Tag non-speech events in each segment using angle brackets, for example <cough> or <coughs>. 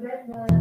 Good morning.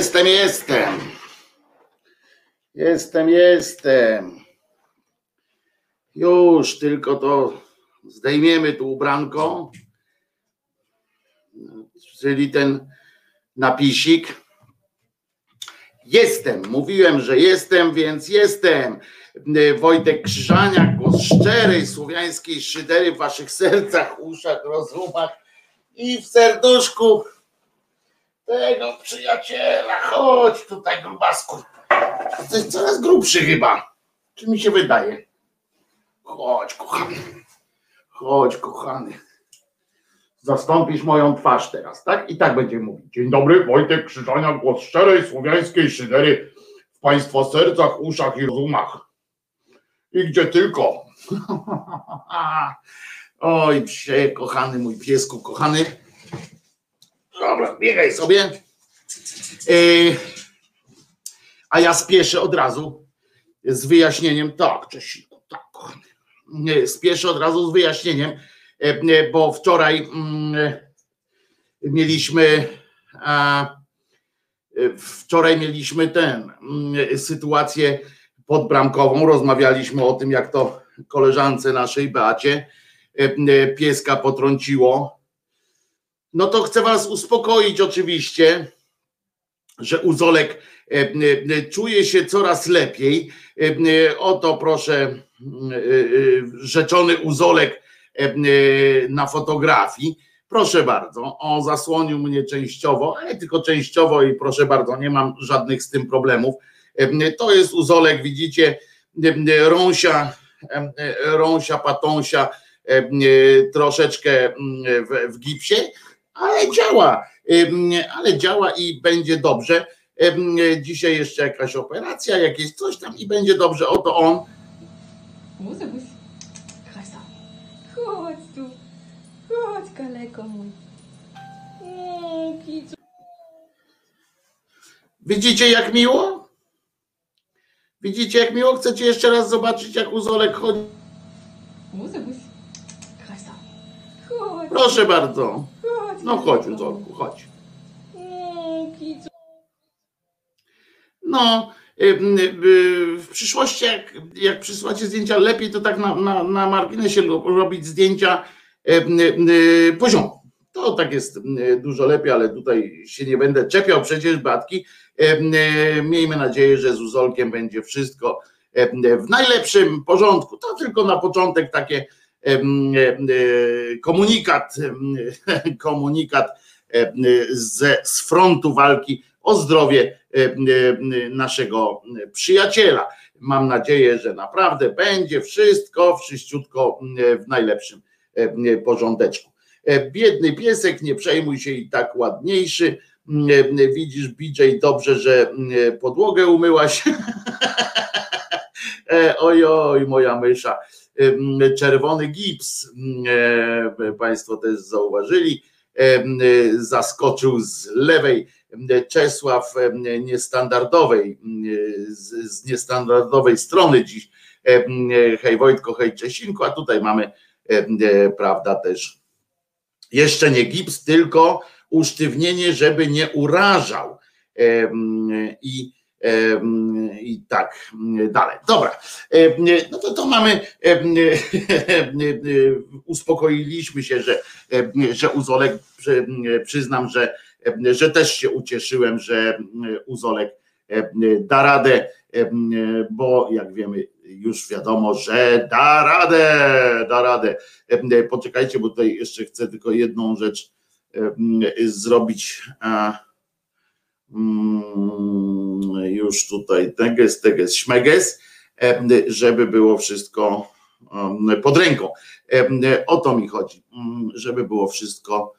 Jestem, jestem. Jestem, jestem. Już tylko to zdejmiemy tu ubranko, czyli ten napisik. Jestem, mówiłem, że jestem, więc jestem. Wojtek Krzyżaniak, głos szczerej słowiańskiej szydery w waszych sercach, uszach, rozumach i w serduszku tego przyjaciela. Chodź tutaj, grubasku. Jesteś coraz grubszy chyba. Czy mi się wydaje? Chodź, kochany. Chodź, kochany. Zastąpisz moją twarz teraz, tak? I tak będzie mówić. Dzień dobry, Wojtek Krzyżania, głos szczerej słowiańskiej szydery w Państwa sercach, uszach i rozumach. I gdzie tylko. <laughs> Oj, psie, kochany mój piesku, kochany. Dobra, biegaj sobie. E, a ja spieszę od razu z wyjaśnieniem. Tak, Czesiku, tak. Nie, Spieszę od razu z wyjaśnieniem, e, bo wczoraj mm, mieliśmy. Wczoraj mieliśmy ten mm, sytuację podbramkową. Rozmawialiśmy o tym, jak to koleżance naszej Beacie pieska potrąciło. No to chcę was uspokoić oczywiście, że Uzolek e, e, czuje się coraz lepiej. E, e, Oto proszę e, e, rzeczony Uzolek e, e, na fotografii. Proszę bardzo, on zasłonił mnie częściowo, ale tylko częściowo i proszę bardzo, nie mam żadnych z tym problemów. E, To jest Uzolek, widzicie, e, e, rąsia, e, e, rąsia, patąsia, e, e, troszeczkę mm, w, w gipsie, ale działa, ale działa i będzie dobrze. Dzisiaj jeszcze jakaś operacja, jakieś coś tam i będzie dobrze. Oto on. Chodź tu. Chodź, kaleko mój. Widzicie jak miło? Widzicie jak miło? Chcecie jeszcze raz zobaczyć jak Uzolek chodzi? Proszę bardzo. No chodź Uzolku, chodź. No, ym, y, w przyszłości, jak, jak przysyłacie zdjęcia, lepiej to tak na, na, na marginesie ro- robić zdjęcia ym, y, poziomo. To tak jest y, dużo lepiej, ale tutaj się nie będę czepiał przecież Batki. Y, Miejmy nadzieję, że z Uzolkiem będzie wszystko w najlepszym porządku. To tylko na początek takie y, komunikat, ym, <laughs> komunikat ym, ze, z frontu walki o zdrowie e, e, naszego przyjaciela. Mam nadzieję, że naprawdę będzie wszystko wszyściutko e, w najlepszym e, porządeczku. E, Biedny piesek, nie przejmuj się i tak ładniejszy. E, Widzisz, BJ, dobrze, że e, podłogę umyłaś. <laughs> E, Ojoj, moja mysza. E, Czerwony gips. e, Państwo też zauważyli. Zaskoczył z lewej Czesław niestandardowej, z, niestandardowej strony dziś. Hej Wojtko, hej Czesinku, a tutaj mamy, prawda, też jeszcze nie gips, tylko usztywnienie, żeby nie urażał. I, i tak dalej. Dobra, no to to mamy, <laughs> uspokoiliśmy się, że, że Uzolek, przy- przyznam, że że też się ucieszyłem, że Uzolek da radę, bo jak wiemy, już wiadomo, że da radę, da radę. Poczekajcie, bo tutaj jeszcze chcę tylko jedną rzecz zrobić. Już tutaj teges, teges, śmeges, żeby było wszystko pod ręką. O to mi chodzi, żeby było wszystko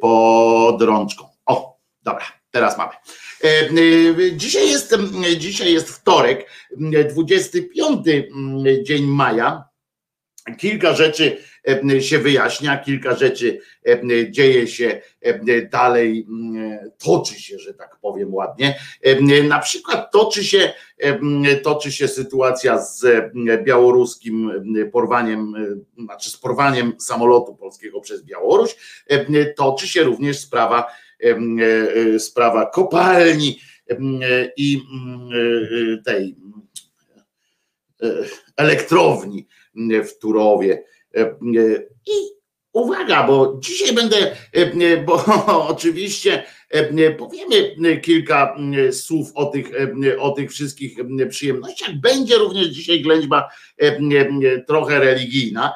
pod rączką. O, dobra, teraz mamy. Dzisiaj jest, dzisiaj jest wtorek, 25 dzień maja. Kilka rzeczy e, się wyjaśnia, kilka rzeczy e, dzieje się e, dalej, toczy się, że tak powiem ładnie. Na przykład toczy się, toczy się sytuacja z białoruskim porwaniem, znaczy z porwaniem samolotu polskiego przez Białoruś. Toczy się również sprawa, sprawa kopalni i tej elektrowni w Turowie. I uwaga, bo dzisiaj będę, bo <laughs> oczywiście powiemy kilka słów o tych, o tych wszystkich przyjemnościach. Będzie również dzisiaj ględźba trochę religijna,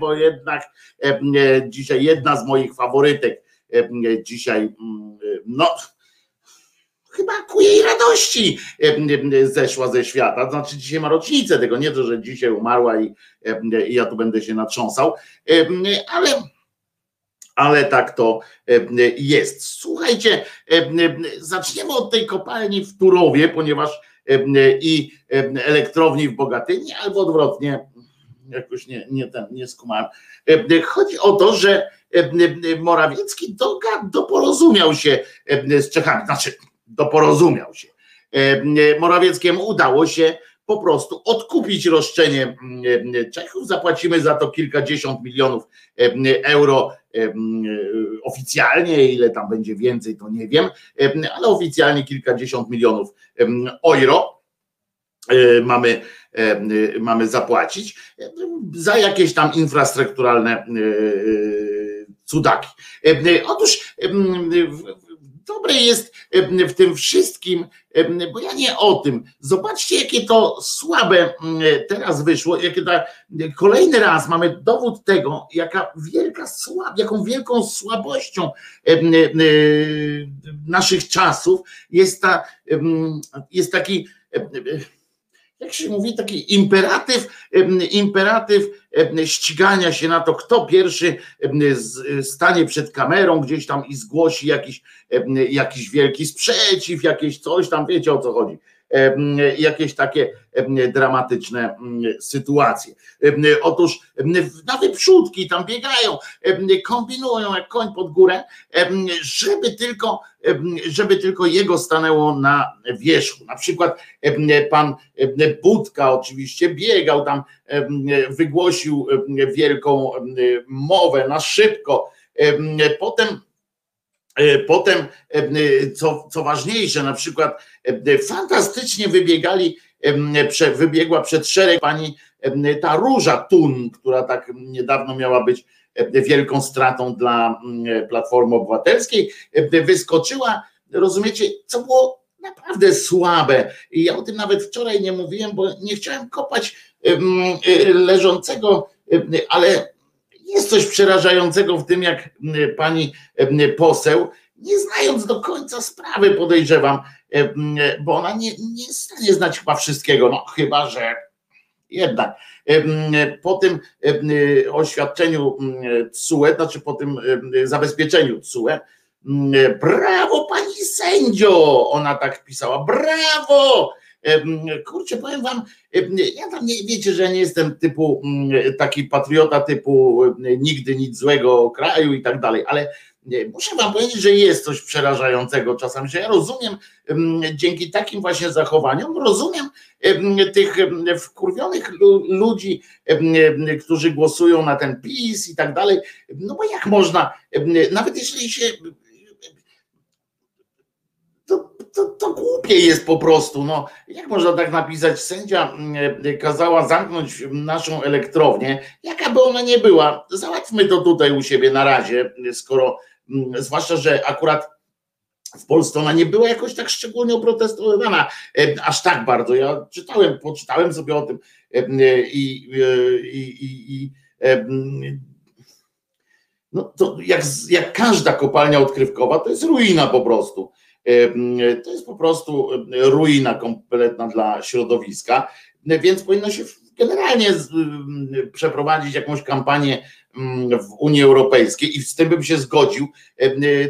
bo jednak dzisiaj jedna z moich faworytek dzisiaj, no chyba ku jej radości zeszła ze świata. Znaczy, dzisiaj ma rocznicę tego, nie to, że dzisiaj umarła i, i ja tu będę się natrząsał, ale, ale tak to jest. Słuchajcie, zaczniemy od tej kopalni w Turowie, ponieważ i elektrowni w Bogatyni, albo odwrotnie, jakoś nie, nie, ten, nie skumałem. Chodzi o to, że Morawiecki doga, doporozumiał się z Czechami, znaczy doporozumiał się. Morawieckiemu udało się po prostu odkupić roszczenie Czechów. Zapłacimy za to kilkadziesiąt milionów euro oficjalnie, ile tam będzie więcej, to nie wiem, ale oficjalnie kilkadziesiąt milionów euro mamy, mamy zapłacić za jakieś tam infrastrukturalne cudaki. Otóż dobre jest w tym wszystkim, bo ja nie o tym. Zobaczcie, jakie to słabe teraz wyszło, jakie ta, kolejny raz mamy dowód tego, jaka wielka słab, jaką wielką słabością naszych czasów jest ta, jest taki jak się mówi, taki imperatyw, imperatyw ścigania się na to, kto pierwszy stanie przed kamerą gdzieś tam i zgłosi jakiś, jakiś wielki sprzeciw, jakieś coś tam, wiecie o co chodzi jakieś takie dramatyczne sytuacje. Otóż na wyprzódki tam biegają, kombinują jak koń pod górę, żeby tylko, żeby tylko jego stanęło na wierzchu. Na przykład pan Budka oczywiście biegał tam, wygłosił wielką mowę na szybko. Potem Potem, co, co ważniejsze, na przykład fantastycznie wybiegali, wybiegła przed szereg pani ta Róża Tun, która tak niedawno miała być wielką stratą dla Platformy Obywatelskiej, wyskoczyła, rozumiecie, co było naprawdę słabe. I ja o tym nawet wczoraj nie mówiłem, bo nie chciałem kopać leżącego, ale jest coś przerażającego w tym, jak pani poseł, nie znając do końca sprawy, podejrzewam, bo ona nie, nie jest w stanie znać chyba wszystkiego, no chyba, że jednak. Po tym oświadczeniu TSUE, znaczy po tym zabezpieczeniu TSUE, brawo pani sędzio, ona tak pisała, brawo, Kurczę, powiem wam, ja tam nie wiecie, że nie jestem typu taki patriota typu nigdy nic złego kraju i tak dalej, ale muszę wam powiedzieć, że jest coś przerażającego czasami, że ja rozumiem dzięki takim właśnie zachowaniom, rozumiem tych wkurwionych ludzi, którzy głosują na ten PiS i tak dalej, no bo jak można, nawet jeśli się to, to głupie jest po prostu. No, jak można tak napisać? Sędzia mm, kazała zamknąć naszą elektrownię, jaka by ona nie była. Załatwmy to tutaj u siebie na razie, skoro, mm, zwłaszcza, że akurat w Polsce ona nie była jakoś tak szczególnie oprotestowana, e, aż tak bardzo. Ja czytałem, poczytałem sobie o tym e, i, e, i, i, i no to jak, jak każda kopalnia odkrywkowa, to jest ruina po prostu. To jest po prostu ruina kompletna dla środowiska, więc powinno się generalnie przeprowadzić jakąś kampanię w Unii Europejskiej i z tym bym się zgodził,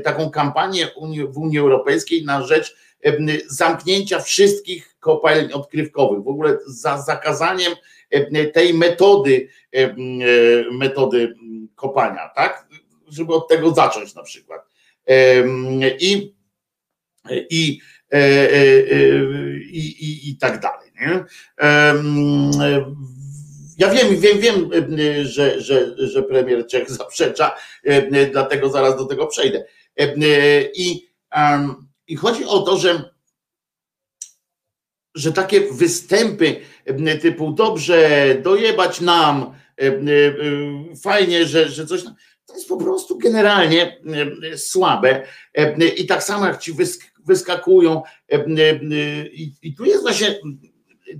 taką kampanię w Unii Europejskiej na rzecz zamknięcia wszystkich kopalń odkrywkowych, w ogóle za zakazaniem tej metody, metody kopania, tak? Żeby od tego zacząć na przykład. I i, e, e, e, i, i, i tak dalej. Nie? Ja wiem, wiem, wiem, że, że, że premier Czech zaprzecza, dlatego zaraz do tego przejdę. I, i chodzi o to, że, że takie występy typu dobrze, dojebać nam, fajnie, że, że coś. To jest po prostu generalnie słabe. I tak samo jak ci wyskakują. E, e, I, tu jest właśnie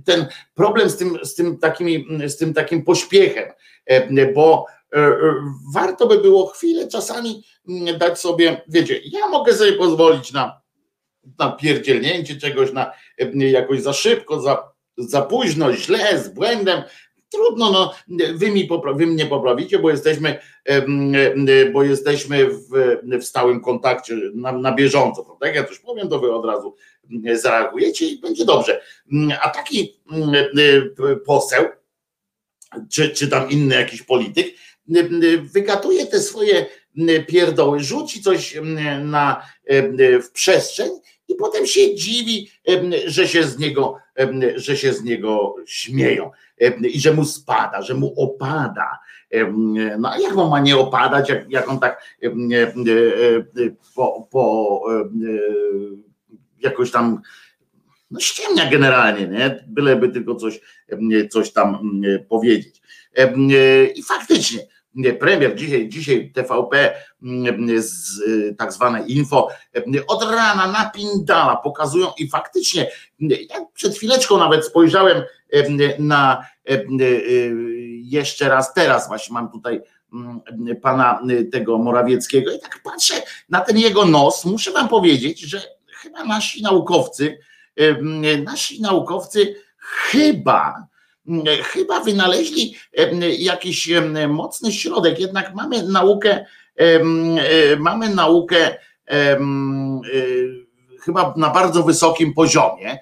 ten problem z tym, z tym, takimi, z tym takim pośpiechem, e, bo warto by było chwilę czasami dać sobie, wiecie, ja mogę sobie pozwolić na, na pierdzielnięcie czegoś, na jakoś za szybko, za, za późno, źle, z błędem, Trudno, no, wy, mi popra- wy mnie poprawicie, bo jesteśmy, bo jesteśmy w, w stałym kontakcie na, na bieżąco. Prawda? Jak ja coś powiem, to wy od razu zareagujecie i będzie dobrze. A taki poseł czy, czy tam inny jakiś polityk, wygatuje te swoje pierdoły, rzuci coś na, w przestrzeń i potem się dziwi, że się z niego, że się z niego śmieją i że mu spada, że mu opada. No a jak on ma nie opadać, jak, jak on tak po, po jakoś tam no ściemnia generalnie, nie? Byleby tylko coś, coś tam powiedzieć. I faktycznie, premier dzisiaj, dzisiaj TVP z tak zwane info od rana napindala pokazują i faktycznie ja przed chwileczką nawet spojrzałem na jeszcze raz teraz właśnie mam tutaj pana tego Morawieckiego i tak patrzę na ten jego nos, muszę wam powiedzieć, że chyba nasi naukowcy nasi naukowcy chyba chyba wynaleźli jakiś mocny środek, jednak mamy naukę, mamy naukę chyba na bardzo wysokim poziomie,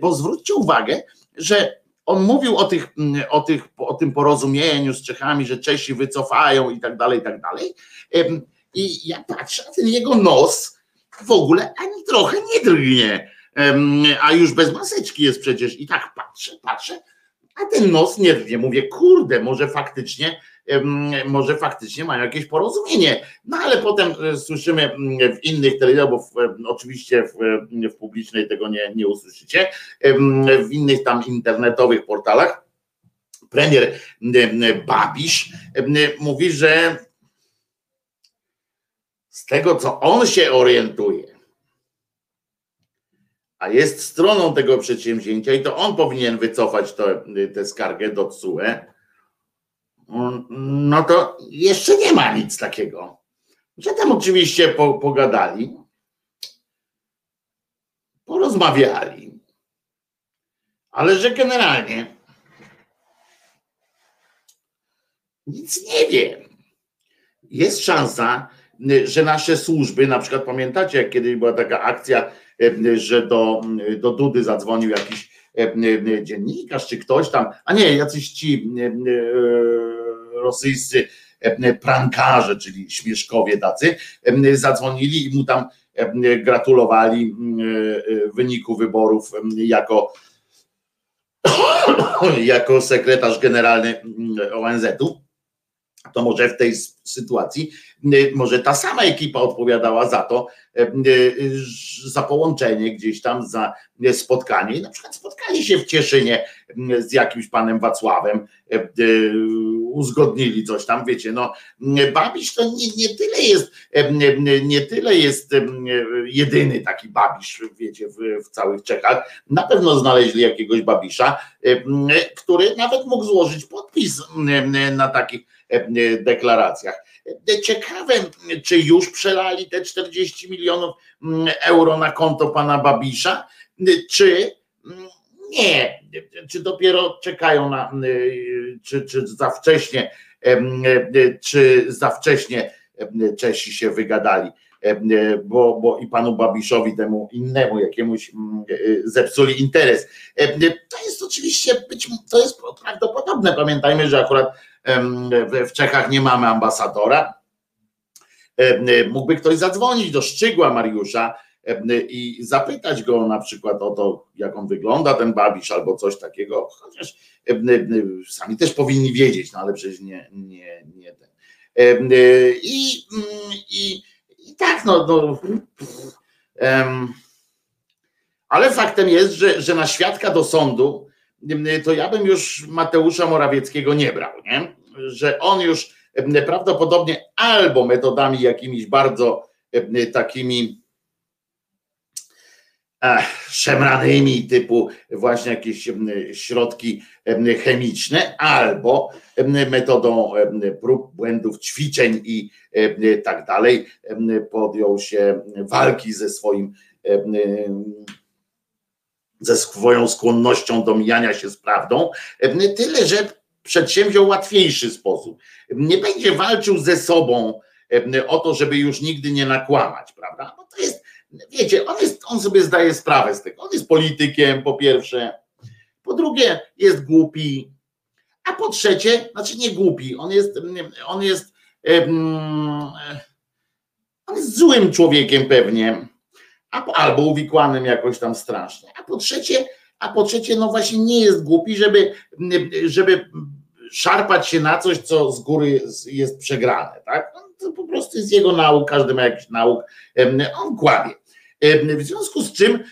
bo zwróćcie uwagę, że on mówił o, tych, o, tych, o tym porozumieniu z Czechami, że Czesi wycofają i tak dalej, i tak dalej. I ja patrzę, ten jego nos w ogóle ani trochę nie drgnie, a już bez maseczki jest przecież. I tak patrzę, patrzę, a ten nos nie drgnie. Mówię, kurde, może faktycznie może faktycznie mają jakieś porozumienie. No ale potem e, słyszymy w innych telewizjach, bo w, oczywiście w, w, publicznej tego nie, nie usłyszycie, w innych tam internetowych portalach, premier Babisz mówi, że z tego co on się orientuje, a jest stroną tego przedsięwzięcia i to on powinien wycofać tę skargę do TSUE, no to jeszcze nie ma nic takiego. Że tam oczywiście po, pogadali, porozmawiali, ale że generalnie nic nie wiem. Jest szansa, że nasze służby, na przykład pamiętacie, jak kiedyś była taka akcja, że do, do Dudy zadzwonił jakiś dziennikarz czy ktoś tam, a nie, jacyś ci rosyjscy prankarze, czyli śmieszkowie tacy, zadzwonili i mu tam gratulowali wyniku wyborów jako <coughs> jako sekretarz generalny ONZ-u, to może w tej sytuacji, może ta sama ekipa odpowiadała za to, za połączenie gdzieś tam, za spotkanie. I na przykład spotkali się w Cieszynie z jakimś panem Wacławem, uzgodnili coś tam, wiecie, no Babisz to nie, nie tyle jest, nie tyle jest jedyny taki Babisz, wiecie, w, w całych Czechach. Na pewno znaleźli jakiegoś Babisza, który nawet mógł złożyć podpis na takich deklaracjach. Ciekawe, czy już przelali te 40 milionów euro na konto pana Babisza, czy nie, czy dopiero czekają na, czy, czy za wcześnie, czy za wcześnie Czesi się wygadali, bo, bo i panu Babiszowi, temu innemu jakiemuś zepsuli interes. To jest oczywiście, być, to jest prawdopodobne. Pamiętajmy, że akurat w Czechach nie mamy ambasadora. Mógłby ktoś zadzwonić do Szczygła Mariusza i zapytać go na przykład o to, jak on wygląda, ten babisz, albo coś takiego, chociaż sami też powinni wiedzieć, no ale przecież nie, nie, nie ten. I, i, i tak, no, no ale faktem jest, że, że na świadka do sądu to ja bym już Mateusza Morawieckiego nie brał, nie? że on już prawdopodobnie albo metodami jakimiś bardzo takimi szemranymi typu właśnie jakieś środki chemiczne, albo metodą prób, błędów, ćwiczeń i tak dalej podjął się walki ze swoim ze swoją skłonnością do mijania się z prawdą, tyle że przedsięwziął łatwiejszy sposób. Nie będzie walczył ze sobą o to, żeby już nigdy nie nakłamać, prawda? Bo to jest, wiecie, on, jest, on sobie zdaje sprawę z tego. On jest politykiem, po pierwsze, po drugie, jest głupi, a po trzecie, znaczy nie głupi, on jest, on jest, on jest złym człowiekiem pewnie, albo uwikłanym jakoś tam strasznie, a po trzecie, a po trzecie, no właśnie nie jest głupi, żeby, żeby szarpać się na coś, co z góry jest przegrane, tak? No, to po prostu jest jego nauk, każdy ma jakiś nauk, on kłamie. W związku z czym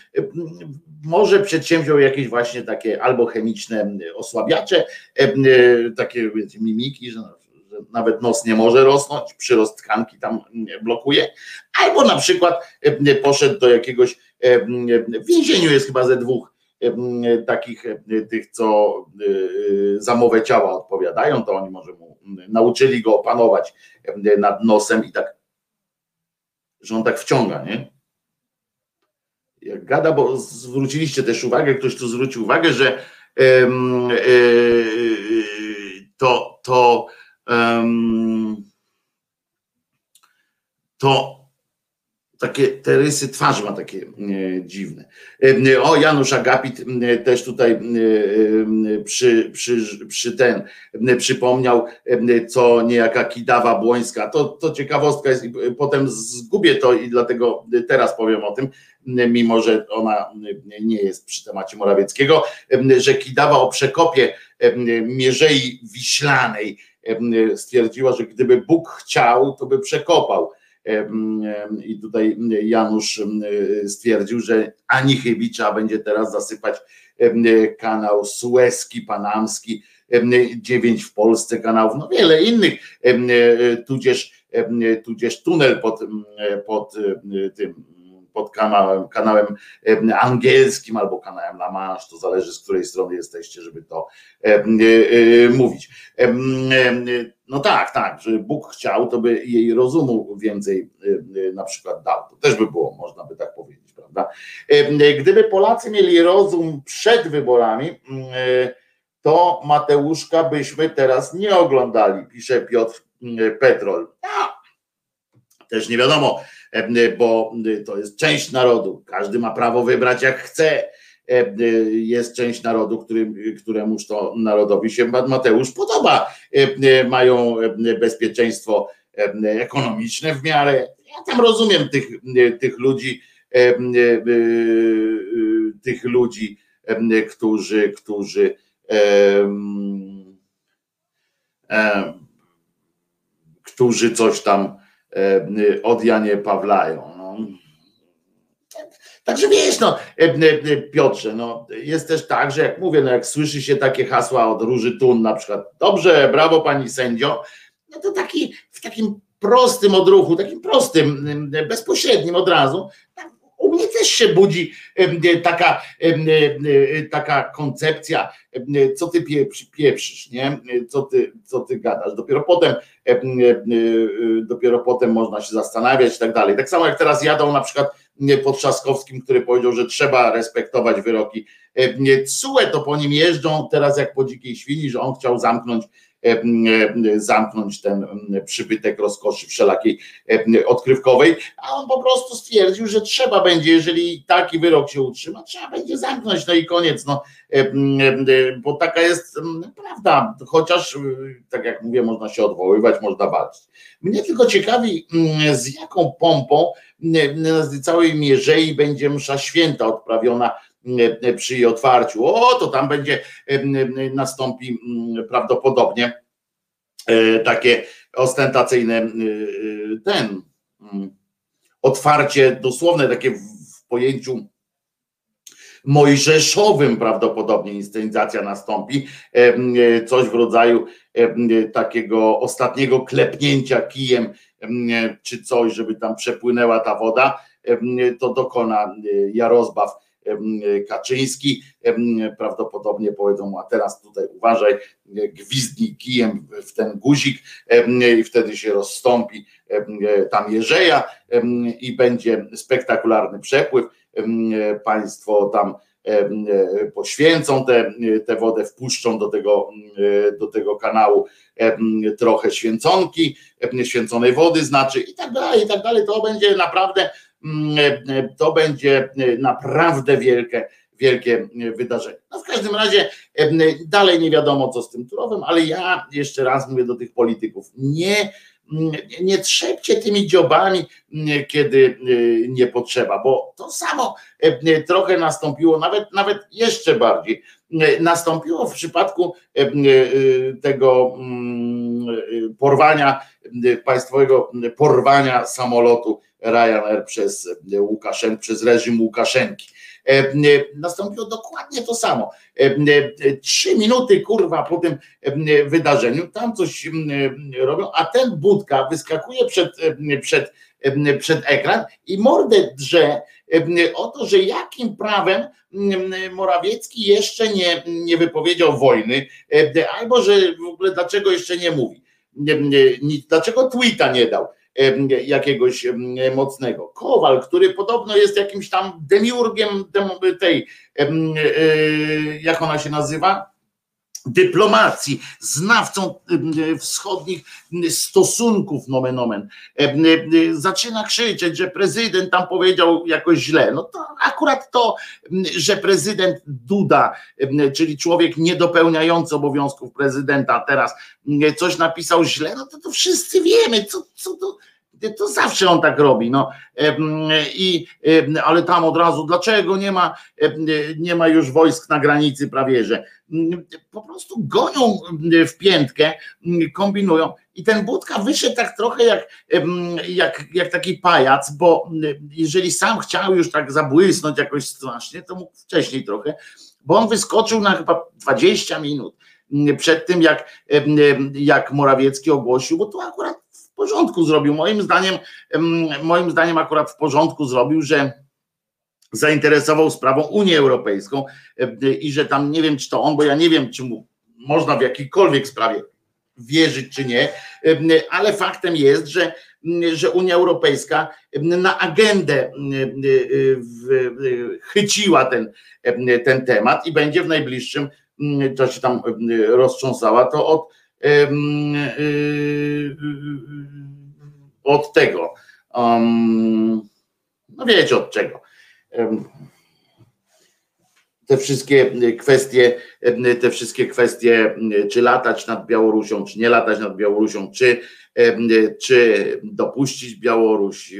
może przedsięwziął jakieś właśnie takie albo chemiczne osłabiacze, takie mimiki, że nawet nos nie może rosnąć, przyrost tkanki tam blokuje, albo na przykład poszedł do jakiegoś, w więzieniu jest chyba ze dwóch takich tych, co za mowę ciała odpowiadają, to oni może mu nauczyli go opanować nad nosem i tak, że on tak wciąga, nie? Jak gada, bo zwróciliście też uwagę, ktoś tu zwrócił uwagę, że to, to, to takie te rysy twarzy ma takie e, dziwne. E, o, Janusz Agapit e, też tutaj przy, przy, przy ten przypomniał, co niejaka Kidawa Błońska. To, to ciekawostka jest, potem zgubię to i dlatego teraz powiem o tym, mimo że ona nie jest przy temacie Morawieckiego, że Kidawa o przekopie Mierzei Wiślanej stwierdziła, że gdyby Bóg chciał, to by przekopał. I tutaj Janusz stwierdził, że ani Chybicza będzie teraz zasypać kanał Suezki, Panamski, dziewięć w Polsce kanałów, no wiele innych, tudzież, tudzież tunel pod, pod tym pod kanałem, kanałem angielskim albo kanałem La Manche, to zależy z której strony jesteście, żeby to e, e, mówić. No tak, tak, że Bóg chciał, to by jej rozumu więcej na przykład dał. To też by było, można by tak powiedzieć, prawda? Gdyby Polacy mieli rozum przed wyborami, to Mateuszka byśmy teraz nie oglądali, pisze Piotr Petrol. No, też nie wiadomo, bo to jest część narodu. Każdy ma prawo wybrać jak chce. Jest część narodu, którym, któremuż to narodowi się Mateusz podoba. Mają bezpieczeństwo ekonomiczne w miarę. Ja tam rozumiem tych, tych ludzi, tych ludzi, którzy, którzy którzy coś tam od Janie Pawlają. No. Także wiesz, no, e, e, Piotrze, no, jest też tak, że jak mówię, no, jak słyszy się takie hasła od Róży Tun na przykład, dobrze, brawo pani sędzio, no to taki, w takim prostym odruchu, takim prostym, bezpośrednim od razu, u mnie też się budzi taka, taka koncepcja, co ty pieprzysz, nie? Co ty, co ty gadasz. Dopiero potem, dopiero potem można się zastanawiać i tak dalej. Tak samo jak teraz jadą na przykład pod Trzaskowskim, który powiedział, że trzeba respektować wyroki CUE, to po nim jeżdżą teraz jak po dzikiej świni, że on chciał zamknąć zamknąć ten przybytek rozkoszy wszelakiej odkrywkowej, a on po prostu stwierdził, że trzeba będzie, jeżeli taki wyrok się utrzyma, trzeba będzie zamknąć, no i koniec, no, bo taka jest prawda, chociaż tak jak mówię, można się odwoływać, można walczyć. Mnie tylko ciekawi, z jaką pompą na całej mierzei będzie msza święta odprawiona przy jej otwarciu. O, to tam będzie, nastąpi prawdopodobnie e, takie ostentacyjne e, ten otwarcie dosłowne takie w pojęciu mojżeszowym prawdopodobnie inscenizacja nastąpi, e, coś w rodzaju takiego ostatniego klepnięcia kijem czy coś, żeby tam przepłynęła ta woda, to dokona Jarozbaw Kaczyński. Prawdopodobnie powiedzą a teraz tutaj uważaj, gwizdnij kijem w ten guzik i wtedy się rozstąpi tam Jerzeja i będzie spektakularny przepływ. Państwo tam poświęcą tę wodę, wpuszczą do tego, do tego kanału trochę święconki, święconej wody znaczy i tak dalej, i tak dalej. To będzie naprawdę to będzie e, naprawdę wielkie, wielkie wydarzenie. No w każdym razie dalej nie wiadomo co z tym Turowem, ale ja jeszcze raz mówię do tych polityków, nie nie trzepcie tymi dziobami, kiedy nie potrzeba, bo to samo trochę nastąpiło, nawet, nawet jeszcze bardziej nastąpiło w przypadku tego porwania, państwowego porwania samolotu Ryanair przez Łukaszenkę, przez reżim Łukaszenki. Nastąpiło dokładnie to samo. Trzy minuty kurwa po tym wydarzeniu, tam coś robią, a ten Budka wyskakuje przed, przed, przed ekran i mordę drze o to, że jakim prawem Morawiecki jeszcze nie, nie wypowiedział wojny, albo że w ogóle dlaczego jeszcze nie mówi, dlaczego tweeta nie dał jakiegoś mocnego. Kowal, który podobno jest jakimś tam demiurgiem tej, e, jak ona się nazywa? Dyplomacji, znawcą wschodnich stosunków nomen omen, zaczyna krzyczeć, że prezydent tam powiedział jakoś źle. No to akurat to, że prezydent Duda, czyli człowiek niedopełniający obowiązków prezydenta teraz coś napisał źle, no to to wszyscy wiemy, co, co to to zawsze on tak robi. No. I, ale tam od razu, dlaczego nie ma, nie ma już wojsk na granicy prawie że? Po prostu gonią w piętkę, kombinują. I ten Budka wyszedł tak trochę jak, jak, jak taki pajac, bo jeżeli sam chciał już tak zabłysnąć jakoś strasznie, to mógł wcześniej trochę, bo on wyskoczył na chyba 20 minut przed tym, jak, jak Morawiecki ogłosił, bo to akurat porządku zrobił. Moim zdaniem, moim zdaniem akurat w porządku zrobił, że zainteresował sprawą Unię Europejską i że tam nie wiem, czy to on, bo ja nie wiem, czy mu można w jakiejkolwiek sprawie wierzyć, czy nie, ale faktem jest, że, że Unia Europejska na agendę chyciła ten, ten temat i będzie w najbliższym czasie tam roztrząsała to od od tego. No wiecie od czego. Te wszystkie kwestie, te wszystkie kwestie, czy latać nad Białorusią, czy nie latać nad Białorusią, czy, czy dopuścić Białoruś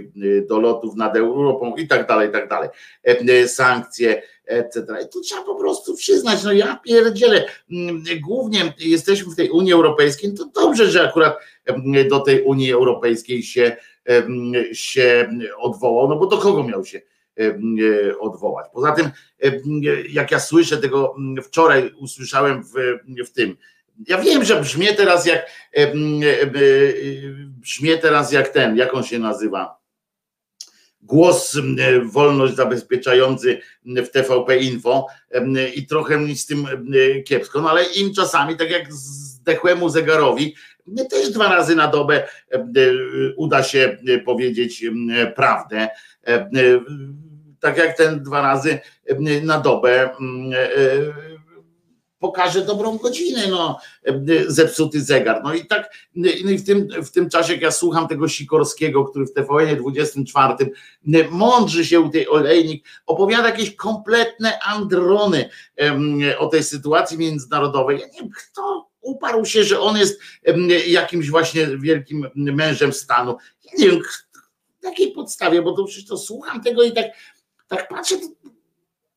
do lotów nad Europą i tak dalej, i tak dalej. Sankcje, etc. I to trzeba po prostu przyznać, no ja pierdzielę, mm, głównie jesteśmy w tej Unii Europejskiej, no to dobrze, że akurat mm, do tej Unii Europejskiej się, mm, się odwołał, no bo do kogo miał się odwołać. Poza tym, jak ja słyszę tego, wczoraj usłyszałem w, w tym, ja wiem, że brzmi teraz jak brzmi teraz jak ten, jak on się nazywa, głos wolność zabezpieczający w TVP Info i trochę mi z tym kiepsko, no ale im czasami, tak jak zdechłemu zegarowi, też dwa razy na dobę uda się powiedzieć prawdę. Tak jak ten dwa razy na dobę pokaże dobrą godzinę, no, zepsuty zegar. No i tak no i w, tym, w tym czasie, jak ja słucham tego Sikorskiego, który w TVN 24 mądrzy się tej olejnik, opowiada jakieś kompletne androny o tej sytuacji międzynarodowej. Ja nie wiem, kto uparł się, że on jest jakimś właśnie wielkim mężem stanu. Ja nie wiem, na jakiej podstawie, bo to przecież to słucham tego i tak, tak patrzę,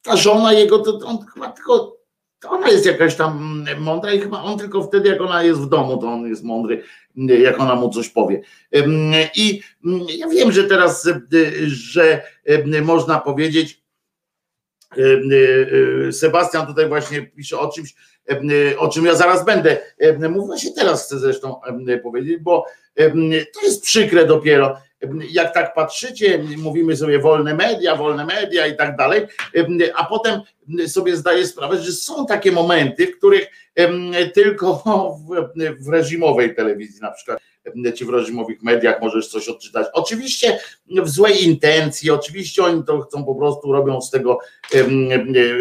ta żona jego, to on chyba tylko to ona jest jakaś tam mądra i chyba on tylko wtedy, jak ona jest w domu, to on jest mądry, jak ona mu coś powie. I ja wiem, że teraz, że można powiedzieć, Sebastian tutaj właśnie pisze o czymś, o czym ja zaraz będę mówił, właśnie teraz chcę zresztą powiedzieć, bo to jest przykre dopiero, jak tak patrzycie, mówimy sobie wolne media, wolne media i tak dalej, a potem sobie zdaję sprawę, że są takie momenty, w których tylko w, w reżimowej telewizji na przykład czy w reżimowych mediach możesz coś odczytać. Oczywiście w złej intencji, oczywiście oni to chcą po prostu, robią z tego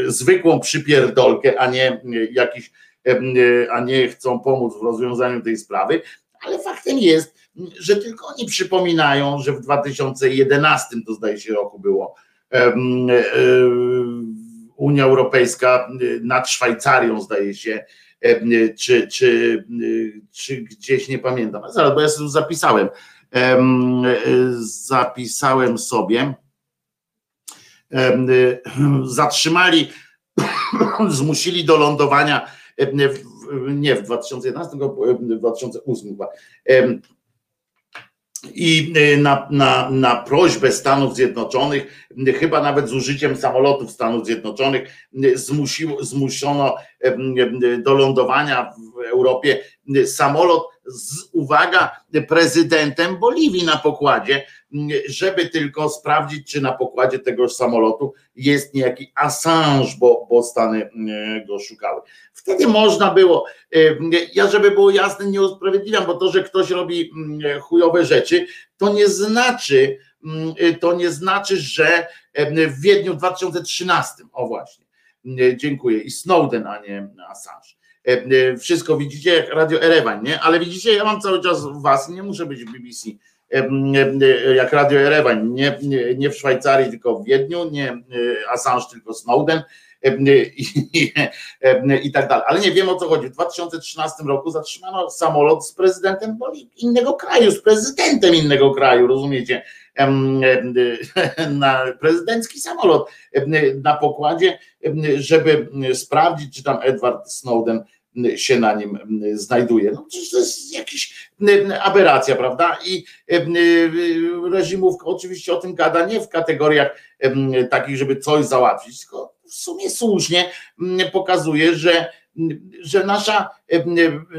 zwykłą przypierdolkę, a nie jakiś, a nie chcą pomóc w rozwiązaniu tej sprawy, ale faktem jest, że tylko oni przypominają, że w 2011 to zdaje się roku było, Unia Europejska nad Szwajcarią, zdaje się, czy, czy, czy gdzieś nie pamiętam. Zaraz, bo ja sobie zapisałem. Zapisałem sobie. Zatrzymali, <coughs> zmusili do lądowania nie w 2011, tylko w 2008 chyba i y, na, na, na prośbę Stanów Zjednoczonych, y, chyba nawet z użyciem samolotów Stanów Zjednoczonych, y, zmusiło, zmuszono do lądowania w Europie samolot z, uwaga, prezydentem Boliwii na pokładzie, żeby tylko sprawdzić, czy na pokładzie tegoż samolotu jest niejaki Assange, bo, bo Stany go szukały. Wtedy można było, ja żeby było jasne, nie usprawiedliwiam, bo to, że ktoś robi chujowe rzeczy, to nie znaczy, to nie znaczy, że w Wiedniu 2013, o właśnie, dziękuję, i Snowden, a nie Assange wszystko widzicie jak Radio Erewań, nie? Ale widzicie, ja mam cały czas was, nie muszę być w BBC, jak Radio Erewań, nie, nie, nie w Szwajcarii, tylko w Wiedniu, nie Assange, tylko Snowden i, i, i tak dalej. Ale nie wiem o co chodzi. W 2013 roku zatrzymano samolot z prezydentem innego kraju, z prezydentem innego kraju, rozumiecie? <laughs> Na prezydencki samolot na pokładzie, żeby sprawdzić, czy tam Edward Snowden się na nim znajduje. No to jest jakaś aberracja, prawda? I reżimówka oczywiście o tym gada nie w kategoriach takich, żeby coś załatwić, tylko w sumie słusznie pokazuje, że, że nasza,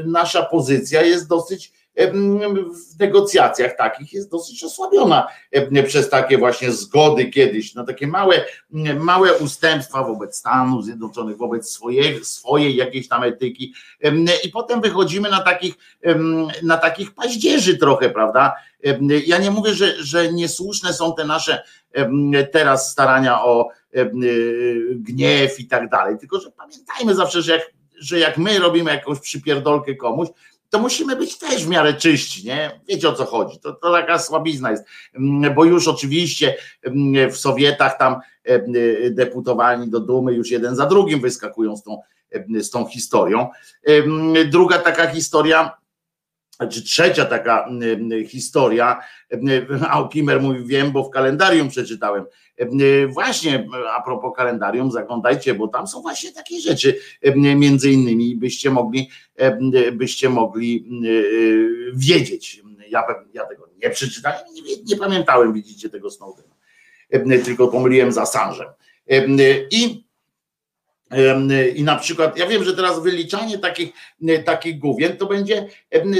nasza pozycja jest dosyć w negocjacjach takich jest dosyć osłabiona przez takie właśnie zgody kiedyś, na takie małe, małe ustępstwa wobec Stanów Zjednoczonych, wobec swojej, swojej jakiejś tam etyki i potem wychodzimy na takich, na takich paździerzy trochę, prawda? Ja nie mówię, że, że niesłuszne są te nasze teraz starania o gniew i tak dalej, tylko że pamiętajmy zawsze, że jak, że jak my robimy jakąś przypierdolkę komuś, to musimy być też w miarę czyści, nie? Wiecie o co chodzi, to, to taka słabizna jest, mm, bo już oczywiście mm, w Sowietach tam mm, deputowani do dumy już jeden za drugim wyskakują z tą, z tą historią. Druga taka historia, czy trzecia taka historia, Alkimer mówi, wiem, bo w kalendarium przeczytałem, Właśnie a propos kalendarium, zaglądajcie, bo tam są właśnie takie rzeczy, między innymi byście mogli, byście mogli wiedzieć. Ja, ja tego nie przeczytałem, nie, nie pamiętałem, widzicie, tego Snowdena, tylko pomyliłem z Assange'em. I i na przykład, ja wiem, że teraz wyliczanie takich, takich główien to będzie,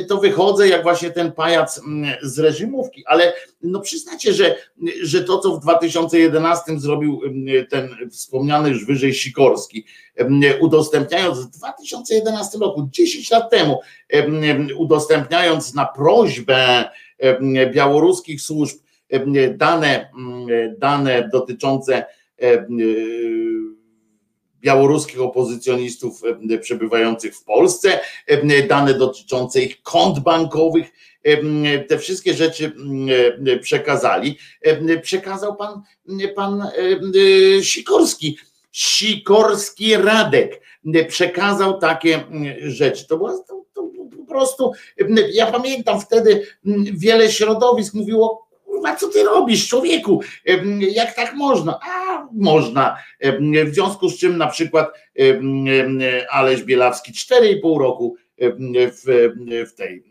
to wychodzę jak właśnie ten pajac z reżimówki, ale no przyznacie, że, że to, co w 2011 zrobił ten wspomniany już wyżej Sikorski, udostępniając w 2011 roku, 10 lat temu, udostępniając na prośbę białoruskich służb dane, dane dotyczące białoruskich opozycjonistów e, przebywających w Polsce, e, dane dotyczące ich kont bankowych, e, te wszystkie rzeczy przekazali. Przekazał pan, pan Sikorski. Sikorski Radek przekazał takie rzeczy. To było to, to po prostu, ja pamiętam wtedy wiele środowisk mówiło, kurwa, co ty robisz, człowieku? Jak tak można? A można. W związku z czym na przykład Aleś Bielawski 4,5 roku w, w tej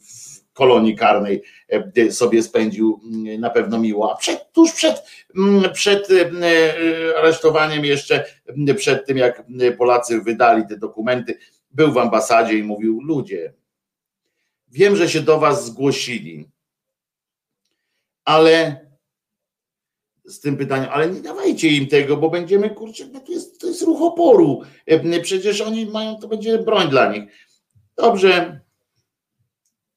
w kolonii karnej sobie spędził na pewno miło, a przed, tuż przed, przed aresztowaniem jeszcze, przed tym jak Polacy wydali te dokumenty, był w ambasadzie i mówił, ludzie, wiem, że się do was zgłosili, ale z tym pytaniem, ale nie dawajcie im tego, bo będziemy, kurczę, no to jest, to jest ruch oporu. E, przecież oni mają, to będzie broń dla nich. Dobrze.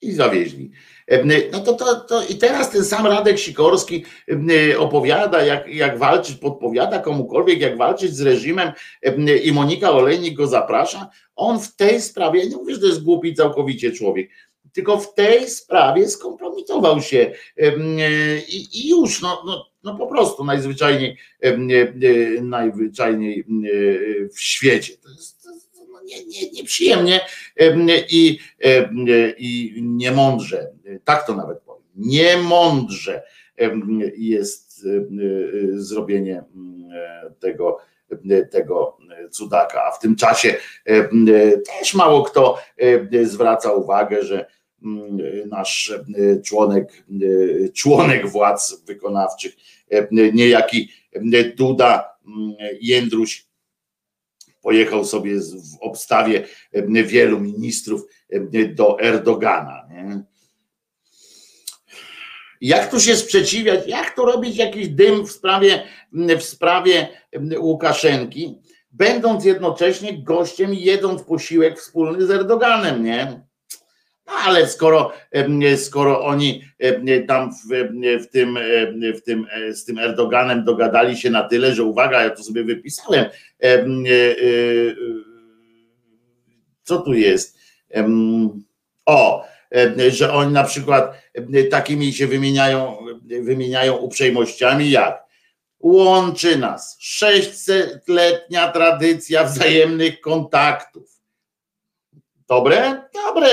I zawieźli. E, no to, to, to i teraz ten sam Radek Sikorski e, opowiada, jak, jak walczyć, podpowiada komukolwiek, jak walczyć z reżimem i Monika Olejnik go zaprasza. On w tej sprawie, nie mówię, że to jest głupi całkowicie człowiek, tylko w tej sprawie skompromitował się i, i już, no, no no po prostu najzwyczajniej, najzwyczajniej w świecie. To jest, to no nie, nie, nieprzyjemnie i, i niemądrze, tak to nawet powiem, niemądrze jest zrobienie tego tego cudaka, a w tym czasie też mało kto zwraca uwagę, że nasz członek, członek władz wykonawczych, niejaki Duda Jędruś pojechał sobie w obstawie wielu ministrów do Erdogana. Nie? Jak tu się sprzeciwiać, jak tu robić jakiś dym w sprawie, w sprawie Łukaszenki, będąc jednocześnie gościem jedząc posiłek wspólny z Erdoganem, nie? Ale skoro, skoro oni tam w, w, tym, w tym, z tym Erdoganem dogadali się na tyle, że uwaga, ja to sobie wypisałem, e, e, co tu jest? O, że oni na przykład takimi się wymieniają, wymieniają uprzejmościami jak łączy nas 600-letnia tradycja wzajemnych kontaktów. Dobre? Dobre.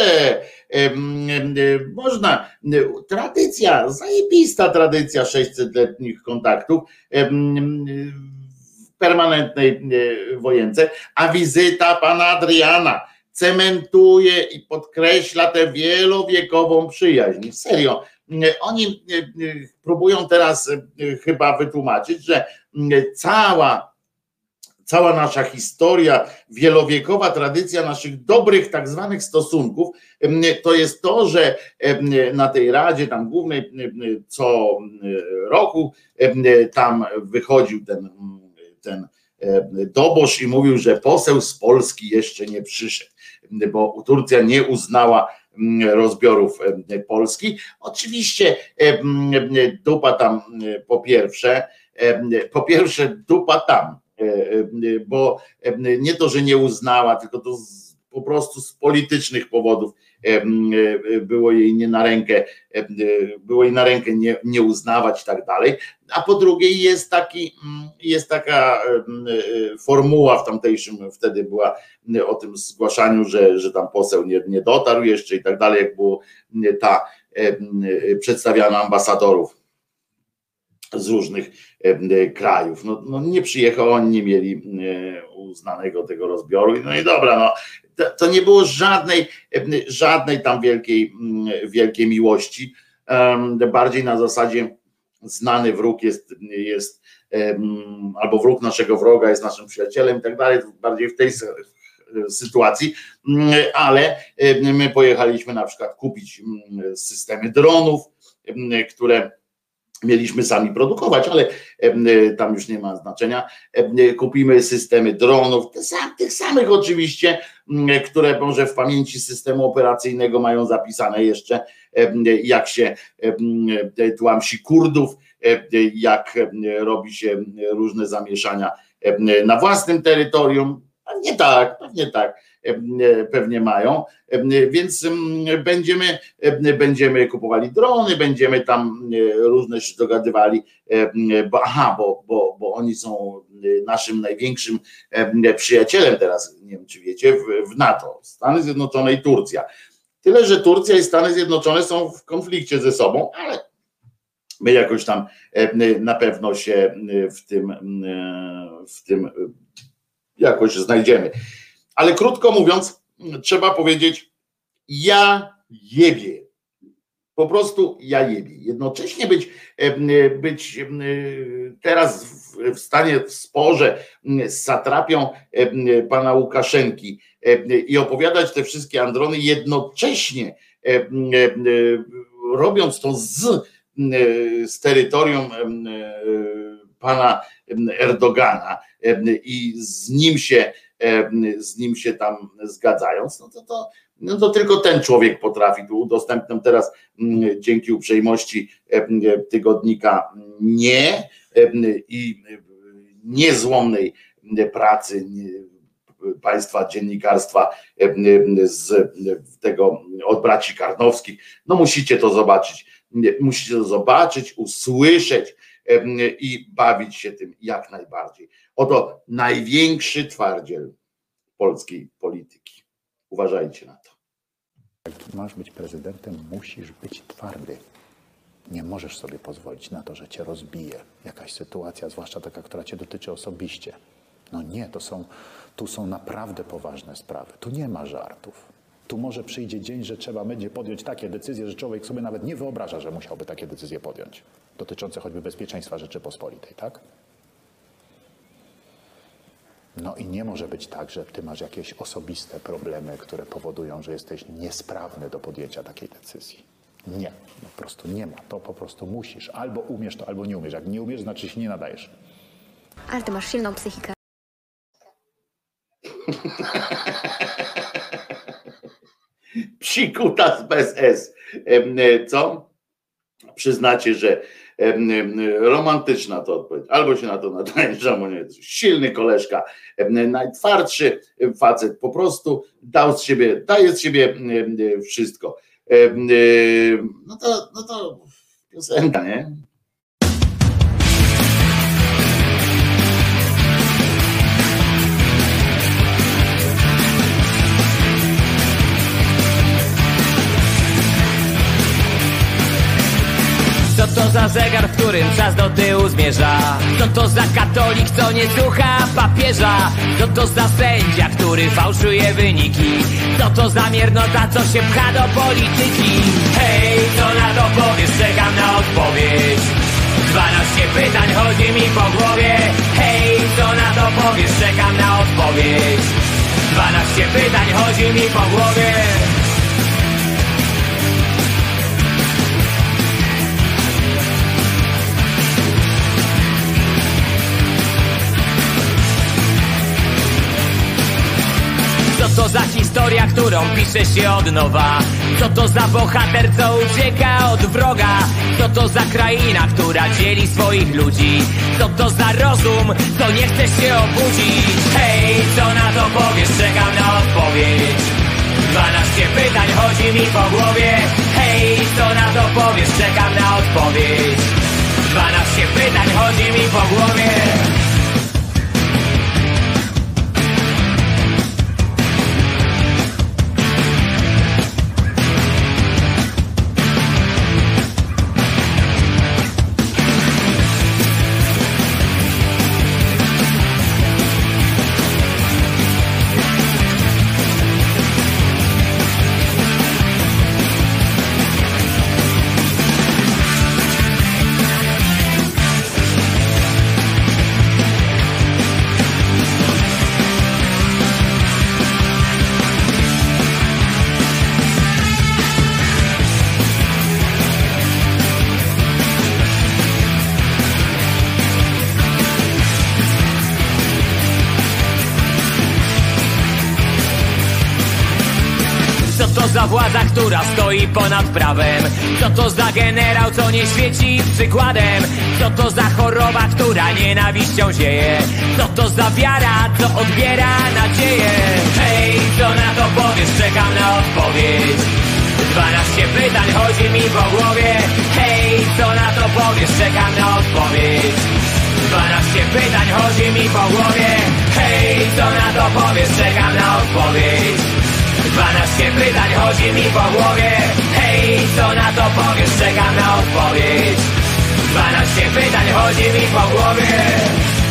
Można. Tradycja, zajebista tradycja 600-letnich kontaktów w permanentnej wojence, a wizyta pana Adriana cementuje i podkreśla tę wielowiekową przyjaźń. Serio, oni próbują teraz chyba wytłumaczyć, że cała cała nasza historia, wielowiekowa tradycja naszych dobrych tak zwanych stosunków, to jest to, że na tej Radzie tam głównej co roku tam wychodził ten, ten dobosz i mówił, że poseł z Polski jeszcze nie przyszedł, bo Turcja nie uznała rozbiorów Polski. Oczywiście dupa tam po pierwsze, po pierwsze dupa tam, bo nie to, że nie uznała, tylko to po prostu z politycznych powodów było jej nie na rękę, było jej na rękę nie, nie uznawać i tak dalej. A po drugie jest taki, jest taka formuła w tamtejszym wtedy była o tym zgłaszaniu, że, że tam poseł nie, nie dotarł jeszcze i tak dalej, jak było ta przedstawiana ambasadorów z różnych krajów. No, no, nie przyjechał, oni nie mieli uznanego tego rozbioru. No i dobra, no, to, to nie było żadnej, żadnej tam wielkiej, wielkiej miłości. Bardziej na zasadzie znany wróg jest, jest albo wróg naszego wroga jest naszym przyjacielem i tak dalej, bardziej w tej sytuacji, ale my pojechaliśmy na przykład kupić systemy dronów, które mieliśmy sami produkować, ale tam już nie ma znaczenia. Kupimy systemy dronów, tych samych oczywiście, które może w pamięci systemu operacyjnego mają zapisane jeszcze, jak się tłamsi Kurdów, jak robi się różne zamieszania na własnym terytorium. Pewnie tak, pewnie tak pewnie mają, więc będziemy, będziemy kupowali drony, będziemy tam różne się dogadywali, bo, aha, bo, bo, bo oni są naszym największym przyjacielem teraz, nie wiem czy wiecie, w, w NATO, Stany Zjednoczone i Turcja. Tyle, że Turcja i Stany Zjednoczone są w konflikcie ze sobą, ale my jakoś tam na pewno się w tym, w tym jakoś znajdziemy. Ale krótko mówiąc, trzeba powiedzieć, ja jebie. Po prostu ja jebie. Jednocześnie być, być teraz w stanie w sporze z satrapią pana Łukaszenki i opowiadać te wszystkie androny, jednocześnie robiąc to z, z terytorium pana Erdogana i z nim się z nim się tam zgadzając, no to, to, no to tylko ten człowiek potrafi. Tu udostępniam teraz dzięki uprzejmości tygodnika nie i niezłomnej pracy państwa dziennikarstwa z tego od braci Karnowskich. No musicie to zobaczyć. Musicie to zobaczyć, usłyszeć i bawić się tym jak najbardziej. Oto największy twardziel polskiej polityki. Uważajcie na to. Jak masz być prezydentem, musisz być twardy. Nie możesz sobie pozwolić na to, że cię rozbije jakaś sytuacja, zwłaszcza taka, która cię dotyczy osobiście. No nie, to są, tu są naprawdę poważne sprawy. Tu nie ma żartów. Tu może przyjdzie dzień, że trzeba będzie podjąć takie decyzje, że człowiek sobie nawet nie wyobraża, że musiałby takie decyzje podjąć. Dotyczące choćby bezpieczeństwa Rzeczypospolitej, tak? No i nie może być tak, że ty masz jakieś osobiste problemy, które powodują, że jesteś niesprawny do podjęcia takiej decyzji. Nie, po prostu nie ma. To po prostu musisz. Albo umiesz to, albo nie umiesz. Jak nie umiesz, znaczy się nie nadajesz. Ale ty masz silną psychikę. Psikutas bez S. E, Co? Przyznacie, że romantyczna to odpowiedź. Albo się na to nadajesz, albo nie. Silny koleżka, najtwardszy facet, po prostu dał z siebie, daje z siebie wszystko. No to, no to piosenka, nie? Co to za zegar, w którym czas do tyłu zmierza? Co to za katolik, co nie słucha papieża? Co to za sędzia, który fałszuje wyniki? Co to za miernota, co się pcha do polityki? Hej, co na to powiesz? Czekam na odpowiedź 12 pytań chodzi mi po głowie Hej, co na to powiesz? Czekam na odpowiedź 12 pytań chodzi mi po głowie to za historia, którą pisze się od nowa? Co to za bohater, co ucieka od wroga? Co to za kraina, która dzieli swoich ludzi? Co to za rozum, co nie chce się obudzić? Hej, co na to powiesz? Czekam na odpowiedź 12 pytań chodzi mi po głowie Hej, co na to powiesz? Czekam na odpowiedź 12 pytań chodzi mi po głowie stoi ponad prawem? Co to za generał, co nie świeci przykładem? Co to za choroba, która nienawiścią zieje? Co to za wiara, co odbiera nadzieję? Hej, co na to powiesz? Czekam na odpowiedź 12 pytań chodzi mi po głowie Hej, co na to powiesz? Czekam na odpowiedź 12 pytań chodzi mi po głowie Hej, co na to powiesz? Czekam na odpowiedź 12 pytań chodzi mi po głowie. Hej, co na to powiesz? Czekam na odpowiedź. 12 pytań chodzi mi po głowie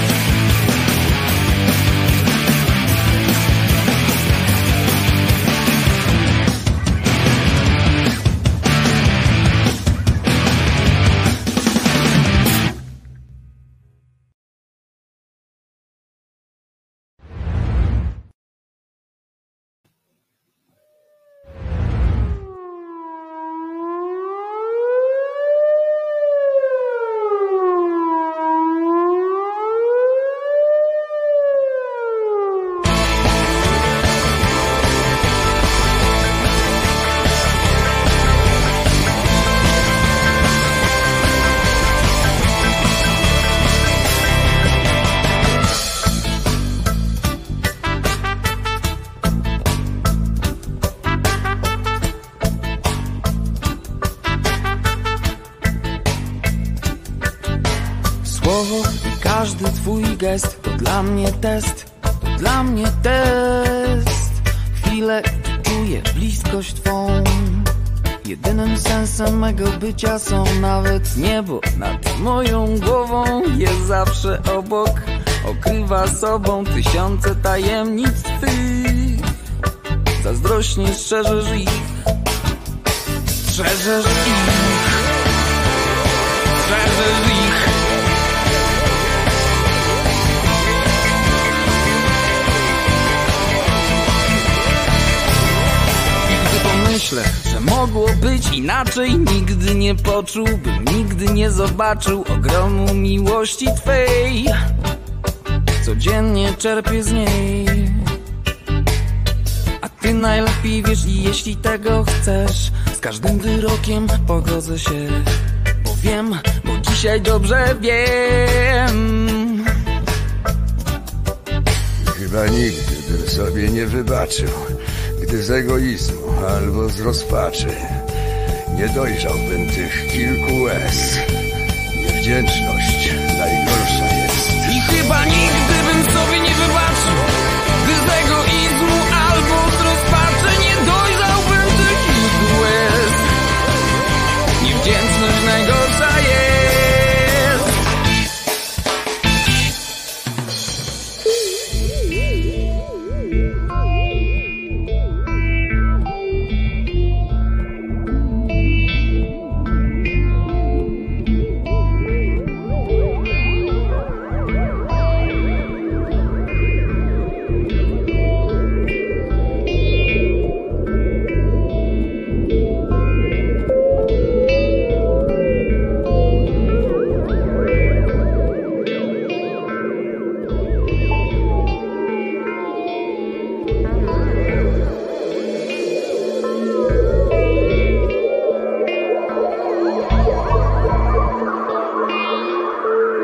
bycia są nawet niebo nad moją głową jest zawsze obok. Okrywa sobą tysiące tajemnic twych. Zazdrośnie strzeżesz ich, strzeżesz ich, strzeżesz ich. I gdy pomyślę, mogło być inaczej, nigdy nie poczułbym, nigdy nie zobaczył ogromu miłości Twej. Codziennie czerpię z niej. A ty najlepiej wiesz i jeśli tego chcesz, z każdym wyrokiem pogodzę się. Bo wiem, bo dzisiaj dobrze wiem. Chyba nigdy bym sobie nie wybaczył, gdy z egoizmu albo z rozpaczy nie dojrzałbym tych kilku łez. Niewdzięczność najgorsza jest. I chyba nigdy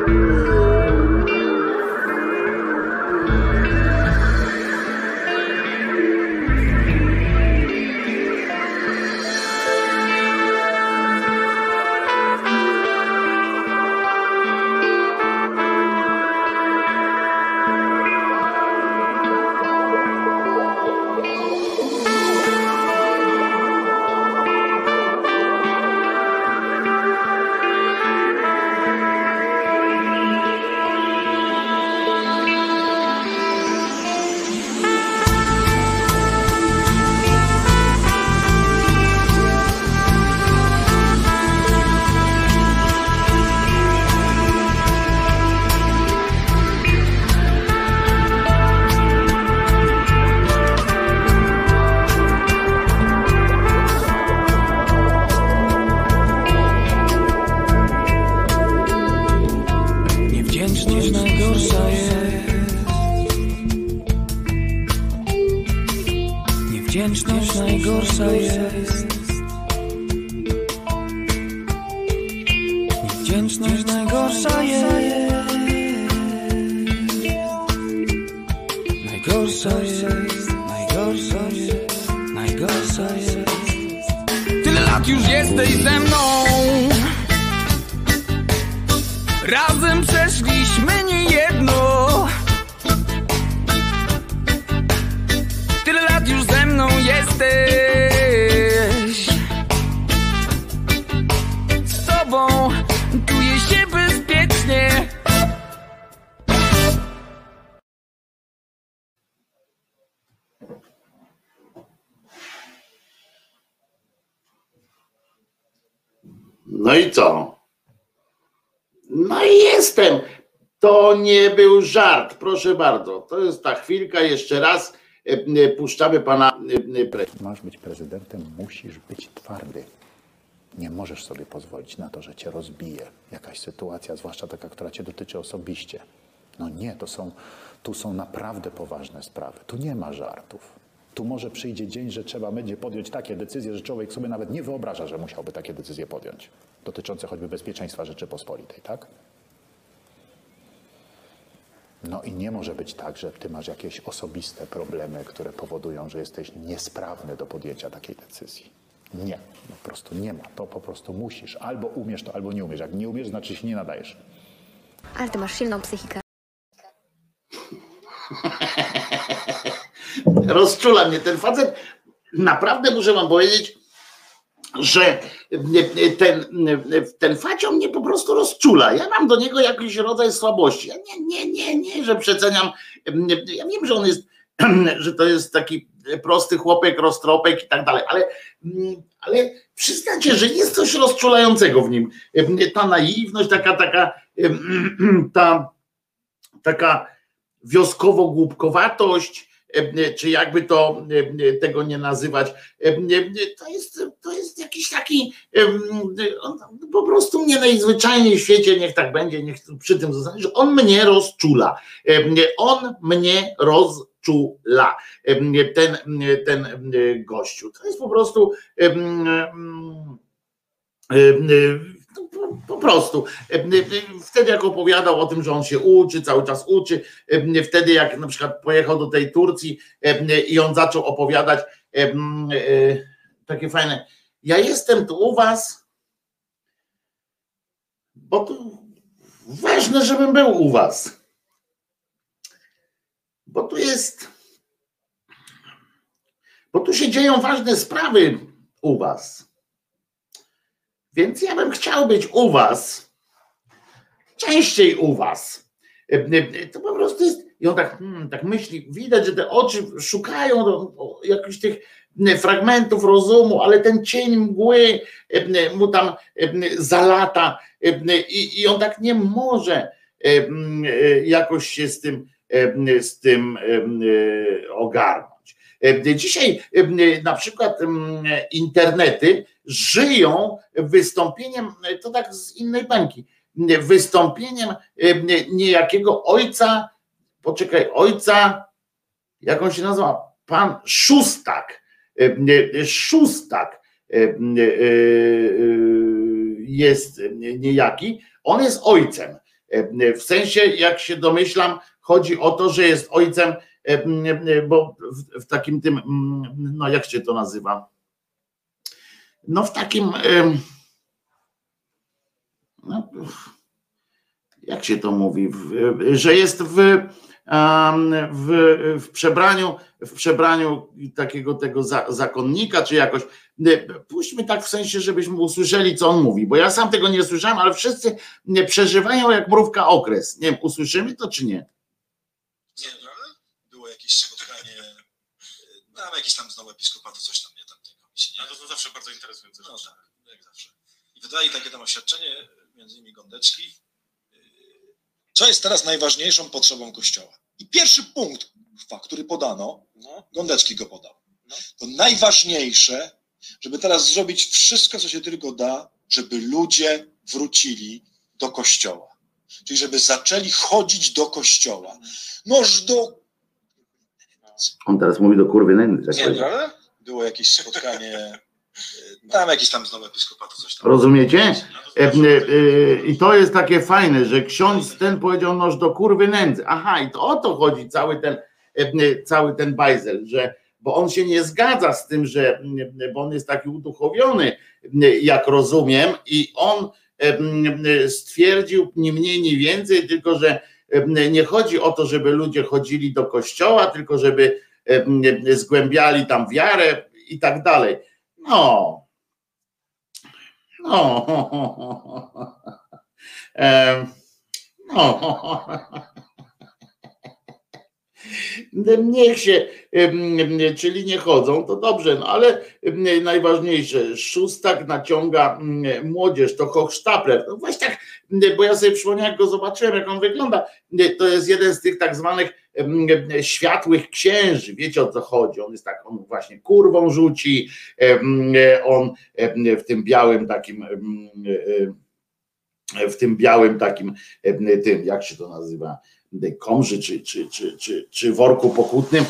Niewdzięczność proszę bardzo. To jest ta chwilka, jeszcze raz e, e, puszczamy pana e, e, pre. Masz być prezydentem, musisz być twardy. Nie możesz sobie pozwolić na to, że cię rozbije jakaś sytuacja, zwłaszcza taka, która cię dotyczy osobiście. No nie, to są, tu są naprawdę poważne sprawy. Tu nie ma żartów. Tu może przyjdzie dzień, że trzeba będzie podjąć takie decyzje, że człowiek sobie nawet nie wyobraża, że musiałby takie decyzje podjąć. Dotyczące choćby bezpieczeństwa Rzeczypospolitej, tak? No i nie może być tak, że ty masz jakieś osobiste problemy, które powodują, że jesteś niesprawny do podjęcia takiej decyzji. Nie, po prostu nie ma. To po prostu musisz. Albo umiesz to, albo nie umiesz. Jak nie umiesz, znaczy się nie nadajesz. Ale ty masz silną psychikę. <laughs> Rozczula mnie ten facet. Naprawdę muszę wam powiedzieć, że ten, ten facio mnie po prostu rozczula. Ja mam do niego jakiś rodzaj słabości. Ja nie, nie, nie, nie, że przeceniam. Ja wiem, że on jest, <clears throat> że to jest taki prosty chłopek, roztropek i tak dalej, ale, ale przyznacie, że jest coś rozczulającego w nim. Ta naiwność, taka, taka, <clears throat> ta taka wioskowo-głupkowatość, czy jakby to tego nie nazywać, to jest, to jest jakiś taki po prostu mnie najzwyczajniej w świecie, niech tak będzie, niech przy tym zostanie, że on mnie rozczula. On mnie rozczula. Ten, ten gościu. To jest po prostu po prostu. Wtedy jak opowiadał o tym, że on się uczy, cały czas uczy, wtedy jak na przykład pojechał do tej Turcji i on zaczął opowiadać takie fajne, ja jestem tu u was, bo tu ważne, żebym był u was. Bo tu jest, bo tu się dzieją ważne sprawy u was. Więc ja bym chciał być u was, częściej u was. To po prostu jest. I on tak, hmm, tak myśli, widać, że te oczy szukają jakichś tych fragmentów rozumu, ale ten cień mgły mu tam zalata i, i on tak nie może jakoś się z tym, z tym ogarnąć. Dzisiaj na przykład internety żyją wystąpieniem, to tak z innej bańki, wystąpieniem niejakiego ojca, poczekaj, ojca, jak on się nazywa? Pan Szóstak. Szóstak jest niejaki. On jest ojcem. W sensie, jak się domyślam, chodzi o to, że jest ojcem, bo w takim tym, no jak się to nazywa? no w takim, no, jak się to mówi, że jest w, w, w przebraniu, w przebraniu takiego tego zakonnika, czy jakoś. Puśćmy tak w sensie, żebyśmy usłyszeli, co on mówi, bo ja sam tego nie słyszałem, ale wszyscy przeżywają jak mrówka okres. Nie wiem, usłyszymy to, czy? Nie, było jakieś spotkanie, tam jakiś tam znowu episkopatu, coś tam a to są zawsze bardzo interesujące no, rzeczy. tak, jak zawsze. I wydali takie tam oświadczenie, między innymi Gondeczki, co jest teraz najważniejszą potrzebą Kościoła. I pierwszy punkt, który podano, no. Gondecki go podał. No. To najważniejsze, żeby teraz zrobić wszystko, co się tylko da, żeby ludzie wrócili do Kościoła. Czyli żeby zaczęli chodzić do Kościoła. Noż do... On teraz mówi do kurwy nędzy. Nie, prawda? było jakieś spotkanie, e, tam jakiś tam znowu episkopatu, coś tam. Rozumiecie? E, e, I to jest takie fajne, że ksiądz ten powiedział noż do kurwy nędzy. Aha, i to o to chodzi cały ten, cały ten bajzel, że bo on się nie zgadza z tym, że bo on jest taki uduchowiony, jak rozumiem, i on stwierdził nie mniej, nie więcej, tylko że nie chodzi o to, żeby ludzie chodzili do kościoła, tylko żeby zgłębiali tam wiarę i tak dalej. No. No. <laughs> No. <laughs> Niech się, czyli nie chodzą, to dobrze, no ale najważniejsze, szóstak naciąga młodzież, to Hochstapler. No właśnie tak, bo ja sobie przypomniałem, jak go zobaczyłem, jak on wygląda. To jest jeden z tych tak zwanych światłych księży. Wiecie o co chodzi? On jest tak, on właśnie kurwą rzuci, on w tym białym takim w tym białym takim tym, jak się to nazywa? Komży czy, czy, czy, czy, czy worku pokutnym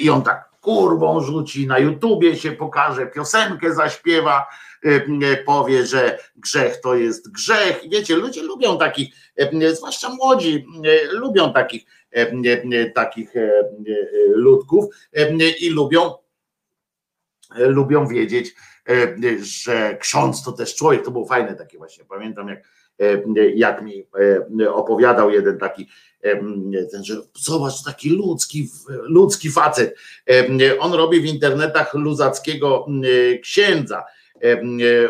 i on tak kurwą rzuci, na YouTubie się pokaże, piosenkę zaśpiewa, powie, że grzech to jest grzech. Wiecie, ludzie lubią takich, zwłaszcza młodzi, lubią takich, takich ludków i lubią, lubią wiedzieć, że ksiądz to też człowiek, to było fajne takie właśnie, pamiętam jak, jak mi opowiadał jeden taki, ten, że zobacz, taki ludzki, ludzki facet, on robi w internetach luzackiego księdza,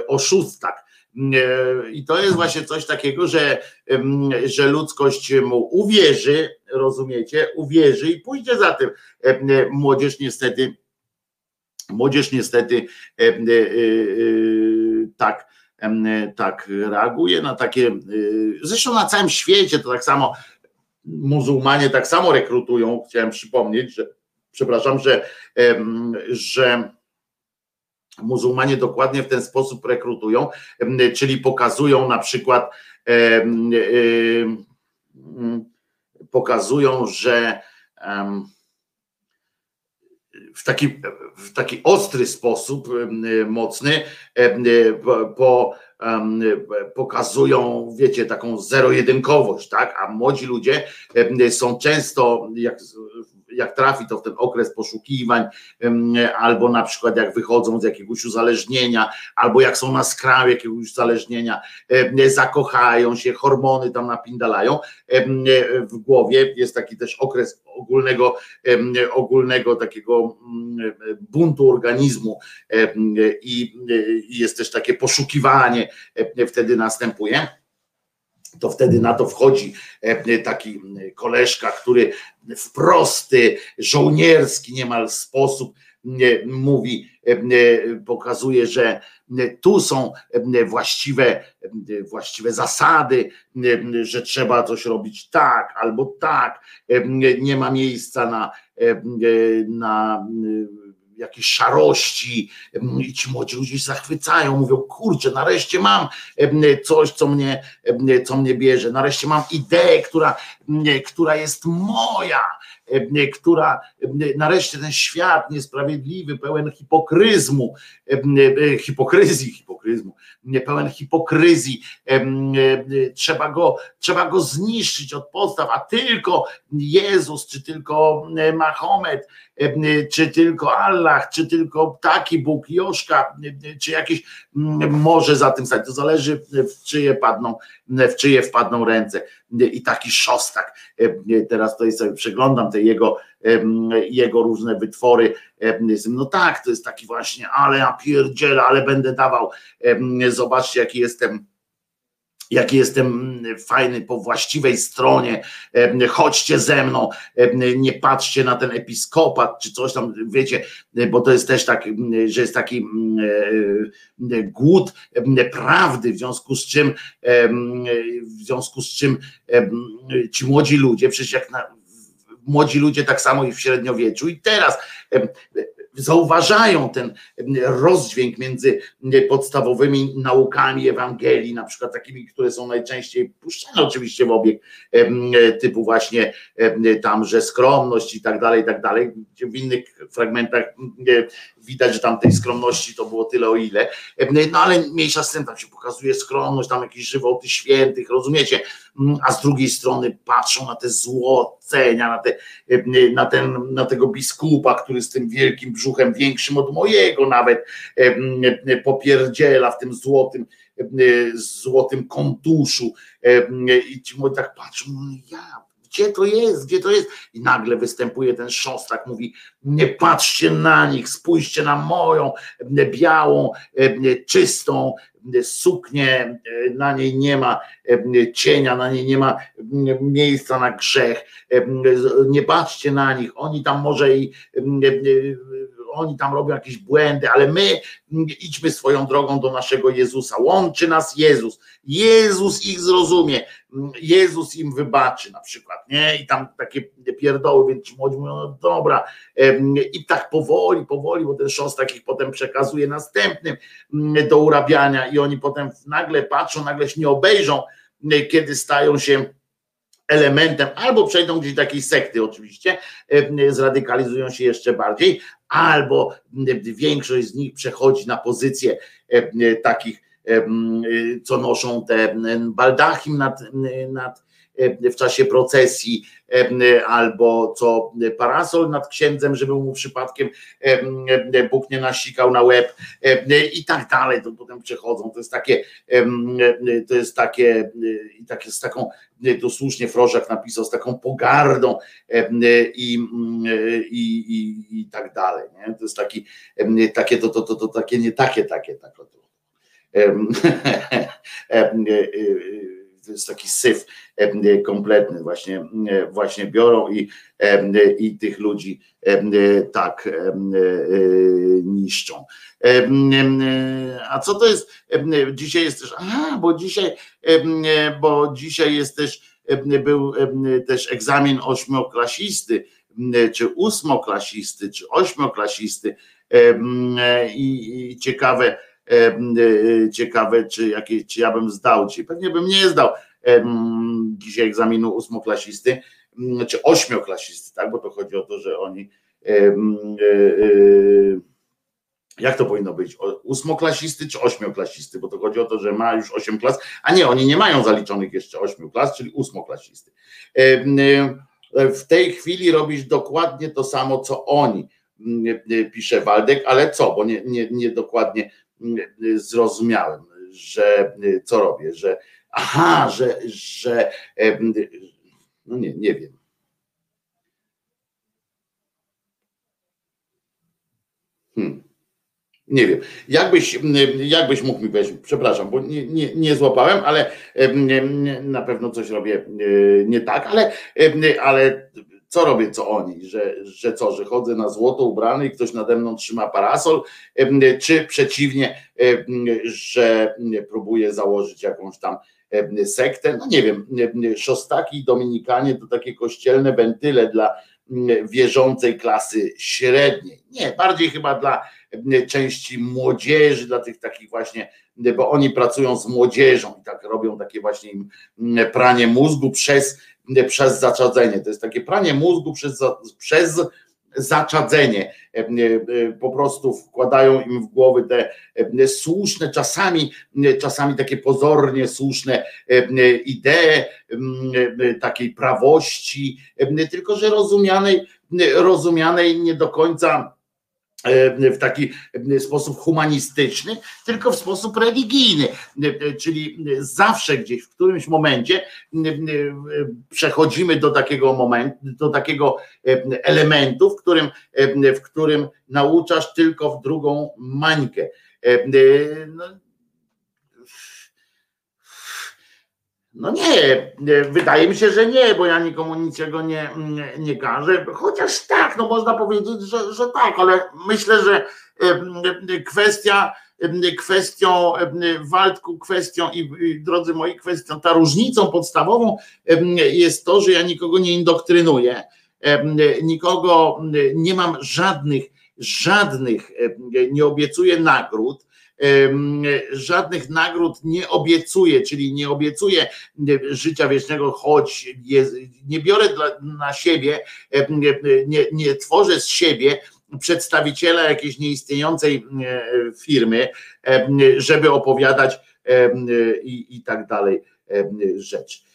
oszustak, i to jest właśnie coś takiego, że, że ludzkość mu uwierzy, rozumiecie, uwierzy i pójdzie za tym. Młodzież niestety, młodzież niestety e, e, tak, tak reaguje na takie, zresztą na całym świecie to tak samo muzułmanie tak samo rekrutują, chciałem przypomnieć, że przepraszam, że, że muzułmanie dokładnie w ten sposób rekrutują, czyli pokazują na przykład pokazują, że w taki, w taki ostry sposób mocny po, pokazują, wiecie, taką zero-jedynkowość, tak? A młodzi ludzie są często, jak jak trafi to w ten okres poszukiwań, albo na przykład jak wychodzą z jakiegoś uzależnienia, albo jak są na skraju jakiegoś uzależnienia, zakochają się, hormony tam napindalają. W głowie jest taki też okres ogólnego, ogólnego takiego buntu organizmu i jest też takie poszukiwanie wtedy następuje to wtedy na to wchodzi e, taki koleżka, który w prosty, żołnierski niemal sposób mówi, e, pokazuje, że tu są właściwe, właściwe zasady, że trzeba coś robić tak albo tak, nie ma miejsca na, na jakieś szarości i ci młodzi ludzie się zachwycają, mówią, kurczę, nareszcie mam coś, co mnie, co mnie bierze, nareszcie mam ideę, która, która jest moja, która nareszcie ten świat niesprawiedliwy, pełen hipokryzmu, hipokryzji, hipokryzmu, pełen hipokryzji, trzeba go, trzeba go zniszczyć od podstaw, a tylko Jezus, czy tylko Mahomet, czy tylko Allah, czy tylko taki Bóg, Joszka, czy jakiś może za tym stać. To zależy w czyje padną, w czyje wpadną ręce. I taki szostak. Teraz tutaj sobie przeglądam te jego, jego różne wytwory. No tak, to jest taki właśnie, ale ja pierdzielę, ale będę dawał. Zobaczcie, jaki jestem jaki jestem fajny po właściwej stronie, chodźcie ze mną, nie patrzcie na ten episkopat czy coś tam, wiecie, bo to jest też tak, że jest taki głód prawdy, w związku z czym w związku z czym ci młodzi ludzie, przecież jak na, młodzi ludzie tak samo i w średniowieczu. I teraz zauważają ten rozdźwięk między podstawowymi naukami Ewangelii, na przykład takimi, które są najczęściej puszczane oczywiście w obieg typu właśnie tam, że skromność i tak dalej, i tak dalej. W innych fragmentach widać, że tam tej skromności to było tyle o ile, no ale mniejsza z tym, tam się pokazuje skromność, tam jakieś żywoty świętych, rozumiecie, a z drugiej strony patrzą na te złocenia, na, te, na, ten, na tego biskupa, który z tym wielkim brzuchem, większym od mojego nawet, popierdziela w tym złotym, złotym kontuszu i ci moi tak patrzą, no ja gdzie to jest, gdzie to jest? I nagle występuje ten szostak, mówi, nie patrzcie na nich, spójrzcie na moją białą, czystą suknię, na niej nie ma cienia, na niej nie ma miejsca na grzech, nie patrzcie na nich, oni tam może i oni tam robią jakieś błędy, ale my idźmy swoją drogą do naszego Jezusa. Łączy nas Jezus. Jezus ich zrozumie. Jezus im wybaczy na przykład, nie? I tam takie pierdoły, więc ci młodzi mówią, no dobra. I tak powoli, powoli, bo ten szostak ich potem przekazuje następnym do urabiania i oni potem nagle patrzą, nagle się nie obejrzą, kiedy stają się elementem, albo przejdą gdzieś do takiej sekty oczywiście, zradykalizują się jeszcze bardziej, albo większość z nich przechodzi na pozycję takich, co noszą te baldachim nad, nad w czasie procesji, albo co parasol nad księdzem, żeby mu przypadkiem Bóg nie nasikał na łeb i tak dalej. To potem przechodzą. To jest takie, to jest takie, i takie z taką, tu słusznie Frożak napisał, z taką pogardą i, i, i, i tak dalej. Nie? To jest taki, takie, to, to, to, to takie, nie takie, takie, tak. To <laughs> jest taki syf kompletny, właśnie, właśnie biorą i, i tych ludzi tak niszczą. A co to jest? Dzisiaj jest też, aha, bo dzisiaj, bo dzisiaj jest też, był też egzamin ośmioklasisty, czy ósmoklasisty, czy ośmioklasisty i ciekawe, ciekawe, czy, jakie, czy ja bym zdał, czy pewnie bym nie zdał dzisiaj egzaminu ósmoklasisty, czy ośmioklasisty, tak, bo to chodzi o to, że oni jak to powinno być? Ósmoklasisty czy ośmioklasisty? Bo to chodzi o to, że ma już osiem klas, a nie, oni nie mają zaliczonych jeszcze ośmiu klas, czyli ósmoklasisty. W tej chwili robisz dokładnie to samo, co oni, pisze Waldek, ale co, bo nie, nie, nie dokładnie zrozumiałem, że co robię, że aha, że, że no nie, nie wiem. Hmm. Nie wiem, jakbyś, jakbyś mógł mi powiedzieć, przepraszam, bo nie, nie, nie złapałem, ale na pewno coś robię nie tak, ale, ale co robię, co oni, że, że co, że chodzę na złoto ubrany i ktoś nade mną trzyma parasol, czy przeciwnie, że próbuję założyć jakąś tam sektę, no nie wiem, szostaki, dominikanie to takie kościelne wentyle dla wierzącej klasy średniej. Nie, bardziej chyba dla części młodzieży, dla tych takich właśnie, bo oni pracują z młodzieżą i tak robią takie właśnie pranie mózgu przez, przez zaczadzenie. To jest takie pranie mózgu przez, przez zaczadzenie. Po prostu wkładają im w głowy te słuszne, czasami, czasami takie pozornie słuszne idee takiej prawości, tylko że rozumianej, rozumianej nie do końca w taki sposób humanistyczny, tylko w sposób religijny. Czyli zawsze gdzieś w którymś momencie przechodzimy do takiego momentu, do takiego elementu, w którym, w którym nauczasz tylko w drugą mańkę. No, No nie, wydaje mi się, że nie, bo ja nikomu niczego nie, nie każę, chociaż tak, no można powiedzieć, że, że tak, ale myślę, że kwestia, kwestią Waldku, kwestią i drodzy moi, kwestią, ta różnicą podstawową jest to, że ja nikogo nie indoktrynuję, nikogo nie mam żadnych, żadnych, nie obiecuję nagród, żadnych nagród nie obiecuję, czyli nie obiecuję życia wiecznego, choć jest, nie biorę dla, na siebie, nie, nie tworzę z siebie przedstawiciela jakiejś nieistniejącej firmy, żeby opowiadać i, i tak dalej rzecz.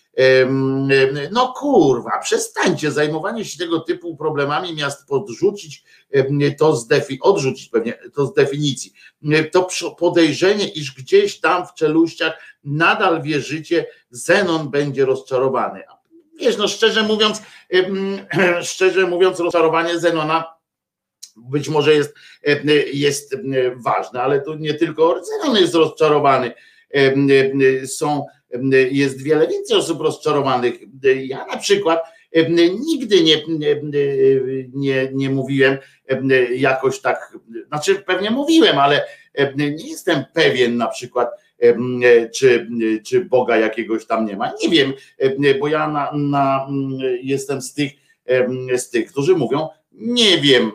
No kurwa, przestańcie zajmowanie się tego typu problemami miast podrzucić to z defi, odrzucić pewnie to z definicji. To podejrzenie, iż gdzieś tam w czeluściach nadal wierzycie, Zenon będzie rozczarowany. Wiesz, no szczerze mówiąc, <clears throat> szczerze mówiąc, rozczarowanie Zenona być może jest, jest ważne, ale to nie tylko Zenon jest rozczarowany. Są jest wiele więcej osób rozczarowanych. Ja na przykład nigdy nie, nie, nie mówiłem jakoś tak, znaczy pewnie mówiłem, ale nie jestem pewien na przykład, czy, czy Boga jakiegoś tam nie ma. Nie wiem, bo ja na, na, jestem z tych, z tych, którzy mówią, nie wiem,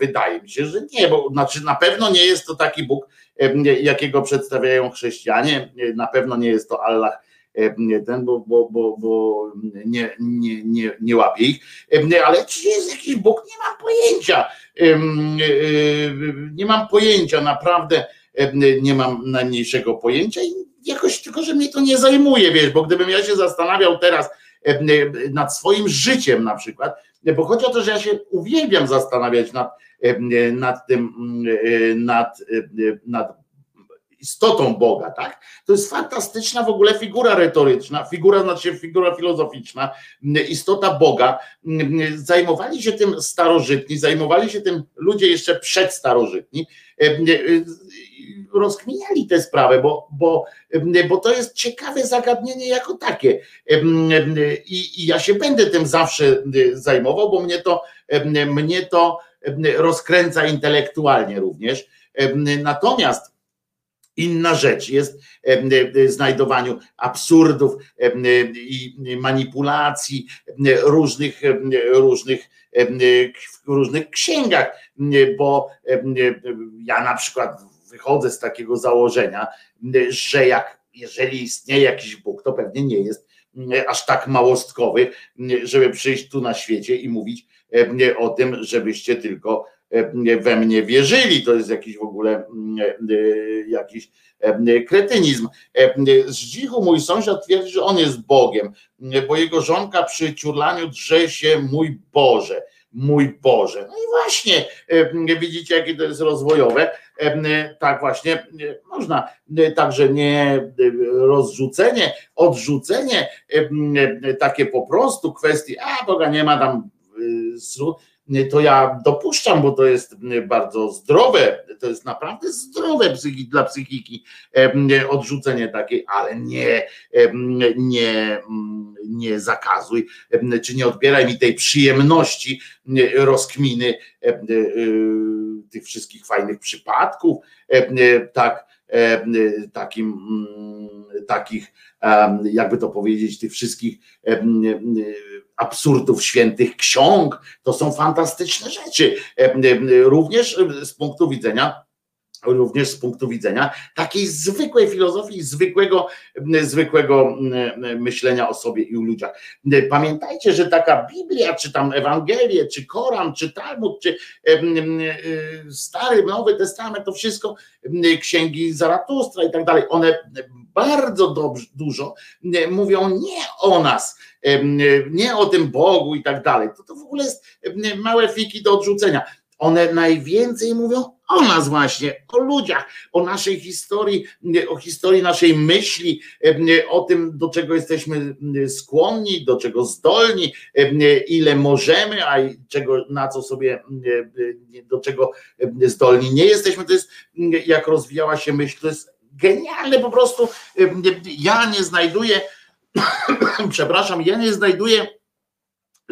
wydaje mi się, że nie, bo znaczy na pewno nie jest to taki Bóg, jakiego przedstawiają chrześcijanie. Na pewno nie jest to Allah ten, bo, bo, bo, bo nie, nie, nie, nie łapie ich, ale czy jest jakiś Bóg, nie mam pojęcia. Nie mam pojęcia, naprawdę nie mam najmniejszego pojęcia i jakoś tylko, że mnie to nie zajmuje, wiesz, bo gdybym ja się zastanawiał teraz, nad swoim życiem na przykład, bo chodzi o to, że ja się uwielbiam zastanawiać nad, nad tym, nad, nad istotą Boga, tak? To jest fantastyczna w ogóle figura retoryczna, figura, znaczy figura filozoficzna, istota Boga. Zajmowali się tym starożytni, zajmowali się tym ludzie jeszcze przedstarożytni, rozkminiali tę sprawę, bo, bo, bo to jest ciekawe zagadnienie jako takie. I, I ja się będę tym zawsze zajmował, bo mnie to, mnie to rozkręca intelektualnie również. Natomiast Inna rzecz jest znajdowaniu absurdów i manipulacji różnych, różnych, w różnych księgach, bo ja na przykład wychodzę z takiego założenia, że jak jeżeli istnieje jakiś Bóg, to pewnie nie jest aż tak małostkowy, żeby przyjść tu na świecie i mówić o tym, żebyście tylko we mnie wierzyli. To jest jakiś w ogóle jakiś kretynizm. Z dzichu mój sąsiad twierdzi, że on jest Bogiem, bo jego żonka przy ciurlaniu drze się mój Boże mój Boże. No i właśnie widzicie, jakie to jest rozwojowe. Tak właśnie można także nie rozrzucenie, odrzucenie takie po prostu kwestii, a Boga nie ma tam to ja dopuszczam, bo to jest bardzo zdrowe, to jest naprawdę zdrowe dla psychiki odrzucenie takiej, ale nie, nie, nie zakazuj, czy nie odbieraj mi tej przyjemności rozkminy tych wszystkich fajnych przypadków, tak, takim, takich, jakby to powiedzieć, tych wszystkich absurdów świętych ksiąg. To są fantastyczne rzeczy. Również z punktu widzenia również z punktu widzenia takiej zwykłej filozofii, zwykłego, zwykłego myślenia o sobie i o ludziach. Pamiętajcie, że taka Biblia, czy tam Ewangelię, czy Koran, czy Talmud, czy Stary, Nowy Testament, to wszystko księgi Zaratustra i tak dalej, one bardzo dobrze, dużo mówią nie o nas, nie o tym Bogu i tak dalej. To, to w ogóle jest małe fiki do odrzucenia. One najwięcej mówią o nas właśnie, o ludziach, o naszej historii, o historii naszej myśli, o tym, do czego jesteśmy skłonni, do czego zdolni, ile możemy, a czego, na co sobie, do czego zdolni nie jesteśmy. To jest, jak rozwijała się myśl, to jest genialne po prostu. Ja nie znajduję, <coughs> przepraszam, ja nie znajduję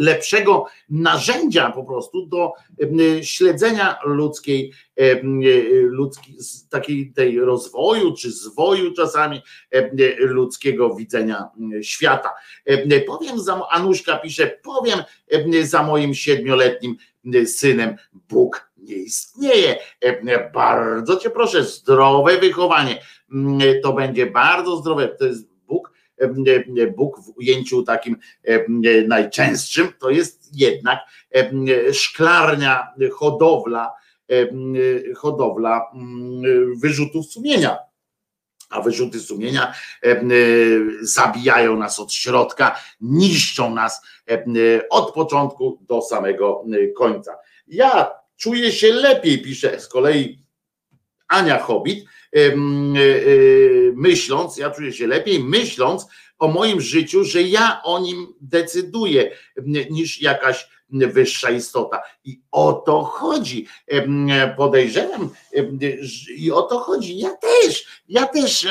lepszego narzędzia po prostu do śledzenia ludzkiej, ludzkiej takiej tej rozwoju czy zwoju czasami ludzkiego widzenia świata. Powiem za, Anuszka pisze, powiem za moim siedmioletnim synem, Bóg nie istnieje. Bardzo cię proszę, zdrowe wychowanie. To będzie bardzo zdrowe. To jest Bóg, Bóg w ujęciu takim najczęstszym, to jest jednak szklarnia, hodowla, hodowla wyrzutów sumienia. A wyrzuty sumienia zabijają nas od środka, niszczą nas od początku do samego końca. Ja czuję się lepiej, pisze z kolei Ania Hobbit, myśląc, ja czuję się lepiej, myśląc o moim życiu, że ja o nim decyduję, niż jakaś wyższa istota. I o to chodzi. Podejrzewam, i o to chodzi. Ja też, ja też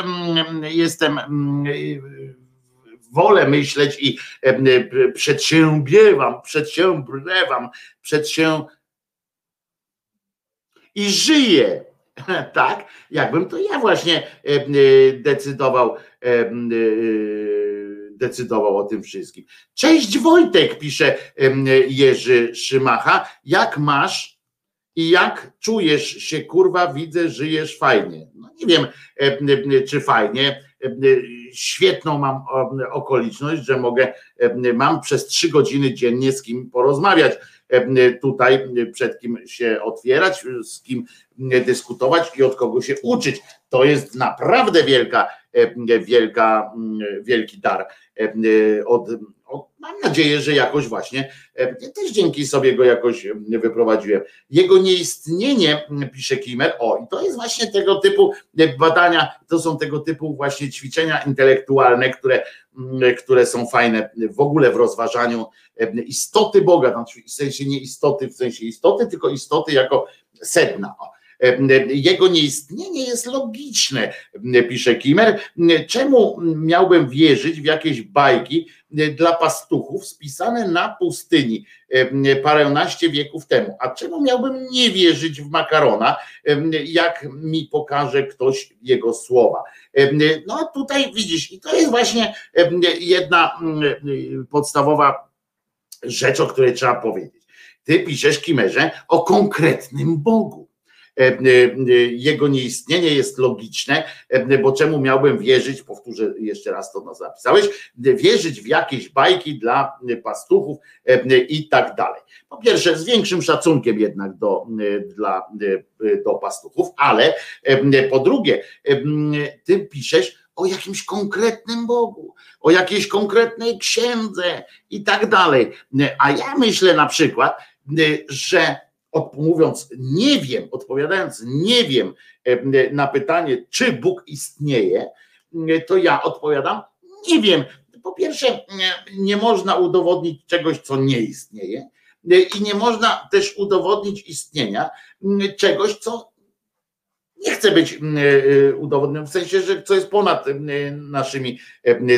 jestem wolę myśleć i przedsiębiewam, przedsiębrewam, przedsię i żyję <laughs> tak, jakbym to ja właśnie e, e, decydował, e, decydował o tym wszystkim. Cześć Wojtek, pisze Jerzy Szymacha. Jak masz i jak czujesz się, kurwa, widzę, żyjesz fajnie. No nie wiem, czy fajnie. Świetną mam okoliczność, że mogę, mam przez trzy godziny dziennie z kim porozmawiać tutaj przed kim się otwierać, z kim dyskutować i od kogo się uczyć. To jest naprawdę wielka, wielka, wielki dar od, mam nadzieję, że jakoś właśnie e, też dzięki sobie go jakoś e, wyprowadziłem. Jego nieistnienie, pisze Kimer, o i to jest właśnie tego typu e, badania, to są tego typu właśnie ćwiczenia intelektualne, które, które są fajne w ogóle w rozważaniu istoty Boga, znaczy w sensie nie istoty w sensie istoty, tylko istoty jako sedna. Jego nieistnienie jest logiczne, pisze Kimer. Czemu miałbym wierzyć w jakieś bajki dla pastuchów spisane na pustyni paręnaście wieków temu? A czemu miałbym nie wierzyć w makarona, jak mi pokaże ktoś jego słowa? No tutaj widzisz, i to jest właśnie jedna podstawowa rzecz, o której trzeba powiedzieć. Ty piszesz, Kimerze, o konkretnym Bogu. E, e, Jego nieistnienie jest logiczne, e, bo czemu miałbym wierzyć, powtórzę jeszcze raz to nas zapisałeś, wierzyć w jakieś bajki dla pastuchów i tak dalej. Po pierwsze, z większym szacunkiem jednak do, dla, do pastuchów, ale po drugie, ty piszesz o jakimś konkretnym Bogu, o jakiejś konkretnej księdze i tak dalej. A ja myślę na przykład, że mówiąc nie wiem, odpowiadając nie wiem e, na pytanie, czy Bóg istnieje, e, to ja odpowiadam nie wiem. Po pierwsze, nie, można udowodnić czegoś, co nie istnieje, e, i nie można też udowodnić istnienia czegoś, co nie chce być udowodnione, w sensie, że co jest ponad naszymi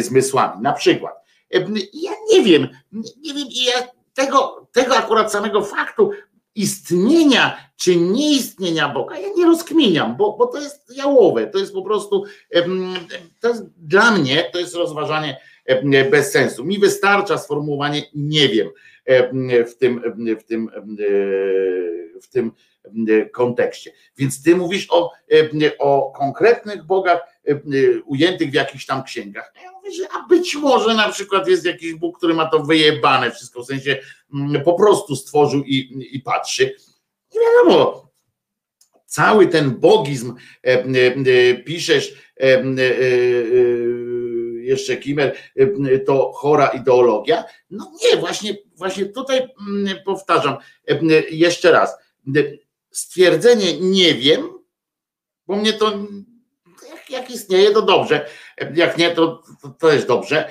zmysłami. Na przykład, ja nie wiem, nie wiem, ja tego, tego akurat samego faktu istnienia czy nieistnienia Boga, ja nie rozkminiam, bo, bo to jest jałowe, to jest po prostu, to jest, dla mnie to jest rozważanie bez sensu. Mi wystarcza sformułowanie nie wiem w tym, w tym, w tym kontekście. Więc ty mówisz o, o konkretnych bogach ujętych w jakichś tam księgach. Ja mówię, że a być może na przykład jest jakiś Bóg, który ma to wyjebane wszystko, w sensie po prostu stworzył i, i patrzy. I wiadomo, cały ten bogizm piszesz jeszcze Kimer, to chora ideologia. No nie, właśnie, właśnie tutaj powtarzam jeszcze raz. Stwierdzenie nie wiem, bo mnie to jak, istnieje, to dobrze. Jak nie, to, to, jest dobrze.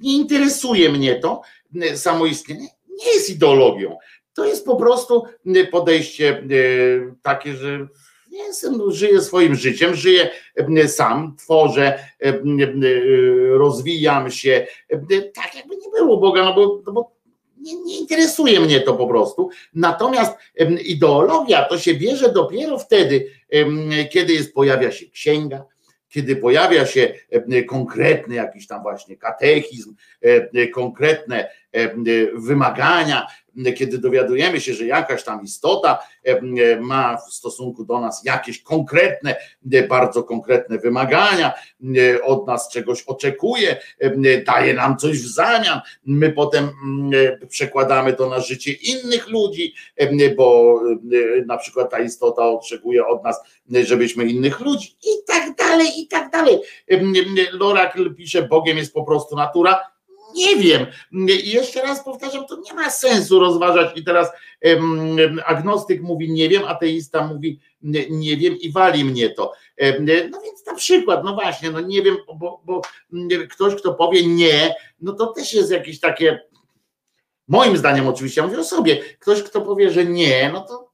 Nie interesuje mnie to samoistnienie. Nie jest ideologią. To jest po prostu podejście takie, że jestem, żyję swoim życiem, żyję sam, tworzę, rozwijam się, tak jakby nie było Boga, no bo, no bo nie, nie, interesuje mnie to po prostu. Natomiast ideologia to się bierze dopiero wtedy, kiedy jest, pojawia się księga, kiedy pojawia się konkretny jakiś tam właśnie katechizm, konkretne wymagania, kiedy dowiadujemy się, że jakaś tam istota ma w stosunku do nas jakieś konkretne, bardzo konkretne wymagania, od nas czegoś oczekuje, daje nam coś w zamian, my potem przekładamy to na życie innych ludzi, bo na przykład ta istota oczekuje od nas, żebyśmy innych ludzi i tak dalej, i tak dalej. Lorak pisze, Bogiem jest po prostu natura, nie wiem. I jeszcze raz powtarzam, to nie ma sensu rozważać. I teraz agnostyk mówi nie wiem, ateista mówi nie wiem i wali mnie to. No więc na przykład, no właśnie, no nie wiem, bo, bo ktoś, kto powie nie, no to też jest jakieś takie, moim zdaniem oczywiście, ja mówię o sobie, ktoś, kto powie, że nie, no to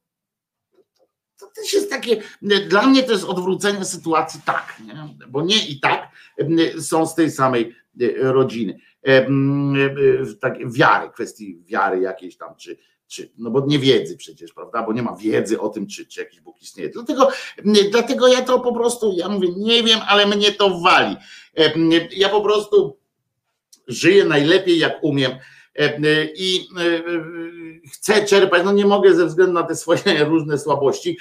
to też jest takie, dla mnie to jest odwrócenie sytuacji tak, nie? bo nie i tak są z tej samej rodziny tak, wiary, kwestii wiary jakiejś tam, czy, czy, no bo nie wiedzy przecież, prawda, bo nie ma wiedzy o tym, czy, czy jakiś Bóg istnieje. Dlatego, dlatego ja to po prostu, ja mówię, nie wiem, ale mnie to wali. Ja po prostu żyję najlepiej, jak umiem i chcę czerpać, no nie mogę ze względu na te swoje <laughs> różne słabości,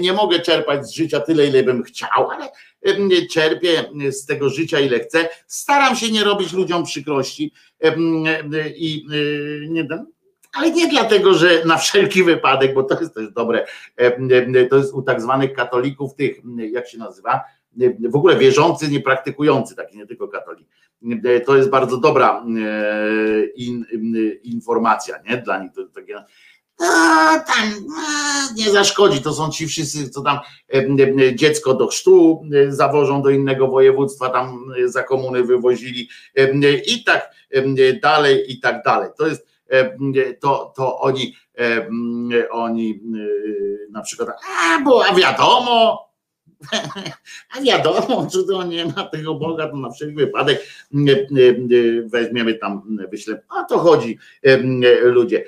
nie mogę czerpać z życia tyle, ile bym chciał, ale czerpię z tego życia ile chcę. Staram się nie robić ludziom przykrości i nie ale nie dlatego, że na wszelki wypadek, bo to jest też dobre, to jest u tak zwanych katolików tych, jak się nazywa, w ogóle wierzący, niepraktykujący, taki nie tylko katolik, To jest bardzo dobra in, informacja, nie? Dla nich to takie a, tam a, nie zaszkodzi. To są ci wszyscy, co tam e, dziecko do chrztu e, zawożą do innego województwa, tam e, za komuny wywozili i tak dalej, i tak dalej. To jest to, to oni, oni na przykład, a bo a wiadomo, a wiadomo, czy to nie ma tego Boga, to na wszelki wypadek weźmiemy tam, wyślemy. A to chodzi ludzie.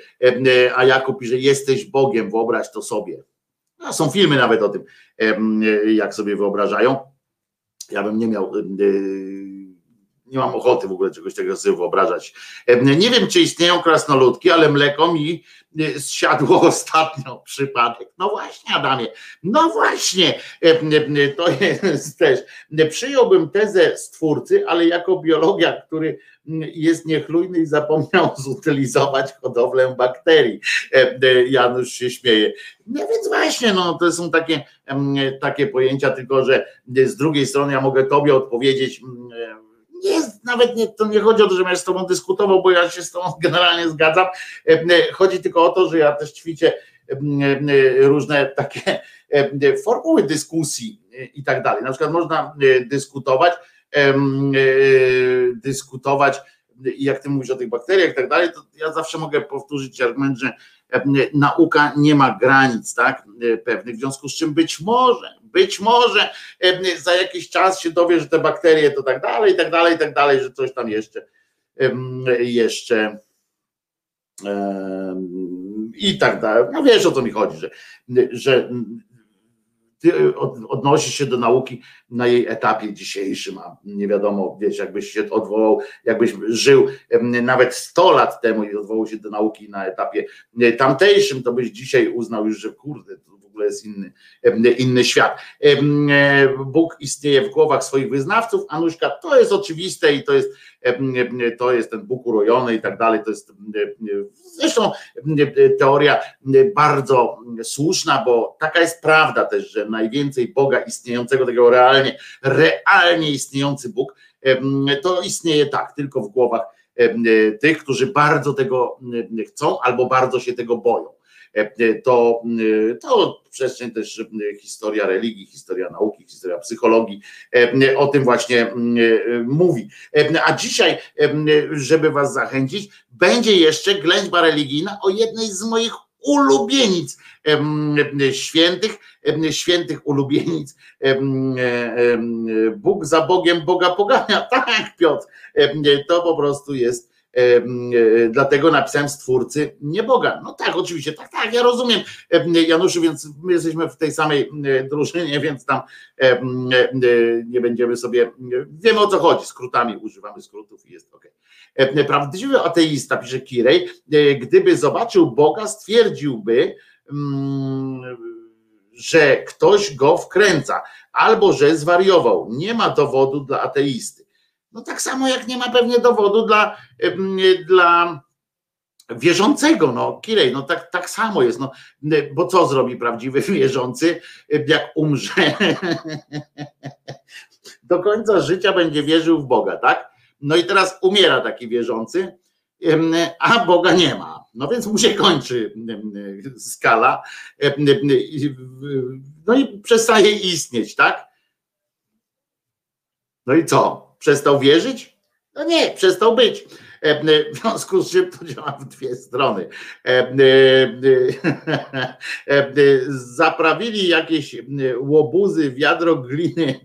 A Jakub pisze, jesteś Bogiem, wyobraź to sobie. A są filmy nawet o tym, jak sobie wyobrażają. Ja bym nie miał nie mam ochoty w ogóle czegoś takiego sobie wyobrażać. Nie wiem, czy istnieją krasnoludki, ale mleko mi y, zsiadło <laughs> ostatnio przypadek. No właśnie, Adamie, no właśnie, to jest <laughs> też. Przyjąłbym tezę stwórcy, ale jako biologia, który jest niechlujny i zapomniał <laughs> zutylizować hodowlę bakterii. Janusz się śmieje. No więc właśnie, no to są takie, takie pojęcia, tylko że z drugiej strony ja mogę tobie odpowiedzieć nie, nawet nie, to nie chodzi o to, że ja z tobą dyskutował, bo ja się z tobą <laughs> generalnie zgadzam. Chodzi tylko o to, że ja też ćwiczę różne takie formuły dyskusji i tak dalej. Na przykład można dyskutować, dyskutować, jak ty mówisz o tych bakteriach i tak dalej, to ja zawsze mogę powtórzyć argument, że nauka nie ma granic, tak, pewnych, w związku z czym być może, być może za jakiś czas się dowie, że te bakterie to tak dalej, tak dalej, tak dalej, że coś tam jeszcze jeszcze i tak dalej. No wiesz o co mi chodzi, że, że odnosi się do nauki na jej etapie dzisiejszym, a nie wiadomo, wiesz, jakbyś się odwołał, jakbyś żył nawet 100 lat temu i odwołał się do nauki na etapie tamtejszym, to byś dzisiaj uznał już, że kurde, to ogóle jest inny, inny świat. Bóg istnieje w głowach swoich wyznawców, Anuśka, to jest oczywiste i to jest, to jest ten Bóg urojony i tak dalej, to jest zresztą teoria bardzo słuszna, bo taka jest prawda też, że najwięcej Boga istniejącego, tego realnie, realnie istniejący Bóg, to istnieje tak, tylko w głowach tych, którzy bardzo tego chcą albo bardzo się tego boją. To, to przestrzeń też historia religii, historia nauki, historia psychologii o tym właśnie mówi. A dzisiaj, żeby Was zachęcić, będzie jeszcze ględźba religijna o jednej z moich ulubienic świętych, świętych ulubienic. Bóg za Bogiem Boga pogania. <laughs> Tak, Piotr, to po prostu jest dlatego napisałem stwórcy nie Boga. No tak, oczywiście, tak, tak, ja rozumiem Januszu, więc my jesteśmy w tej samej drużynie, więc tam nie będziemy sobie, wiemy o co chodzi, skrótami używamy skrótów i jest ok. Prawdziwy ateista, pisze Kirej, e, gdyby zobaczył Boga, stwierdziłby, że ktoś go wkręca, albo że zwariował. Nie ma dowodu dla ateisty. No tak samo jak nie ma pewnie dowodu dla, dla wierzącego, no Kirej, no tak, tak samo jest, no, bo co zrobi prawdziwy <laughs> wierzący, jak umrze? <laughs> Do końca życia będzie wierzył w Boga, tak? No i teraz umiera taki wierzący, a Boga nie ma. No więc mu się kończy skala, no i przestaje istnieć, tak? No i co? Przestał wierzyć? No nie, przestał być. E, w związku z czym to działa w dwie strony. E, <laughs> e, zaprawili jakieś łobuzy, wiadro gliny,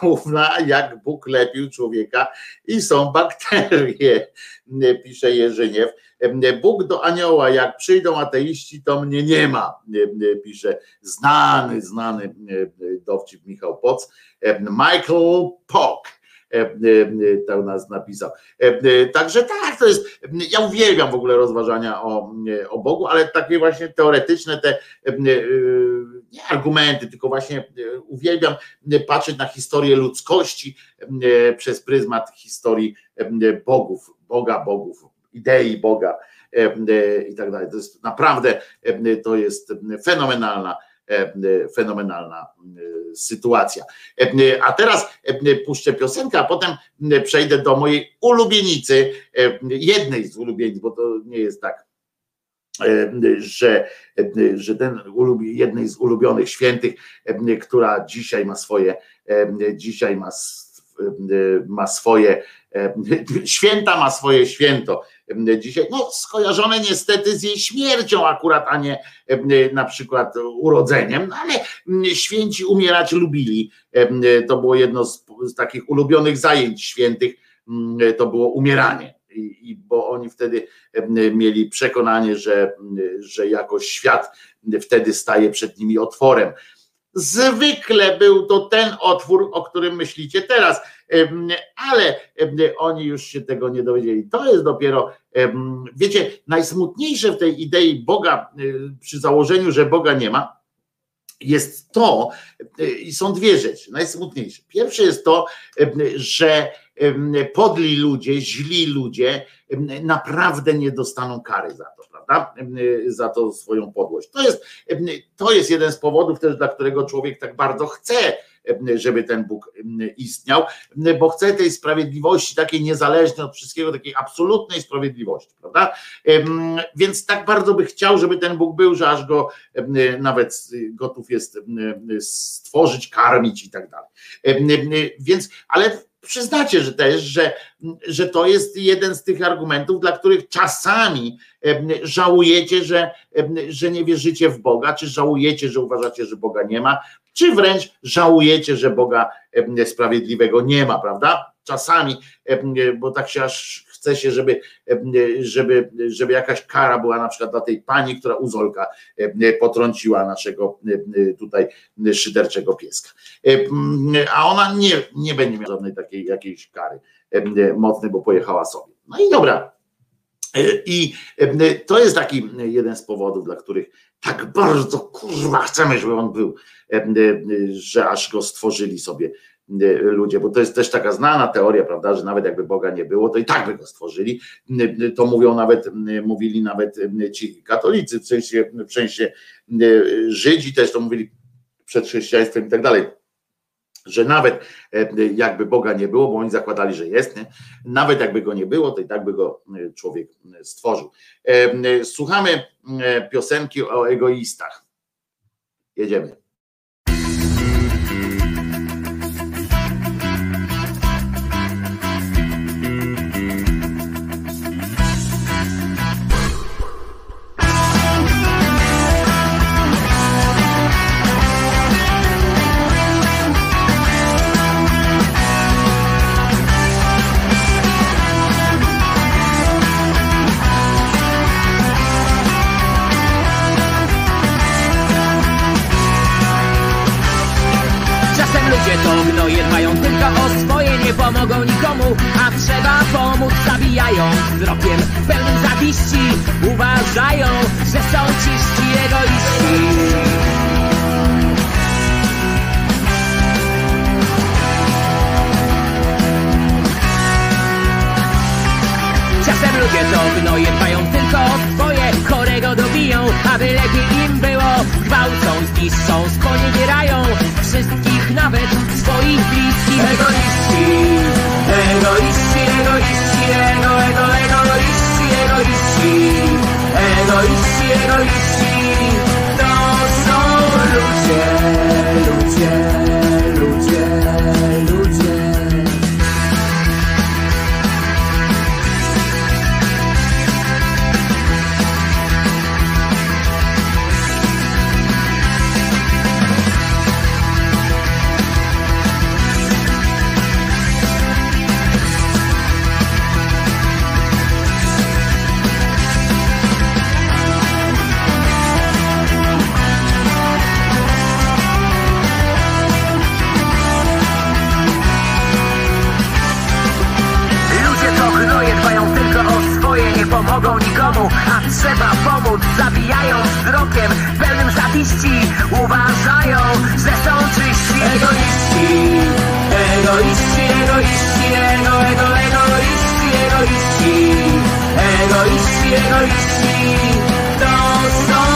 gówna, jak Bóg lepił człowieka i są bakterie, pisze Jerzyniew. Bóg do anioła, jak przyjdą ateiści, to mnie nie ma, pisze znany, znany dowcip Michał Poc. Michael Pock to nas napisał. Także tak, to jest, ja uwielbiam w ogóle rozważania o, o Bogu, ale takie właśnie teoretyczne te nie argumenty, tylko właśnie uwielbiam patrzeć na historię ludzkości przez pryzmat historii bogów, Boga, bogów, idei Boga i tak dalej. To jest naprawdę, to jest fenomenalna fenomenalna sytuacja. A teraz puszczę piosenkę, a potem przejdę do mojej ulubienicy, jednej z ulubienic, bo to nie jest tak że, że ten jednej z ulubionych świętych, która dzisiaj ma swoje, dzisiaj ma, ma swoje święta, ma swoje święto dzisiaj, no skojarzone niestety z jej śmiercią akurat, a nie na przykład urodzeniem, no ale święci umierać lubili. To było jedno z, z takich ulubionych zajęć świętych, to było umieranie i, bo oni wtedy mieli przekonanie, że, że jakoś świat wtedy staje przed nimi otworem. Zwykle był to ten otwór, o którym myślicie teraz, ale oni już się tego nie dowiedzieli. To jest dopiero, wiecie, najsmutniejsze w tej idei Boga, przy założeniu, że Boga nie ma, jest to, i są dwie rzeczy, najsmutniejsze. Pierwsze jest to, że podli ludzie, źli ludzie naprawdę nie dostaną kary za to, prawda? Za to swoją podłość. To jest, to jest jeden z powodów też, dla którego człowiek tak bardzo chce, żeby ten Bóg istniał, bo chce tej sprawiedliwości, takiej niezależnej od wszystkiego, takiej absolutnej sprawiedliwości, prawda? Więc tak bardzo by chciał, żeby ten Bóg był, że aż go nawet gotów jest stworzyć, karmić i tak dalej. Więc, ale przyznacie, że też, że, że to jest jeden z tych argumentów, dla których czasami żałujecie, że, że nie wierzycie w Boga, czy żałujecie, że uważacie, że Boga nie ma, czy wręcz żałujecie, że Boga sprawiedliwego nie ma, prawda? Czasami, bo tak się aż chce się, żeby, żeby, żeby jakaś kara była na przykład dla tej pani, która uzolka potrąciła naszego tutaj szyderczego pieska. A ona nie, nie będzie miała żadnej takiej jakiejś kary mocnej, bo pojechała sobie. No i dobra. I to jest taki jeden z powodów, dla których tak bardzo kurwa chcemy, żeby on był, że aż go stworzyli sobie ludzie, bo to jest też taka znana teoria, prawda, że nawet jakby Boga nie było, to i tak by go stworzyli. Y, y, to mówią nawet, mówili nawet ci katolicy, w sensie, w sensie Żydzi też to mówili przed chrześcijaństwem i tak dalej że nawet jakby Boga nie było, bo oni zakładali, że jest, nie? nawet jakby go nie było, to i tak by go człowiek stworzył. Słuchamy piosenki o egoistach. Jedziemy. Zabijają. Wzrokiem pełnym zawiści Uważają, że są czyści egoiści. Czasem ludzie to gnoje aby lepiej im było Gwałcą, zniszczą, sponiewierają Wszystkich, nawet swoich bliskich. Egoiści, egoiści, egoiści Ego, ego, egoiści, egoiści Egoiści, egoiści. To są ludzie, ludzie pomogą nikomu, a trzeba pomóc Zabijają wzrokiem pełnym zawiści Uważają, że są czyści. Egoiści, egoiści, egoiści Ego, ego, egoiści, egoiści Egoiści, egoiści. To są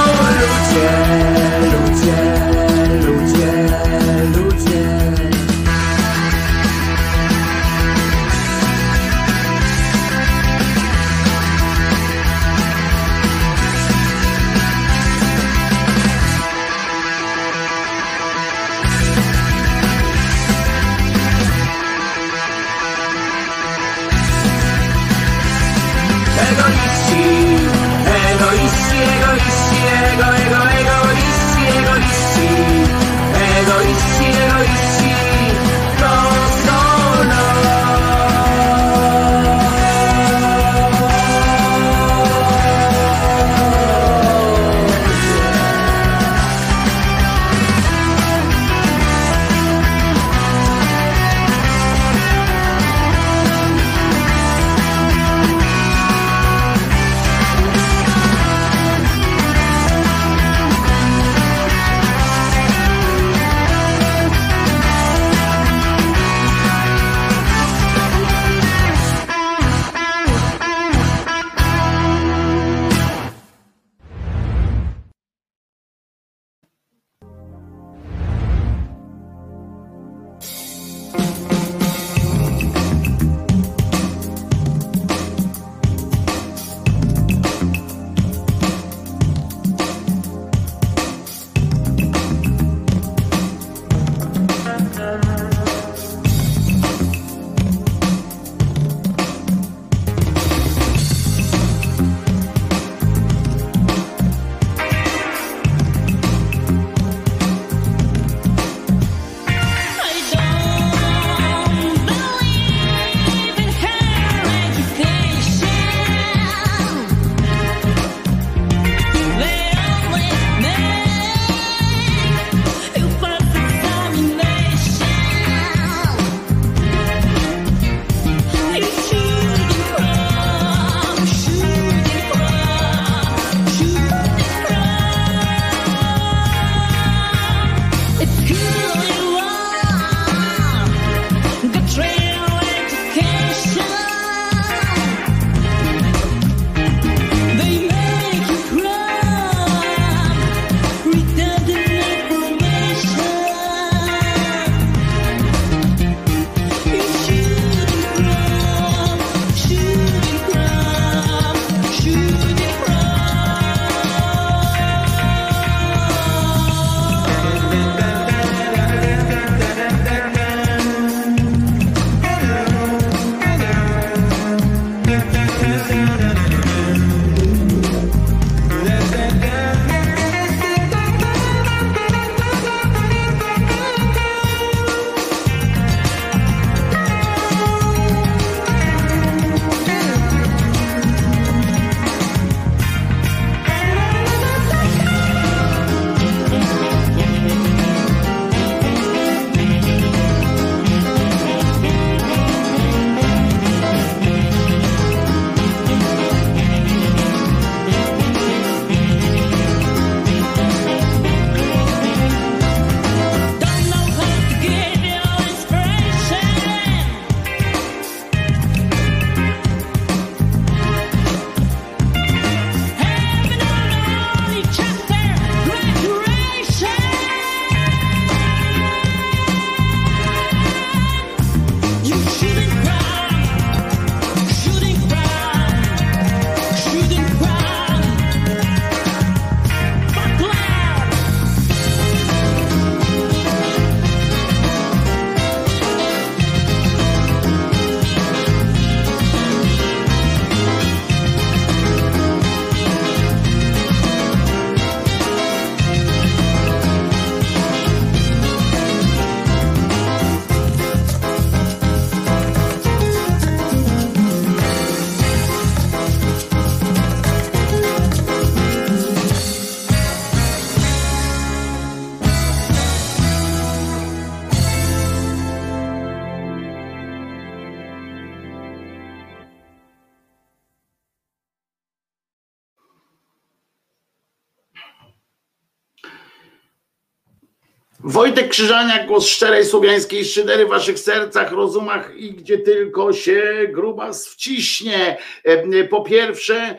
Krzyżaniak, głos szczerej słowiańskiej szydery w waszych sercach, rozumach i gdzie tylko się grubas wciśnie. E, Po pierwsze, e,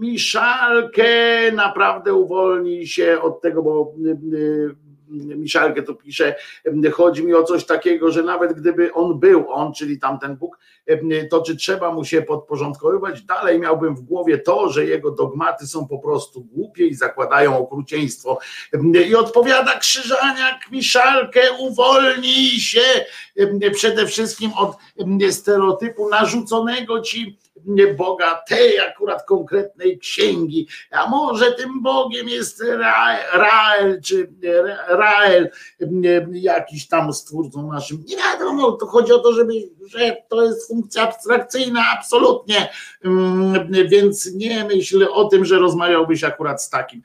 Miszalkę naprawdę uwolni się od tego, bo e, Miszalkę to pisze, chodzi mi o coś takiego, że nawet gdyby on był, on, czyli tamten Bóg, to czy trzeba mu się podporządkowywać? Dalej miałbym w głowie to, że jego dogmaty są po prostu głupie i zakładają okrucieństwo. I odpowiada Krzyżaniak, Miszalkę, uwolnij się przede wszystkim od stereotypu narzuconego ci Boga, tej akurat konkretnej księgi, a może tym Bogiem jest Rael, czy Rael, jakiś tam stwórcą naszym, nie wiadomo, to chodzi o to, żeby, że to jest funkcja abstrakcyjna, absolutnie, więc nie myśl o tym, że rozmawiałbyś akurat z takim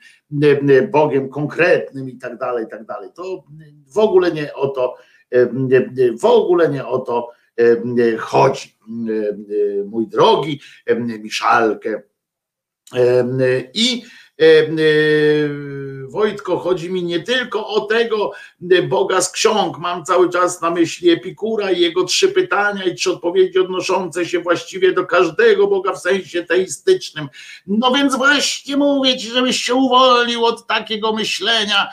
Bogiem konkretnym i tak dalej, i tak dalej, to w ogóle nie o to, w ogóle nie o to chodzi, mój drogi Miszalkę. I Wojtko, chodzi mi nie tylko o tego Boga z ksiąg, mam cały czas na myśli Epikura i jego trzy pytania i trzy odpowiedzi odnoszące się właściwie do każdego Boga w sensie teistycznym. No więc właśnie mówię ci, żebyś się uwolnił od takiego myślenia,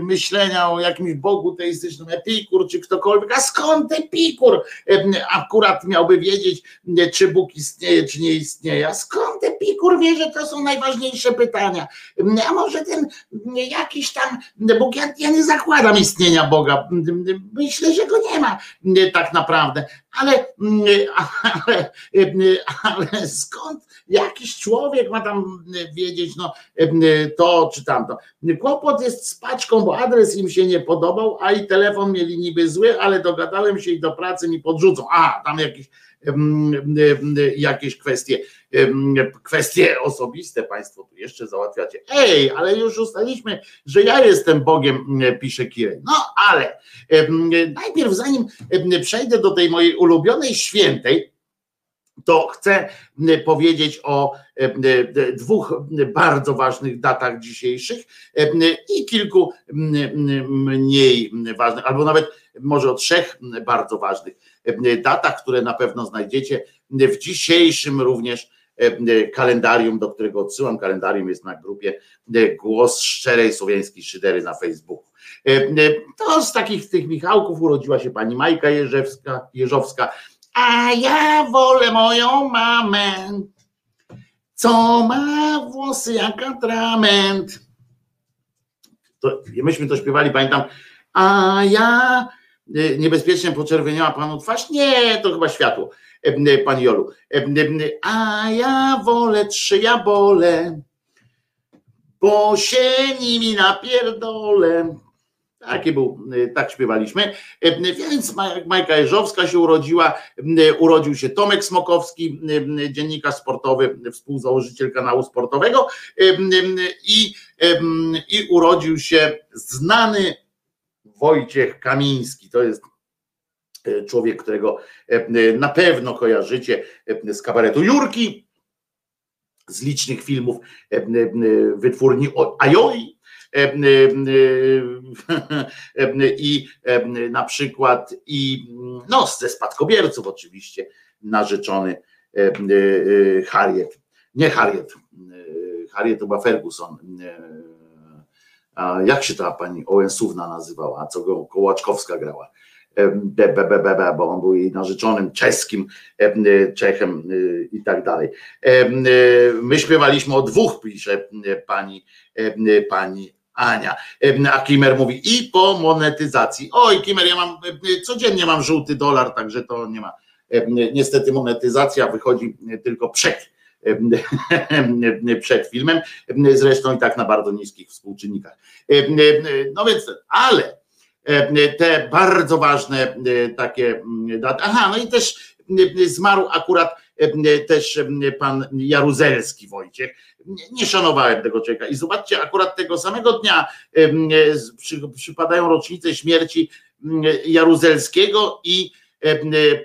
myślenia o jakimś Bogu teistycznym, Epikur czy ktokolwiek, a skąd Epikur? Akurat miałby wiedzieć, czy Bóg istnieje, czy nie istnieje, a skąd Epikur wie, że to są najważniejsze pytania, a może ten jakiś tam Bóg, ja, ja nie zakładam istnienia Boga, myślę, że go nie ma tak naprawdę, ale, <laughs> ale, ale skąd jakiś człowiek ma tam wiedzieć, no to czy tamto. Kłopot jest z paczką, bo adres im się nie podobał, a i telefon mieli niby zły, ale dogadałem się i do pracy mi podrzucą. A, tam jakieś, jakieś kwestie, kwestie osobiste Państwo tu jeszcze załatwiacie. Ej, ale już ustaliliśmy, że ja jestem Bogiem, pisze Kirej. No ale najpierw zanim przejdę do tej mojej ulubionej świętej, to chcę powiedzieć o dwóch bardzo ważnych datach dzisiejszych i kilku mniej ważnych, albo nawet może o trzech bardzo ważnych datach, które na pewno znajdziecie w dzisiejszym również kalendarium, do którego odsyłam. Kalendarium jest na grupie Głos Szczerej Słowiańskiej Szydery na Facebooku. To z takich tych Michałków urodziła się pani Majka Jerzewska, Jeżowska, a ja wolę moją mamę, co ma włosy jak atrament. To, myśmy to śpiewali, pamiętam, a ja niebezpiecznie poczerwieniała panu twarz. Nie, to chyba światło, y, pani Jolu. Y, a ja wolę trzy jabole, bo się nimi napierdolę. Taki był, y, tak śpiewaliśmy. Y, więc Majka Jeżowska się urodziła, y, urodził się Tomek Smokowski, dziennikarz sportowy, współzałożyciel kanału sportowego i, i urodził się znany Wojciech Kamiński. To jest człowiek, którego na pewno kojarzycie z kabaretu Jurki, z licznych filmów wytwórni Ajoi, <laughs> i na przykład i no ze spadkobierców oczywiście narzeczony Harriet, nie Harriet, Harriet to była Ferguson, jak się ta pani Ołęsówna nazywała, co go Kołaczkowska grała, bo on był jej narzeczonym czeskim Czechem i tak dalej. My śpiewaliśmy o dwóch, pisze pani, pani Ania. A Kimer mówi i po monetyzacji. Oj, Kimer, ja mam codziennie mam żółty dolar, także to nie ma. Niestety monetyzacja wychodzi tylko przed <laughs> przed filmem, zresztą i tak na bardzo niskich współczynnikach. No więc, ale te bardzo ważne takie daty. Aha, no i też zmarł akurat też pan Jaruzelski Wojciech. Nie szanowałem tego człowieka. I zobaczcie, akurat tego samego dnia przypadają rocznice śmierci Jaruzelskiego i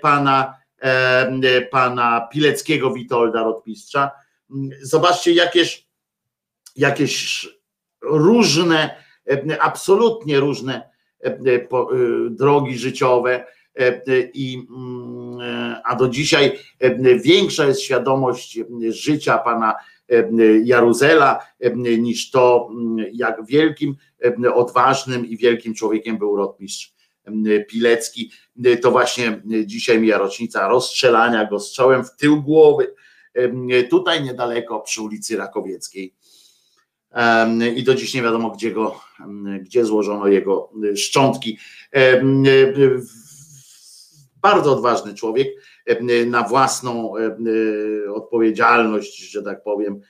pana, pana Pileckiego Witolda Rotmistrza. Zobaczcie, jakieś, jakieś różne absolutnie różne drogi życiowe i mm, a do dzisiaj większa jest świadomość życia pana Jaruzela niż to, jak wielkim, odważnym i wielkim człowiekiem był rotmistrz Pilecki. To właśnie dzisiaj mija rocznica rozstrzelania go strzałem w tył głowy, tutaj niedaleko przy ulicy Rakowieckiej. I do dziś nie wiadomo, gdzie go, gdzie złożono jego szczątki. Bardzo odważny człowiek, na własną odpowiedzialność, że tak powiem,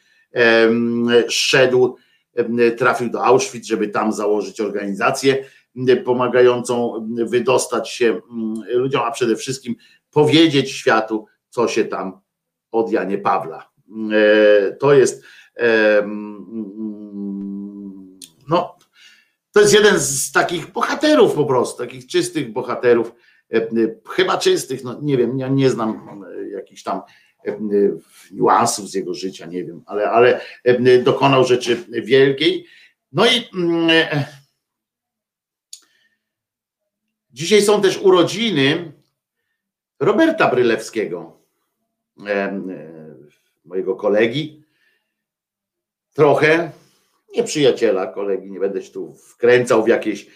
szedł, trafił do Auschwitz, żeby tam założyć organizację pomagającą wydostać się ludziom, a przede wszystkim powiedzieć światu, co się tam od Janie Pawla. To jest no, to jest jeden z takich bohaterów po prostu, takich czystych bohaterów, chyba czystych, no nie wiem, ja nie znam jakichś tam niuansów z jego życia, nie wiem, ale, ale dokonał rzeczy wielkiej. No i Dzisiaj są też urodziny Roberta Brylewskiego, mojego kolegi. Trochę nieprzyjaciela kolegi, nie będę się tu wkręcał w jakieś,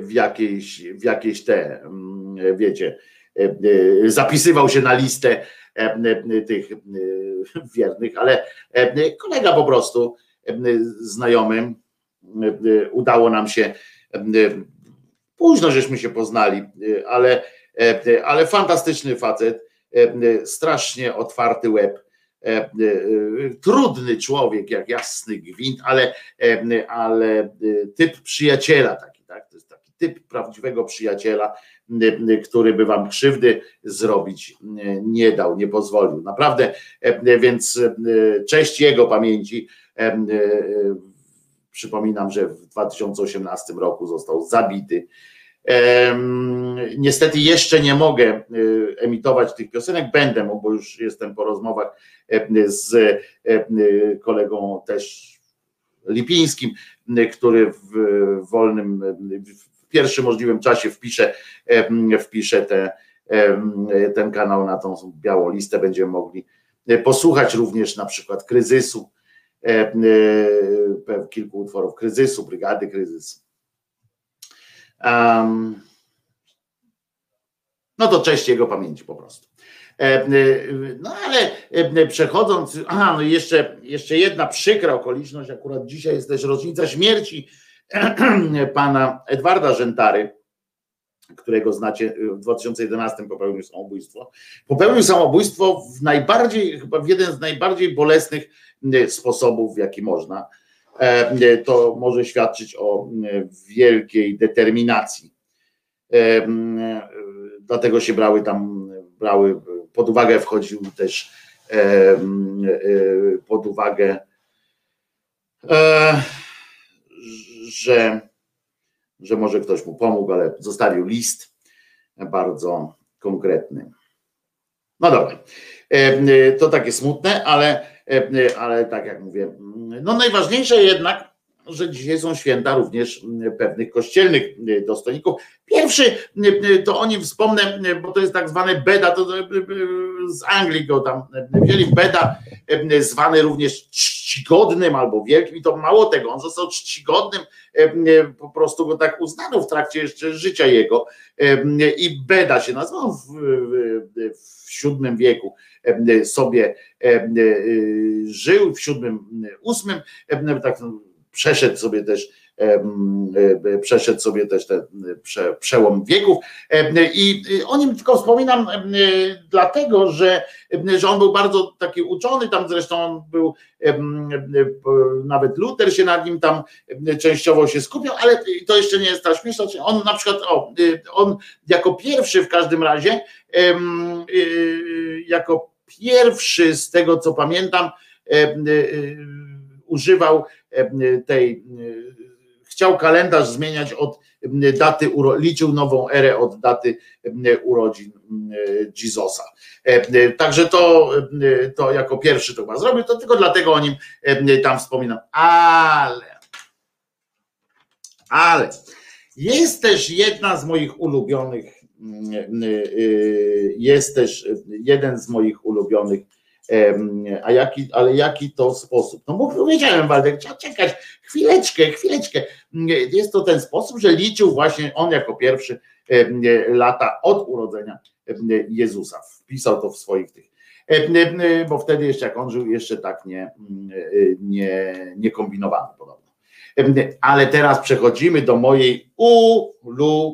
w jakieś, w jakieś te, wiecie, zapisywał się na listę tych wiernych, ale kolega po prostu znajomym udało nam się Późno żeśmy się poznali, y, ale, e, ale fantastyczny facet, e, strasznie otwarty łeb, e, trudny człowiek, jak jasny gwint, ale, ale typ przyjaciela taki, tak? To jest taki typ prawdziwego przyjaciela, który by wam krzywdy zrobić nie dał, nie pozwolił. Naprawdę, więc cześć jego pamięci. Przypominam, że w 2018 roku został zabity. Niestety jeszcze nie mogę y, emitować tych piosenek, będę, bo już jestem po rozmowach z kolegą też Lipińskim, który w wolnym, w pierwszym możliwym czasie wpisze, wpisze te, ten kanał na tą białą listę, będziemy mogli posłuchać również na przykład kryzysu E, e, kilku utworów kryzysu, brygady kryzysu. Um, no to cześć jego pamięci po prostu. E, no ale przechodząc, aha, no jeszcze, jeszcze jedna przykra okoliczność, akurat dzisiaj jest też rocznica śmierci <clears throat> pana Edwarda Rzętary, którego znacie, w 2011 popełnił samobójstwo. Popełnił samobójstwo w najbardziej, chyba w jeden z najbardziej bolesnych sposobów, w jaki można. E, to może świadczyć o wielkiej determinacji. E, dlatego się brały tam, brały pod uwagę, wchodził też e, pod uwagę, że, że może ktoś mu pomógł, ale zostawił list bardzo konkretny. No dobra, to takie smutne, ale E, e, ale tak jak mówię, no najważniejsze jednak, że dzisiaj są święta również pewnych kościelnych dostojników. Pierwszy, to o nim wspomnę, bo to jest tak zwany Beda, to z Anglii go tam wzięli, Beda, zwany również czcigodnym albo wielkim i to mało tego, on został czcigodnym, po prostu go tak uznano w trakcie jeszcze życia jego i Beda się nazywał w, w, w VII wieku sobie żył, w VII, VIII, tak przeszedł sobie też przeszedł sobie też ten prze, przełom wieków. I o nim tylko wspominam dlatego, że, że on był bardzo taki uczony, tam zresztą on był nawet Luther się nad nim tam częściowo się skupiał, ale to jeszcze nie jest ta śmieszna, on na przykład o, on jako pierwszy w każdym razie jako pierwszy z tego co pamiętam używał tej chciał kalendarz zmieniać od daty, liczył nową erę od daty urodzin Jezusa. Także to, to jako pierwszy to chyba zrobił, to tylko dlatego o nim tam wspominam. Ale Ale jest też jedna z moich ulubionych, mm, y, y, jest też jeden z moich ulubionych, a jaki, ale jaki to sposób? No bo powiedziałem Waldek, trzeba czekać chwileczkę, chwileczkę. Jest to ten sposób, że liczył właśnie on jako pierwszy lata od urodzenia Jezusa. Wpisał to w swoich tych bo wtedy jeszcze jak on żył, jeszcze tak nie, mm, nie, nie kombinowano podobno. Ale teraz przechodzimy do mojej ulubionej,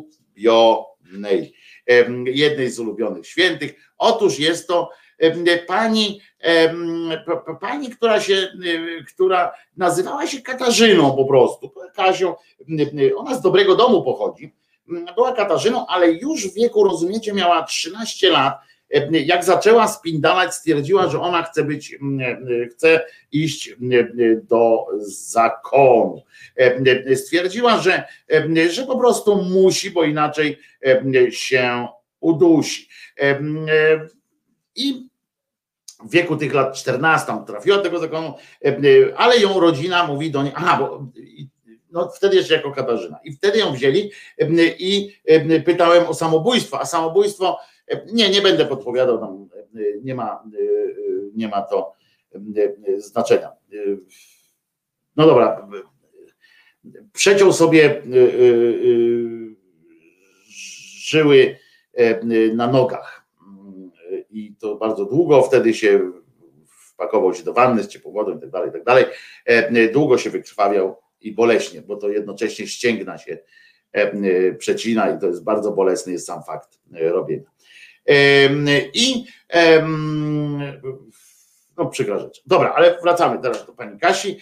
jednej z ulubionych świętych. Otóż jest to pani, pani, która się, y, która nazywała się Katarzyną po prostu. Kasią, y, ona z dobrego domu pochodzi. Była Katarzyną, ale już w wieku, rozumiecie, miała 13 lat. Jak zaczęła spindalać, stwierdziła, że ona chce być, chce iść do zakonu. Stwierdziła, że, że po prostu musi, bo inaczej się udusi. I w wieku tych lat 14 tam trafiła do tego zakonu, ale ją rodzina mówi do niej, aha, bo no wtedy jeszcze jako Katarzyna. I wtedy ją wzięli i pytałem o samobójstwo, a samobójstwo, nie, nie będę podpowiadał, tam nie ma, nie ma to znaczenia. No dobra, przeciął sobie żyły na nogach to bardzo długo, wtedy się wpakował się do wanny z ciepłą wodą i tak dalej, i tak dalej. Długo się wykrwawiał i boleśnie, bo to jednocześnie ścięgna się przecina i to jest bardzo bolesny jest sam fakt robienia. I no przykra rzecz. Dobra, ale wracamy teraz do pani Kasi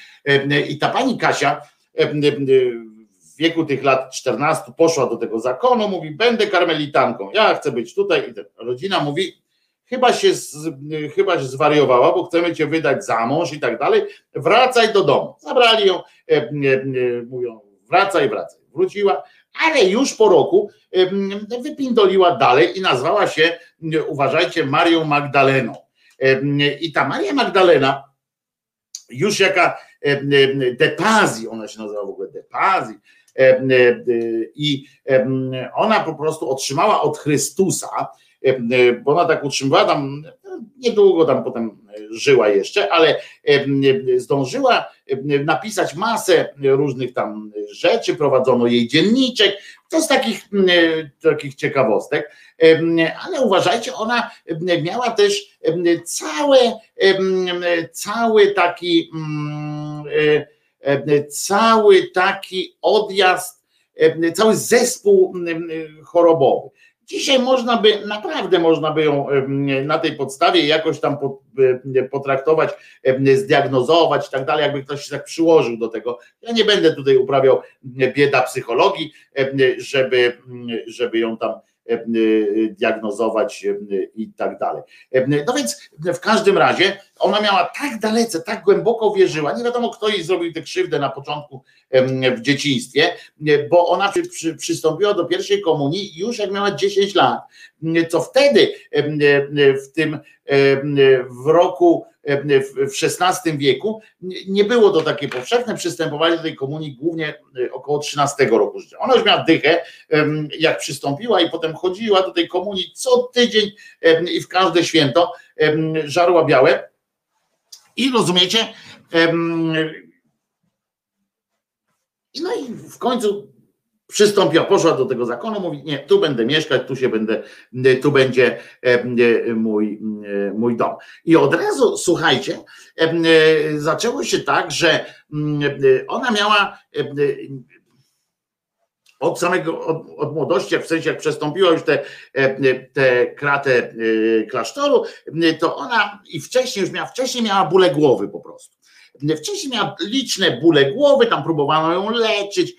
i ta pani Kasia w wieku tych lat 14 poszła do tego zakonu, mówi będę karmelitanką, ja chcę być tutaj i rodzina mówi chyba się, z, chyba się zwariowała, bo chcemy cię wydać za mąż i tak dalej, wracaj do domu. Zabrali ją, e, e, mówią wracaj, wracaj. Wróciła, ale już po roku e, wypindoliła dalej i nazwała się, uważajcie, Marią Magdaleną. I ta Maria Magdalena, już jaka Depazji, ona się nazywa w ogóle Depazji, i ona po prostu otrzymała od Chrystusa, bo ona tak utrzymywała tam, niedługo tam potem żyła jeszcze, ale zdążyła napisać masę różnych tam rzeczy, prowadzono jej dzienniczek, to z takich, takich ciekawostek, ale uważajcie, ona miała też całe, cały taki cały taki odjazd, cały zespół chorobowy. Dzisiaj można by, naprawdę można by ją na tej podstawie jakoś tam potraktować, zdiagnozować i tak dalej, jakby ktoś się tak przyłożył do tego. Ja nie będę tutaj uprawiał bieda psychologii, żeby, żeby ją tam diagnozować i tak dalej. No więc w każdym razie ona miała tak dalece, tak głęboko wierzyła, nie wiadomo kto jej zrobił tę krzywdę na początku w dzieciństwie, bo ona przy, przy, przystąpiła do pierwszej komunii już jak miała 10 lat, co wtedy w tym w roku w XVI wieku nie było to takie powszechne, przystępowali do tej komunii głównie około 13 roku życia. Ona już miała dychę, jak przystąpiła i potem chodziła do tej komunii co tydzień i w każde święto żarła białe i rozumiecie, no i w końcu przystąpiła, poszła do tego zakonu, mówi, nie, tu będę mieszkać, tu się będę, tu będzie mój, mój dom. I od razu, słuchajcie, zaczęło się tak, że ona miała od samego, od, od młodości, w sensie jak przestąpiła już tę te, te kratę klasztoru, to ona i wcześniej już miała, wcześniej miała bóle głowy po prostu. Wcześniej miała liczne bóle głowy, tam próbowano ją leczyć,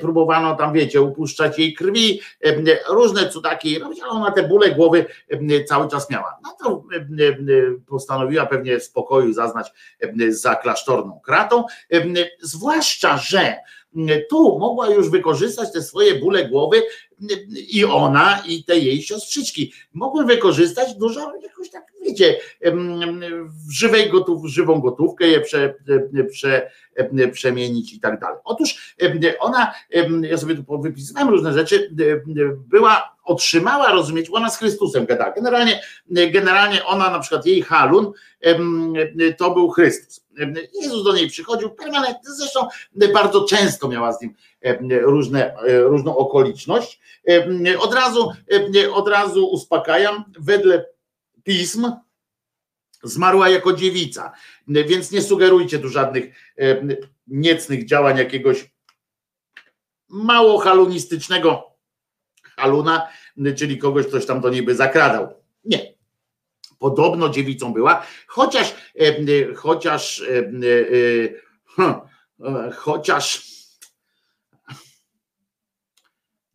próbowano tam, wiecie, upuszczać jej krwi, różne cudaki robić, ale ona te bóle głowy cały czas miała. No to postanowiła pewnie w spokoju zaznać za klasztorną kratą, zwłaszcza, że tu mogła już wykorzystać te swoje bóle głowy i ona, i te jej siostrzyczki mogły wykorzystać dużo, jakoś tak, wiecie, żywej gotów, żywą gotówkę je prze, prze, przemienić i tak dalej. Otóż ona, ja sobie tu wypisywałem różne rzeczy, była, otrzymała, rozumieć, ona z Chrystusem gadała. Generalnie, generalnie ona, na przykład jej halun, to był Chrystus. Jezus do niej przychodził permanentnie, zresztą bardzo często miała z nim różne, różną okoliczność. Od razu, od razu uspokajam, wedle pism zmarła jako dziewica, więc nie sugerujcie tu żadnych niecnych działań jakiegoś mało halunistycznego haluna, czyli kogoś, ktoś tam do niej by zakradał. Nie, podobno dziewicą była, chociaż chociaż chociaż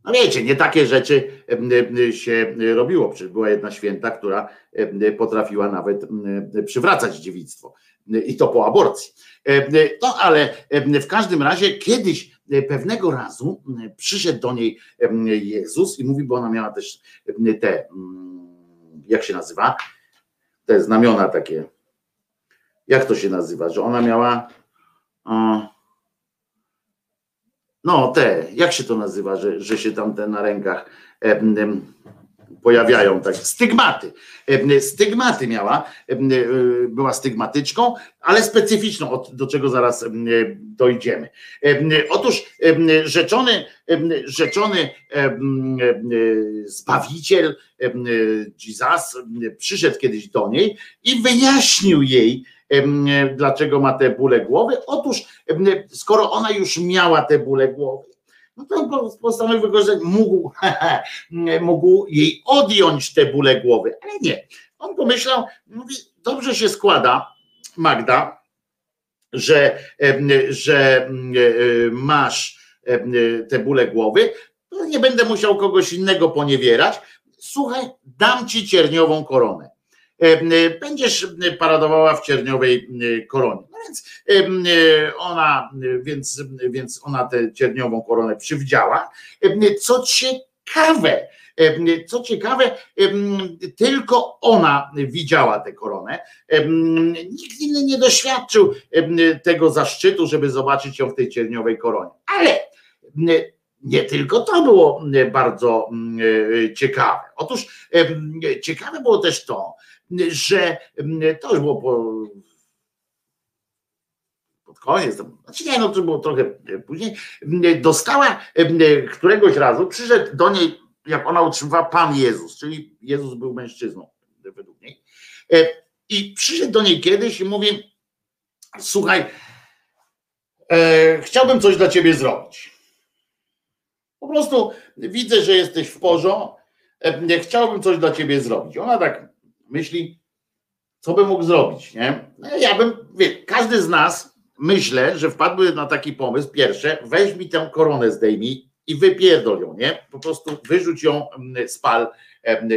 no wiecie, nie takie rzeczy się robiło. Przecież była jedna święta, która potrafiła nawet przywracać dziewictwo i to po aborcji. No ale w każdym razie kiedyś pewnego razu przyszedł do niej Jezus i mówi, bo ona miała też te, jak się nazywa, te znamiona takie, jak to się nazywa, że ona miała no te, jak się to nazywa, że, że się tam te na rękach pojawiają, tak, stygmaty. Stygmaty miała, była stygmatyczką, ale specyficzną, do czego zaraz dojdziemy. Otóż rzeczony, rzeczony Zbawiciel Jesus przyszedł kiedyś do niej i wyjaśnił jej, dlaczego ma te bóle głowy. Otóż, skoro ona już miała te bóle głowy, no to postanowił, że mógł, <laughs> mógł jej odjąć te bóle głowy, ale nie. On pomyślał, mówi, dobrze się składa, Magda, że, że masz te bóle głowy, nie będę musiał kogoś innego poniewierać. Słuchaj, dam ci cierniową koronę. Będziesz paradowała w cierniowej koronie. Więc ona, więc, więc ona tę cierniową koronę przywdziała. Co ciekawe, co ciekawe, tylko ona widziała tę koronę. Nikt inny nie doświadczył tego zaszczytu, żeby zobaczyć ją w tej cierniowej koronie. Ale nie tylko to było bardzo ciekawe. Otóż ciekawe było też to, że to już było po, koniec, znaczy nie, no to było trochę później, dostała któregoś razu, przyszedł do niej, jak ona utrzymywała Pan Jezus, czyli Jezus był mężczyzną według niej. I przyszedł do niej kiedyś i mówi: Słuchaj, e, chciałbym coś dla ciebie zrobić. Po prostu widzę, że jesteś w porządku. Chciałbym coś dla ciebie zrobić. Ona tak myśli, co by mógł zrobić, nie? No ja bym, wie, każdy z nas myślę, że wpadły na taki pomysł, pierwsze, weź mi tę koronę zdejmij i wypierdol ją, nie? Po prostu wyrzuć ją, mm, spal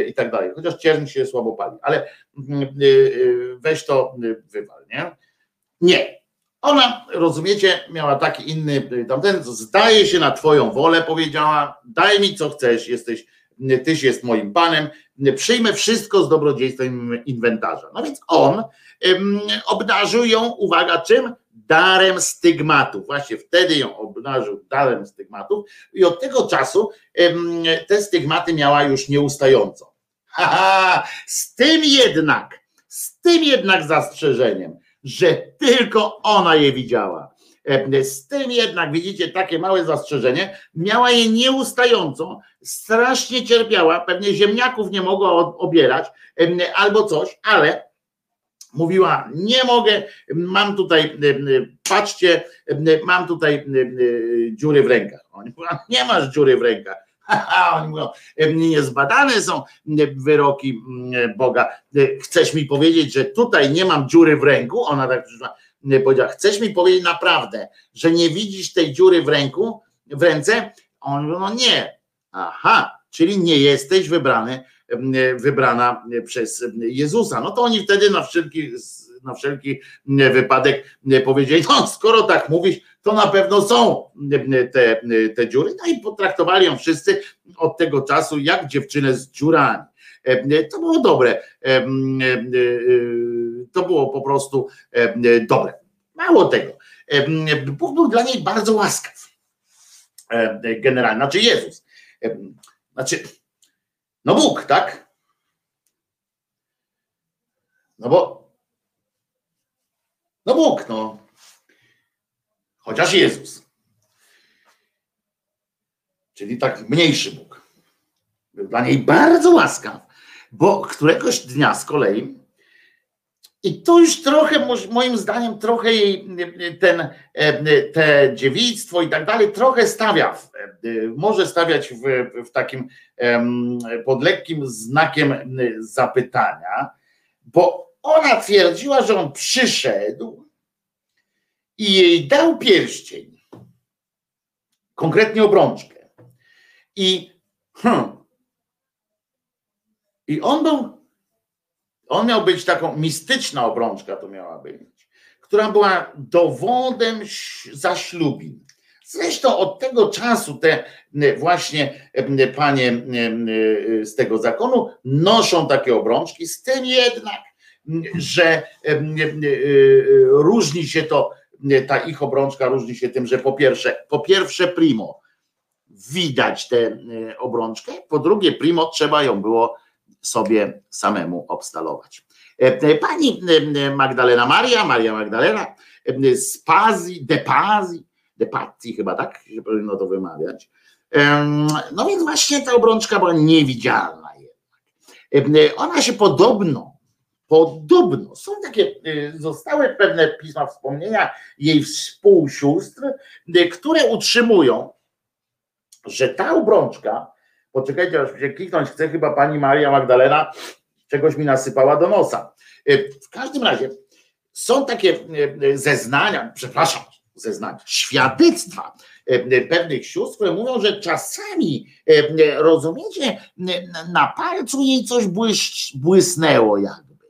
i tak dalej. Chociaż ciern się słabo pali, ale mm, y, y, weź to y, wywal, nie? Nie. Ona, rozumiecie, miała taki inny tamten, zdaje się na twoją wolę, powiedziała, daj mi co chcesz, jesteś Tyś jest moim panem, przyjmę wszystko z dobrodziejstwem inwentarza. No więc on obdarzył ją, uwaga, czym? Darem stygmatów. Właśnie wtedy ją obdarzył darem stygmatów i od tego czasu te stygmaty miała już nieustająco. Z tym jednak, z tym jednak zastrzeżeniem, że tylko ona je widziała z tym jednak, widzicie, takie małe zastrzeżenie, miała je nieustająco, strasznie cierpiała, pewnie ziemniaków nie mogła obierać albo coś, ale mówiła, nie mogę, mam tutaj, patrzcie, mam tutaj dziury w rękach. Oni mówią, nie masz dziury w rękach. <laughs> Oni mówią, niezbadane są wyroki Boga. Chcesz mi powiedzieć, że tutaj nie mam dziury w ręku? Ona tak powiedziała, chcesz mi powiedzieć naprawdę, że nie widzisz tej dziury w ręku, w ręce? On mówi, no nie. Aha, czyli nie jesteś wybrany, wybrana przez Jezusa. No to oni wtedy na wszelki na wszelki wypadek powiedzieli, no skoro tak mówisz, to na pewno są te, te dziury. No i potraktowali ją wszyscy od tego czasu jak dziewczynę z dziurami. To było dobre. To było po prostu dobre. Mało tego. Bóg był dla niej bardzo łaskaw. Generalnie, znaczy Jezus. Znaczy, no Bóg, tak? No bo, no Bóg, no. Chociaż Jezus. Czyli tak mniejszy Bóg. Był dla niej bardzo łaskaw, bo któregoś dnia z kolei i to już trochę, moim zdaniem, trochę jej ten, te dziewictwo i tak dalej, trochę stawia, może stawiać w, w takim pod lekkim znakiem zapytania, bo ona twierdziła, że on przyszedł i jej dał pierścień, konkretnie obrączkę. I, hmm, i on był on miał być taką mistyczna obrączka, to miała być, która była dowodem zaślubin. Zresztą od tego czasu te właśnie panie z tego zakonu noszą takie obrączki, z tym jednak, że różni się to, ta ich obrączka różni się tym, że po pierwsze, po pierwsze primo widać tę obrączkę, po drugie primo trzeba ją było sobie samemu obstalować. E, e, pani e, Magdalena Maria, Maria Magdalena z Pazji, de Pazji, de Pazzi chyba tak się powinno to wymawiać. No więc właśnie ta obrączka była niewidzialna jednak. Ona się podobno, podobno, są takie, zostały pewne pisma wspomnienia jej współsióstr, które utrzymują, że ta obrączka Poczekajcie, aż się kliknąć chce, chyba pani Maria Magdalena czegoś mi nasypała do nosa. E, w każdym razie są takie e, zeznania, przepraszam, zeznania, świadectwa e, pewnych sióstr, które mówią, że czasami, rozumiecie, na palcu jej coś błysz, błysnęło jakby.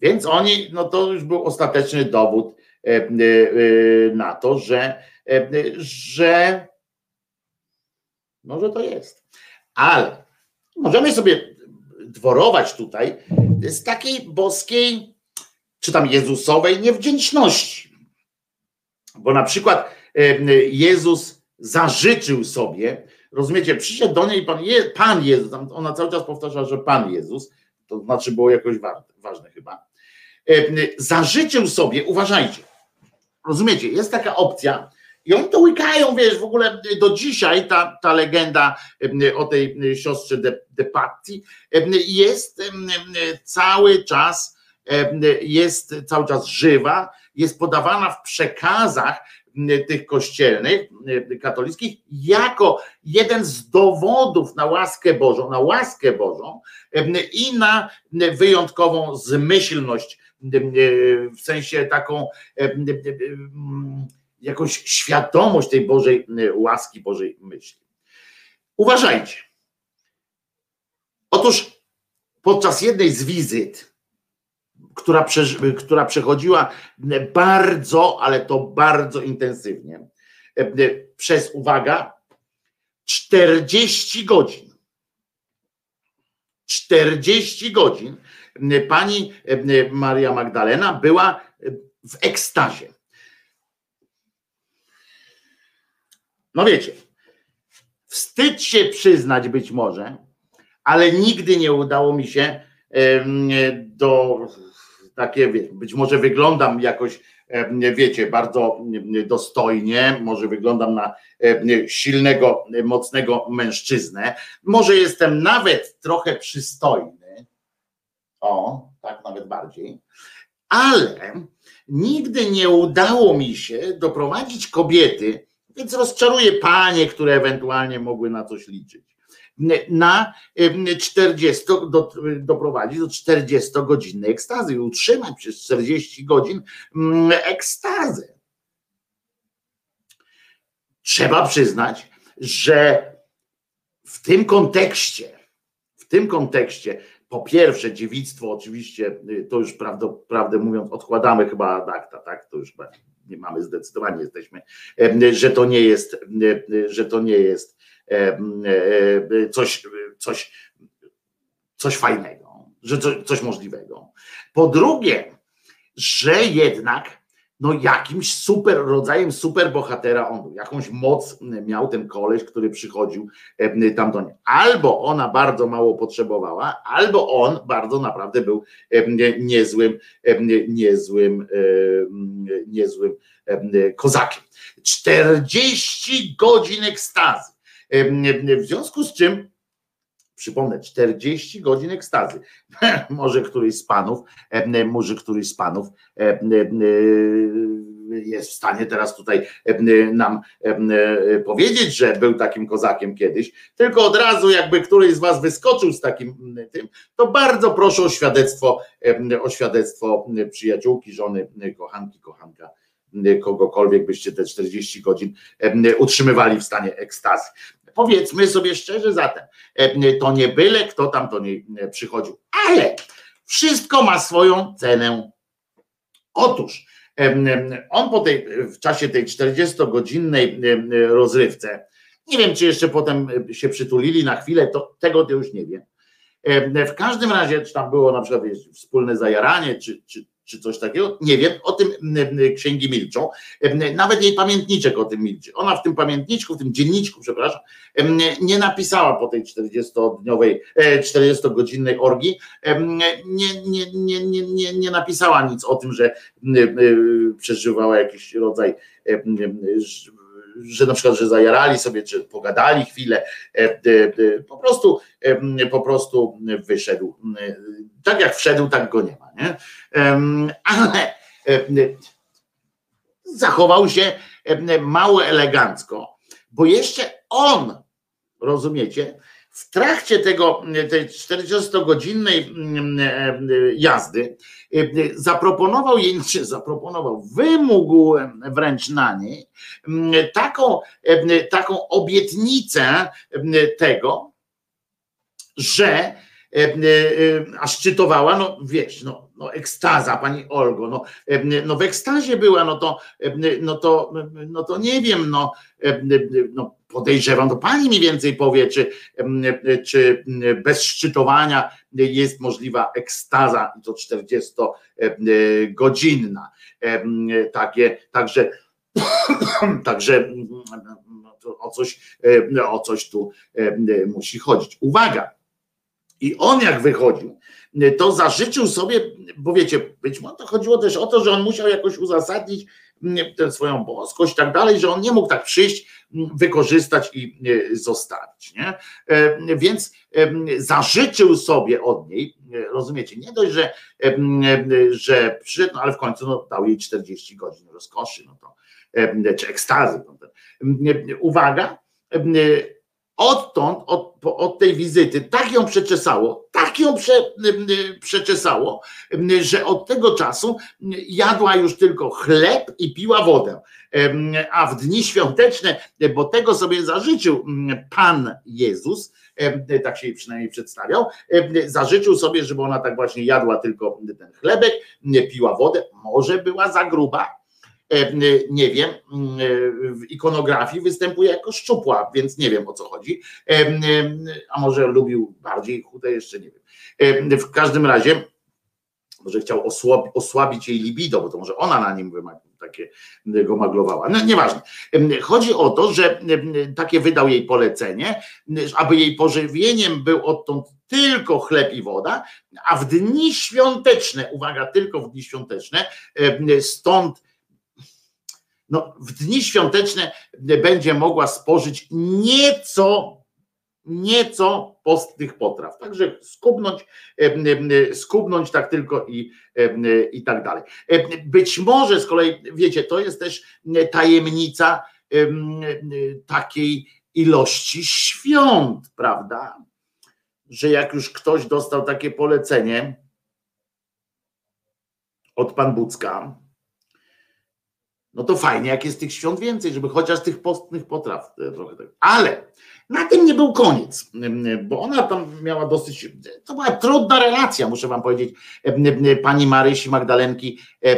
Więc oni, no to już był ostateczny dowód na to, że, że może to jest. Ale możemy sobie dworować tutaj z takiej boskiej, czy tam Jezusowej niewdzięczności. Bo na przykład Jezus zażyczył sobie, rozumiecie, przyszedł do niej Pan, Je, Pan Jezus, ona cały czas powtarza, że Pan Jezus, to znaczy było jakoś ważne chyba, zażyczył sobie, uważajcie, rozumiecie, jest taka opcja, i oni to łykają, wiesz, w ogóle do dzisiaj ta, ta legenda o tej siostrze de, de Patti jest cały czas, jest cały czas żywa, jest podawana w przekazach tych kościelnych, katolickich, jako jeden z dowodów na łaskę Bożą, na łaskę Bożą i na wyjątkową zmyślność, w sensie taką jakąś świadomość tej Bożej y, łaski, Bożej myśli. Uważajcie. Otóż podczas jednej z wizyt, która, która przechodziła bardzo, ale to bardzo intensywnie, przez, uwaga, 40 godzin. 40 godzin pani Maria Magdalena była w ekstazie. No wiecie, wstyd się przyznać być może, ale nigdy nie udało mi się do takie, być może wyglądam jakoś, wiecie, bardzo dostojnie, może wyglądam na silnego, mocnego mężczyznę, może jestem nawet trochę przystojny, o, tak nawet bardziej, ale nigdy nie udało mi się doprowadzić kobiety, więc rozczaruje panie, które ewentualnie mogły na coś liczyć. Na 40, do, doprowadzić do 40-godzinnej ekstazy i utrzymać przez 40 godzin mm, ekstazę. Trzeba przyznać, że w tym kontekście, w tym kontekście po pierwsze dziewictwo oczywiście, y, to już prawdę, mówiąc odkładamy chyba ad tak, to już nie mamy zdecydowanie jesteśmy, że to nie jest, że to nie jest coś, coś, coś fajnego, że coś możliwego. Po drugie, że jednak no jakimś super rodzajem super bohatera on był, jakąś moc miał ten koleś, który przychodził tam do niej. Albo ona bardzo mało potrzebowała, albo on bardzo naprawdę był niezłym, niezłym, niezłym kozakiem. 40 godzin ekstazy. W związku z czym przypomnę, 40 godzin ekstazy. <laughs> może któryś z panów, może któryś z panów jest w stanie teraz tutaj nam powiedzieć, że był takim kozakiem kiedyś, tylko od razu jakby któryś z was wyskoczył z takim tym, to bardzo proszę o świadectwo, o świadectwo przyjaciółki, żony, kochanki, kochanka kogokolwiek byście te 40 godzin utrzymywali w stanie ekstazy. Powiedzmy sobie szczerze zatem, to nie byle kto tam do niej przychodził, ale wszystko ma swoją cenę. Otóż on po tej, w czasie tej 40-godzinnej rozrywce, nie wiem, czy jeszcze potem się przytulili na chwilę, to tego to już nie wiem. W każdym razie, czy tam było na przykład wspólne zajaranie, czy, czy, czy coś takiego. Nie wiem, o tym księgi milczą. Nawet jej pamiętniczek o tym milczy. Ona w tym pamiętniczku, w tym dzienniczku, przepraszam, nie napisała po tej 40-dniowej, 40-godzinnej orgii, nie, nie, nie, nie, nie, nie napisała nic o tym, że przeżywała jakiś rodzaj że na przykład, że zajarali sobie, czy pogadali chwilę, po prostu, po prostu wyszedł. Tak jak wszedł, tak go nie ma. Nie? Ale zachował się mało elegancko, bo jeszcze on, rozumiecie, w trakcie tego, tej 40-godzinnej jazdy zaproponował jej, czy zaproponował, wymógł wręcz na niej taką, taką obietnicę tego, że a szczytowała, no wiesz, no, no ekstaza, pani Olgo, no, no w ekstazie była, no to, no to, no to nie wiem, no, no podejrzewam, to pani mi więcej powie, czy, czy bez szczytowania jest możliwa ekstaza i to 40-godzinna. Takie, także, <clears throat> także o coś, o coś tu musi chodzić. Uwaga! I on jak wychodził, to zażyczył sobie, bo wiecie, być może to chodziło też o to, że on musiał jakoś uzasadnić tę swoją boskość i tak dalej, że on nie mógł tak przyjść, wykorzystać i zostawić. Nie? E, więc zażyczył sobie od niej, rozumiecie, nie dość, że, że przyszedł, no ale w końcu no, dał jej 40 godzin rozkoszy, no to, czy ekstazy. Uwaga, odtąd, od, od tej wizyty, tak ją przeczesało, tak ją prze, przeczesało, że od tego czasu jadła już tylko chleb i piła wodę. A w dni świąteczne, bo tego sobie zażyczył Pan Jezus, tak się jej przynajmniej przedstawiał, zażyczył sobie, żeby ona tak właśnie jadła tylko ten chlebek, piła wodę, może była za gruba, nie wiem, w ikonografii występuje jako szczupła, więc nie wiem o co chodzi. E, a może lubił bardziej chude, jeszcze nie wiem. E, w każdym razie, może chciał osłabić jej libido, bo to może ona na nim takie go maglowała. No, nieważne. Chodzi o to, że takie wydał jej polecenie, aby jej pożywieniem był odtąd tylko chleb i woda, a w dni świąteczne, uwaga, tylko w dni świąteczne, stąd no, w dni świąteczne będzie mogła spożyć nieco, nieco postnych potraw. Także skubnąć, skubnąć tak tylko i, i tak dalej. Być może z kolei, wiecie, to jest też tajemnica takiej ilości świąt, prawda? Że jak już ktoś dostał takie polecenie od Pan Bucka, No to fajnie, jak jest tych świąt więcej, żeby chociaż tych postnych potraw e, trochę tak. Ale na tym nie był koniec, bo ona tam miała dosyć. To była trudna relacja, muszę wam powiedzieć, e, pani Marysi Magdalenki e,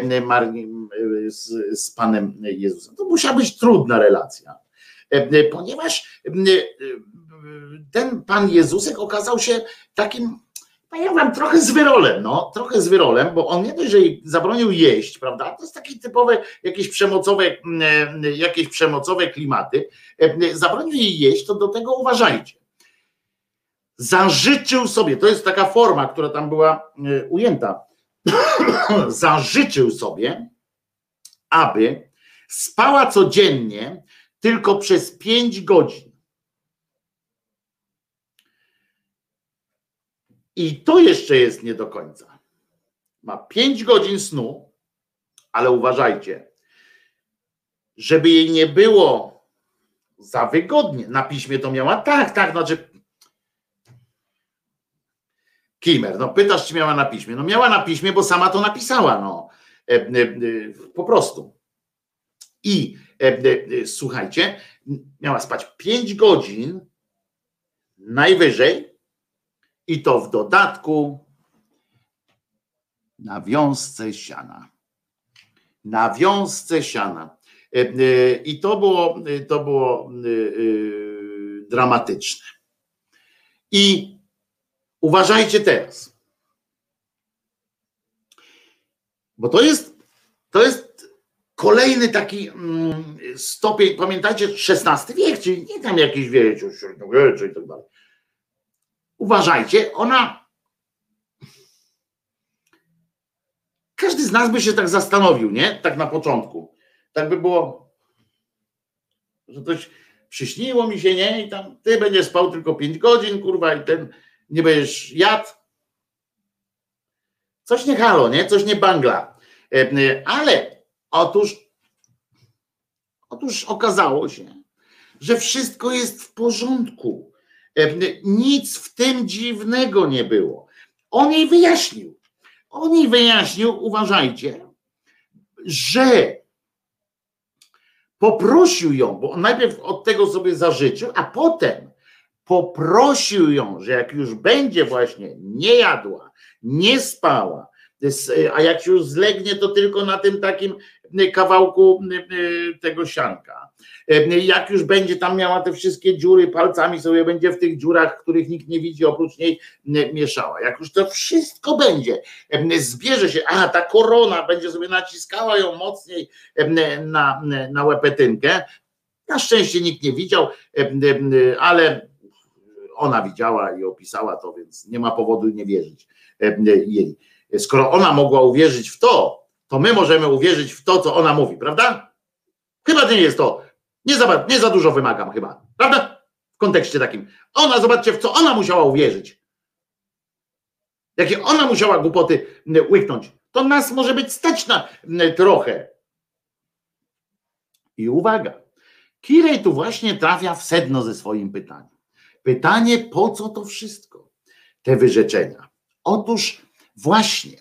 z, z Panem Jezusem. To musiała być trudna relacja, ponieważ ten Pan Jezusek okazał się takim powiem wam, trochę z wyrolem, no, trochę z wyrolem, bo on nie dość, że jej zabronił jeść, prawda, to jest takie typowe jakieś przemocowe, mm, e, jakieś przemocowe klimaty, e, zabronił jej jeść, to do tego uważajcie. Zażyczył sobie, to jest taka forma, która tam była e, ujęta, <coughs> zażyczył sobie, aby spała codziennie tylko przez pięć godzin. I to jeszcze jest nie do końca. Ma 5 godzin snu, ale uważajcie, żeby jej nie było za wygodnie. Na piśmie to miała tak, tak, znaczy. Kimer, no pytasz, czy miała na piśmie. No miała na piśmie, bo sama to napisała, no. E, e, e, po prostu. I słuchajcie, miała spać 5 godzin najwyżej, i to w dodatku na wiązce siana. Na wiązce siana. E, e, I to było, to było e, dramatyczne. I uważajcie teraz. Bo to jest, to jest kolejny taki mm, stopień, pamiętajcie, XVI wiek, czyli nie tam jakieś wiecie, średniowiecze i tak dalej uważajcie, ona. Każdy z nas by się tak zastanowił, nie? Tak na początku. Tak by było, że coś przyśniło mi się, nie? I tam ty będziesz spał tylko 5 godzin, kurwa, i ten nie będziesz jadł. Coś nie halo, nie? Coś nie bangla. E, ale otóż, otóż okazało się, że wszystko jest w porządku. E, nic w tym dziwnego nie było. On jej wyjaśnił. On jej wyjaśnił, uważajcie, że poprosił ją, bo on najpierw od tego sobie zażyczył, a potem poprosił ją, że jak już będzie właśnie nie jadła, nie spała, a jak się już zlegnie, to tylko na tym takim kawałku tego sianka. Jak już będzie tam miała te wszystkie dziury, palcami sobie będzie w tych dziurach, których nikt nie widzi, oprócz niej mieszała. Jak już to wszystko będzie, zbierze się, a ta korona będzie sobie naciskała ją mocniej na, na łepetynkę. Na szczęście nikt nie widział, ale ona widziała i opisała to, więc nie ma powodu nie wierzyć jej. Skoro ona mogła uwierzyć w to, to my możemy uwierzyć w to, co ona mówi, prawda? Chyba nie jest to, nie za, nie za dużo wymagam chyba, prawda? W kontekście takim. Ona, zobaczcie, w co ona musiała uwierzyć. Jakie ona musiała głupoty łyknąć. To nas może być stać na trochę. I uwaga, Kirej tu właśnie trafia w sedno ze swoim pytaniem. Pytanie, po co to wszystko? Te wyrzeczenia. Otóż właśnie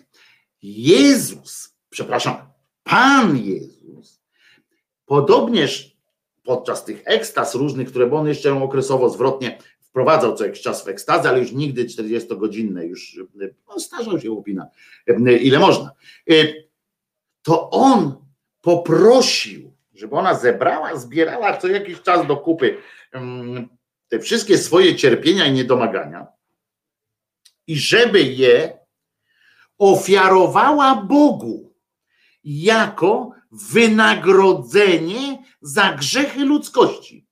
Jezus, przepraszam, Pan Jezus, podobnież podczas tych ekstaz różnych, które, bo on jeszcze okresowo zwrotnie wprowadzał co jakiś czas w ekstazę, ale już nigdy 40-godzinne, już no, starzał się łupina, ile można. To on poprosił, żeby ona zebrała, zbierała co jakiś czas do kupy te wszystkie swoje cierpienia i niedomagania i żeby je ofiarowała Bogu jako wynagrodzenie za grzechy ludzkości.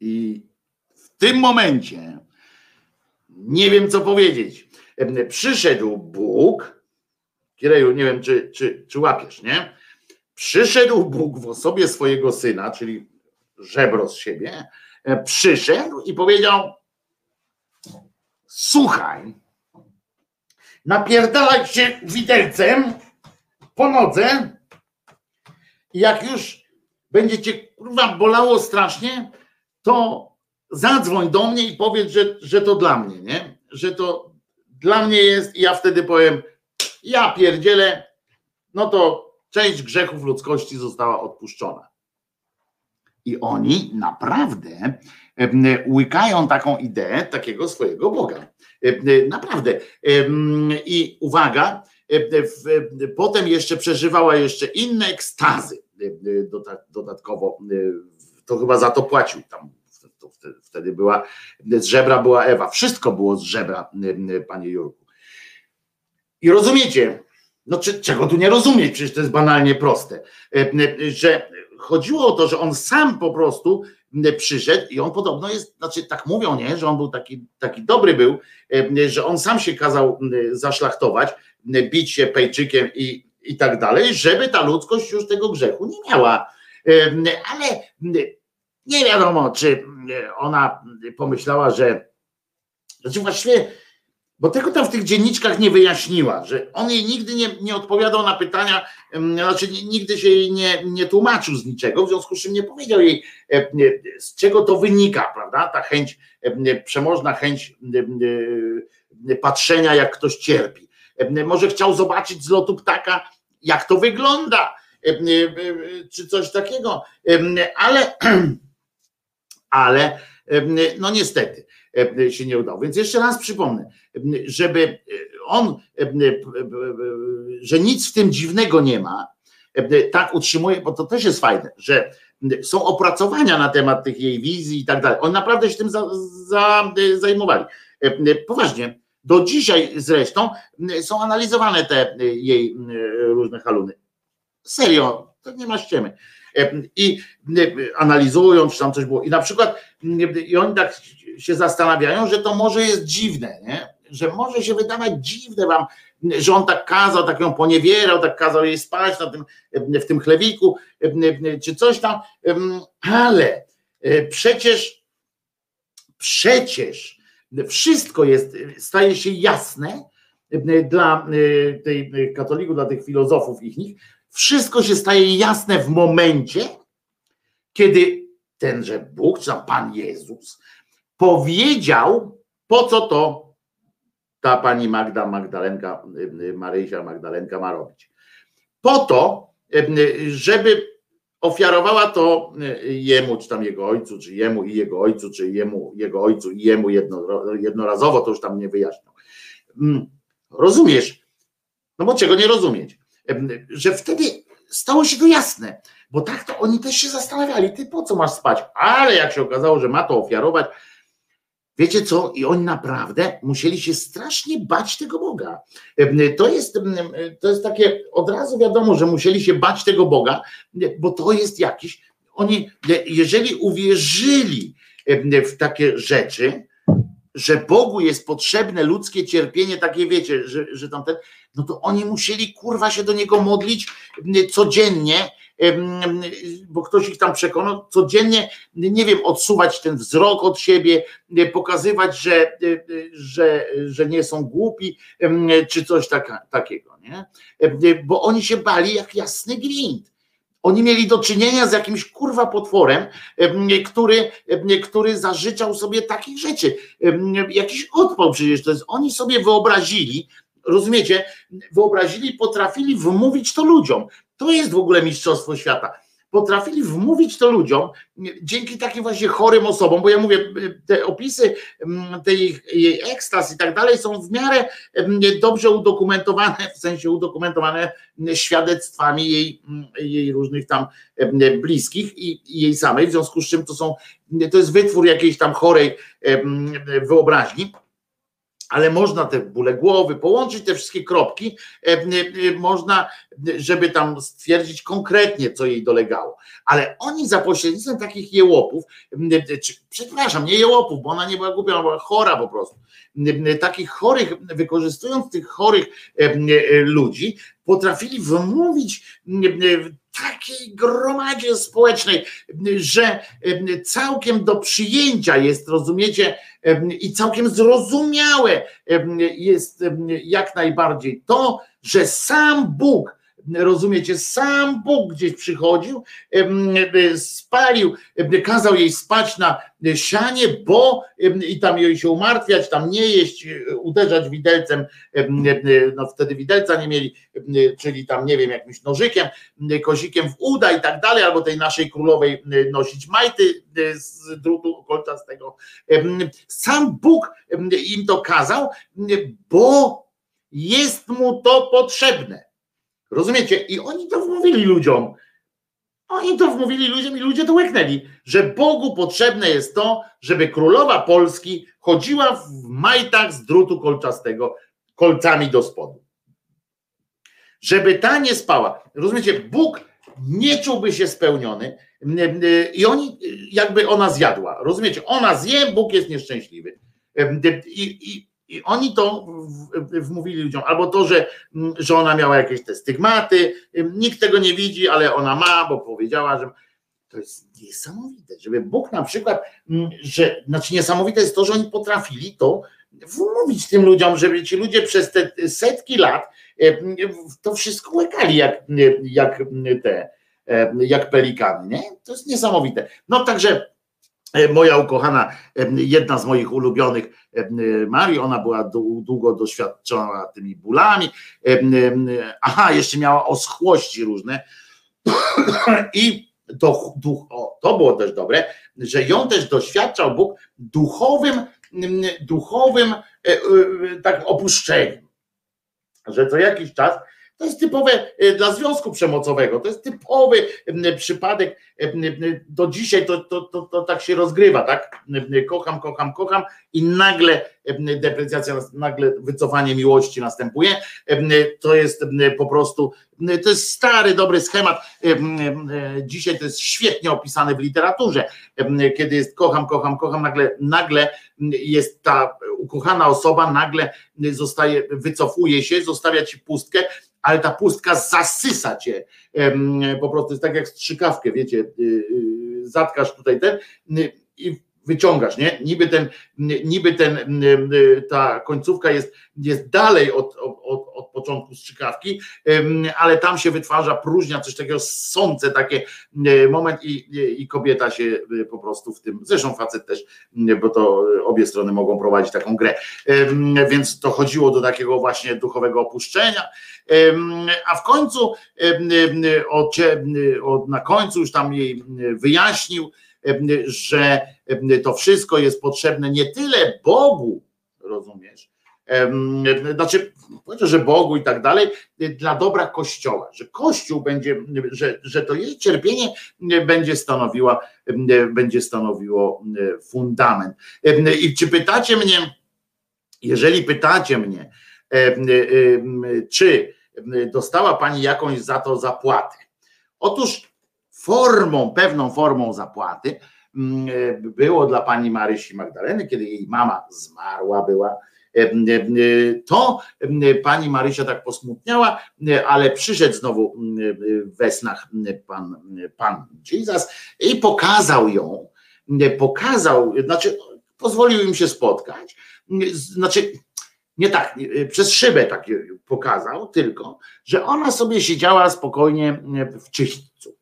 I w tym momencie nie wiem, co powiedzieć. Przyszedł Bóg, Kireju, nie wiem, czy, czy, czy łapiesz, nie? Przyszedł Bóg w osobie swojego syna, czyli żebro z siebie, przyszedł i powiedział: Słuchaj, napierdalaj się widelcem po nodze, i jak już będzie cię kurwa bolało strasznie, to zadzwoń do mnie i powiedz, że, że to dla mnie, nie? że to dla mnie jest i ja wtedy powiem, ja pierdzielę, no to część grzechów ludzkości została odpuszczona. I oni naprawdę łykają taką ideę takiego swojego Boga. Em, Naprawdę. Em, I uwaga, w- potem jeszcze przeżywała jeszcze inne ekstazy dodatkowo. To chyba za to płacił tam. Wtedy- była, z żebra była Ewa. Wszystko było z żebra, panie Jurku. I rozumiecie, no czy, czego tu nie rozumieć, przecież to jest banalnie proste, że chodziło o to, że on sam po prostu przyszedł i on podobno jest, znaczy tak mówią, nie, że on był taki, taki dobry był, em, że on sam się kazał m, zaszlachtować, bić się pejczykiem i, i tak dalej, żeby ta ludzkość już tego grzechu nie miała. Ale nie wiadomo, czy ona pomyślała, że znaczy właściwie bo tego tam w tych dzienniczkach nie wyjaśniła, że on jej nigdy nie, nie odpowiadał na pytania, znaczy ni- nigdy się jej nie, nie tłumaczył z niczego, w związku z czym nie powiedział jej, z czego to wynika, prawda? Ta chęć, em, przemożna chęć patrzenia, jak ktoś cierpi. Może chciał zobaczyć z lotu ptaka, jak to wygląda, czy coś takiego, ale, <clears throat> ale no niestety się nie udało. Więc jeszcze raz przypomnę, żeby on, że nic w tym dziwnego nie ma, tak utrzymuje, bo to też jest fajne, że są opracowania na temat tych jej wizji i tak dalej. Oni naprawdę się tym za, za, zajmowali. Poważnie. Do dzisiaj zresztą są analizowane te jej różne haluny. Serio, to nie ma ściemy. I analizują, czy tam coś było. I na przykład, i oni tak się zastanawiają, że to może jest dziwne, nie? że może się wydawać dziwne wam, że on tak kazał, tak ją poniewierał, tak kazał jej spać na tym, w tym chlewiku, czy coś tam, ale przecież, przecież wszystko jest, staje się jasne dla tej katolików, dla tych filozofów ich, wszystko się staje jasne w momencie, kiedy tenże Bóg, czy tam Pan Jezus, powiedział, po co to ta pani Magda Magdalenka, Marysia Magdalenka ma robić. Po to, żeby ofiarowała to jemu, czy tam jego ojcu, czy jemu i jego ojcu, czy jemu, jego ojcu i jemu jedno, jednorazowo, to już tam nie wyjaśnią. Rozumiesz? No bo czego nie rozumieć? Że wtedy stało się to jasne, bo tak to oni też się zastanawiali, ty po co masz spać? Ale jak się okazało, że ma to ofiarować, Wiecie co? I oni naprawdę musieli się strasznie bać tego Boga. To jest, to jest takie, od razu wiadomo, że musieli się bać tego Boga, bo to jest jakiś, oni, jeżeli uwierzyli w takie rzeczy, że Bogu jest potrzebne ludzkie cierpienie, takie wiecie, że, że tamten, no to oni musieli kurwa się do niego modlić codziennie, bo ktoś ich tam przekonał, codziennie, nie wiem, odsuwać ten wzrok od siebie, pokazywać, że, że, że nie są głupi, czy coś taka, takiego, nie? Bo oni się bali jak jasny gwint. Oni mieli do czynienia z jakimś kurwa potworem, który, który zażyczał sobie takich rzeczy. Jakiś odpał przecież to jest. Oni sobie wyobrazili, rozumiecie, wyobrazili, potrafili wmówić to ludziom. To jest w ogóle mistrzostwo świata. Potrafili wmówić to ludziom dzięki takim właśnie chorym osobom, bo ja mówię, te opisy tej jej ekstaz i tak dalej są w miarę dobrze udokumentowane, w sensie udokumentowane świadectwami jej, jej różnych tam bliskich i jej samej, w związku z czym to są, to jest wytwór jakiejś tam chorej wyobraźni ale można te bóle głowy, połączyć te wszystkie kropki, można, żeby tam stwierdzić konkretnie, co jej dolegało. Ale oni za pośrednictwem takich jełopów, czy, przepraszam, nie jełopów, bo ona nie była głupia, ona była chora po prostu, takich chorych, wykorzystując tych chorych ludzi, potrafili wmówić takiej gromadzie społecznej, że całkiem do przyjęcia jest, rozumiecie, i całkiem zrozumiałe jest jak najbardziej to, że sam Bóg rozumiecie, sam Bóg gdzieś przychodził, spalił, kazał jej spać na sianie, bo i tam jej się umartwiać, tam nie jeść, uderzać widelcem, no wtedy widelca nie mieli, czyli tam nie wiem, jakimś nożykiem, kozikiem w uda i tak dalej, albo tej naszej królowej nosić majty z drutu kolczastego. Sam Bóg im to kazał, bo jest mu to potrzebne. Rozumiecie? I oni to wmówili ludziom. Oni to wmówili ludziom i ludzie to łeknęli, że Bogu potrzebne jest to, żeby królowa Polski chodziła w majtach z drutu kolczastego, kolcami do spodu. Żeby ta nie spała. Rozumiecie? Bóg nie czułby się spełniony i oni, jakby ona zjadła. Rozumiecie? Ona zje, Bóg jest nieszczęśliwy. I, i, i oni to wmówili ludziom, albo to, że, że ona miała jakieś te stygmaty, nikt tego nie widzi, ale ona ma, bo powiedziała, że to jest niesamowite, żeby Bóg na przykład, że, znaczy niesamowite jest to, że oni potrafili to wmówić tym ludziom, żeby ci ludzie przez te setki lat to wszystko łekali jak, jak te, jak pelikany, nie? To jest niesamowite. No także moja ukochana, e, jedna z moich ulubionych e, Marii, ona była długo doświadczona tymi bólami. Aha, jeszcze miała oschłości różne. <coughs> I to, to było też dobre, że ją też doświadczał Bóg duchowym, duchowym tak opuszczeniem. Że co jakiś czas to jest typowe e, dla związku przemocowego, to jest typowy przypadek. Do dzisiaj to, to, to, to tak się rozgrywa, tak? Kocham, kocham, kocham i nagle deprecjacja, nagle wycofanie miłości następuje. To jest po prostu, to jest stary, dobry schemat. Dzisiaj to jest świetnie opisane w literaturze, kiedy jest kocham, kocham, kocham, nagle, nagle jest ta ukochana osoba, nagle zostaje, wycofuje się, zostawia ci pustkę, ale ta pustka zasysa cię. Po prostu jest tak jak strzykawkę, wiecie, y, y, zatkasz tutaj ten i wyciągasz, nie? Niby ten, niby ten, ta końcówka jest, jest dalej od, początku strzykawki, ale tam się wytwarza próżnia, coś takiego sące takie moment i, i kobieta się po prostu w tym, zresztą facet też, bo to obie strony mogą prowadzić taką grę, więc to chodziło do takiego właśnie duchowego opuszczenia, a w końcu na końcu już tam jej wyjaśnił, że to wszystko jest potrzebne nie tyle Bogu, rozumiesz, znaczy, że Bogu i tak dalej, dla dobra Kościoła, że Kościół będzie, że, że to jej cierpienie będzie stanowiła, będzie stanowiło fundament. I czy pytacie mnie, jeżeli pytacie mnie, czy dostała Pani jakąś za to zapłatę? Otóż formą, pewną formą zapłaty mm, było dla pani Marysi Magdaleny, kiedy jej mama zmarła była, to pani Marysia tak posmutniała, ale przyszedł znowu we snach pan, pan Jesus i pokazał ją, pokazał, znaczy pozwolił im się spotkać, znaczy nie tak, przez szybę tak pokazał, tylko, że ona sobie siedziała spokojnie w czyśćcu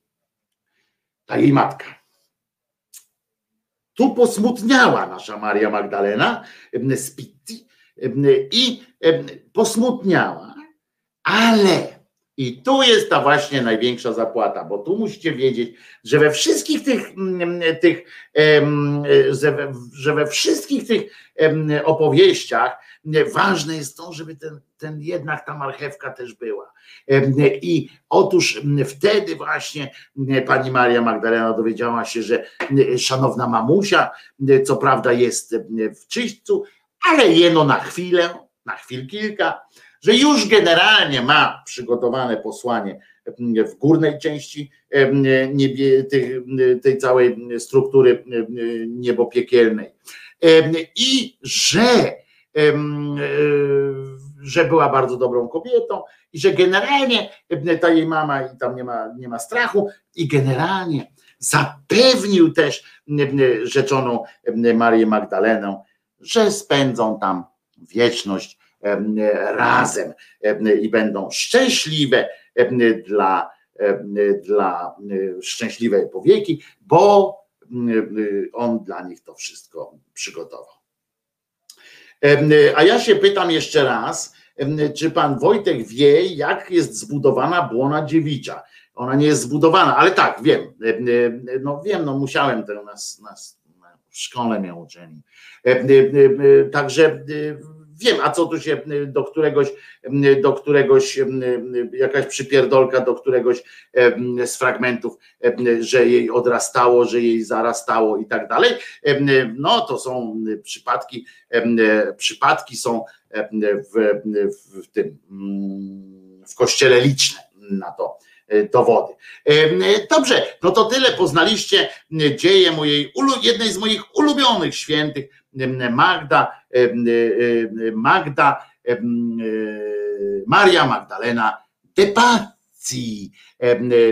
ta jej matka. Tu posmutniała nasza Maria Magdalena z Pitti i posmutniała, ale i tu jest ta właśnie największa zapłata, bo tu musicie wiedzieć, że we wszystkich tych, tych że we wszystkich tych opowieściach ważne jest to, żeby ten, ten jednak ta marchewka też była. I otóż wtedy właśnie pani Maria Magdalena dowiedziała się, że szanowna mamusia, co prawda jest w czyśćcu, ale jeno na chwilę, na chwil kilka, że już generalnie ma przygotowane posłanie w górnej części niebie, tej, tej całej struktury niebopiekielnej. I że E, że była bardzo dobrą kobietą i że generalnie ta jej mama i tam nie ma, nie ma strachu i generalnie zapewnił też rzeczoną Marię Magdalenę, że spędzą tam wieczność razem i będą szczęśliwe dla, dla szczęśliwej powieki, bo on dla nich to wszystko przygotował. A ja się pytam jeszcze raz, czy pan Wojtek wie, jak jest zbudowana błona dziewicza? Ona nie jest zbudowana, ale tak, wiem. No wiem, no musiałem to nas, nas w szkole mnie uczyli. Także wiem, a co tu się do któregoś, do któregoś jakaś przypierdolka do któregoś z fragmentów, że jej odrastało, że jej zarastało i tak dalej. No to są przypadki, przypadki są w, w tym w kościele liczne na to dowody. Dobrze, no to tyle poznaliście dzieje mojej, jednej z moich ulubionych świętych, Magda, Magda, Maria Magdalena de Pazzi.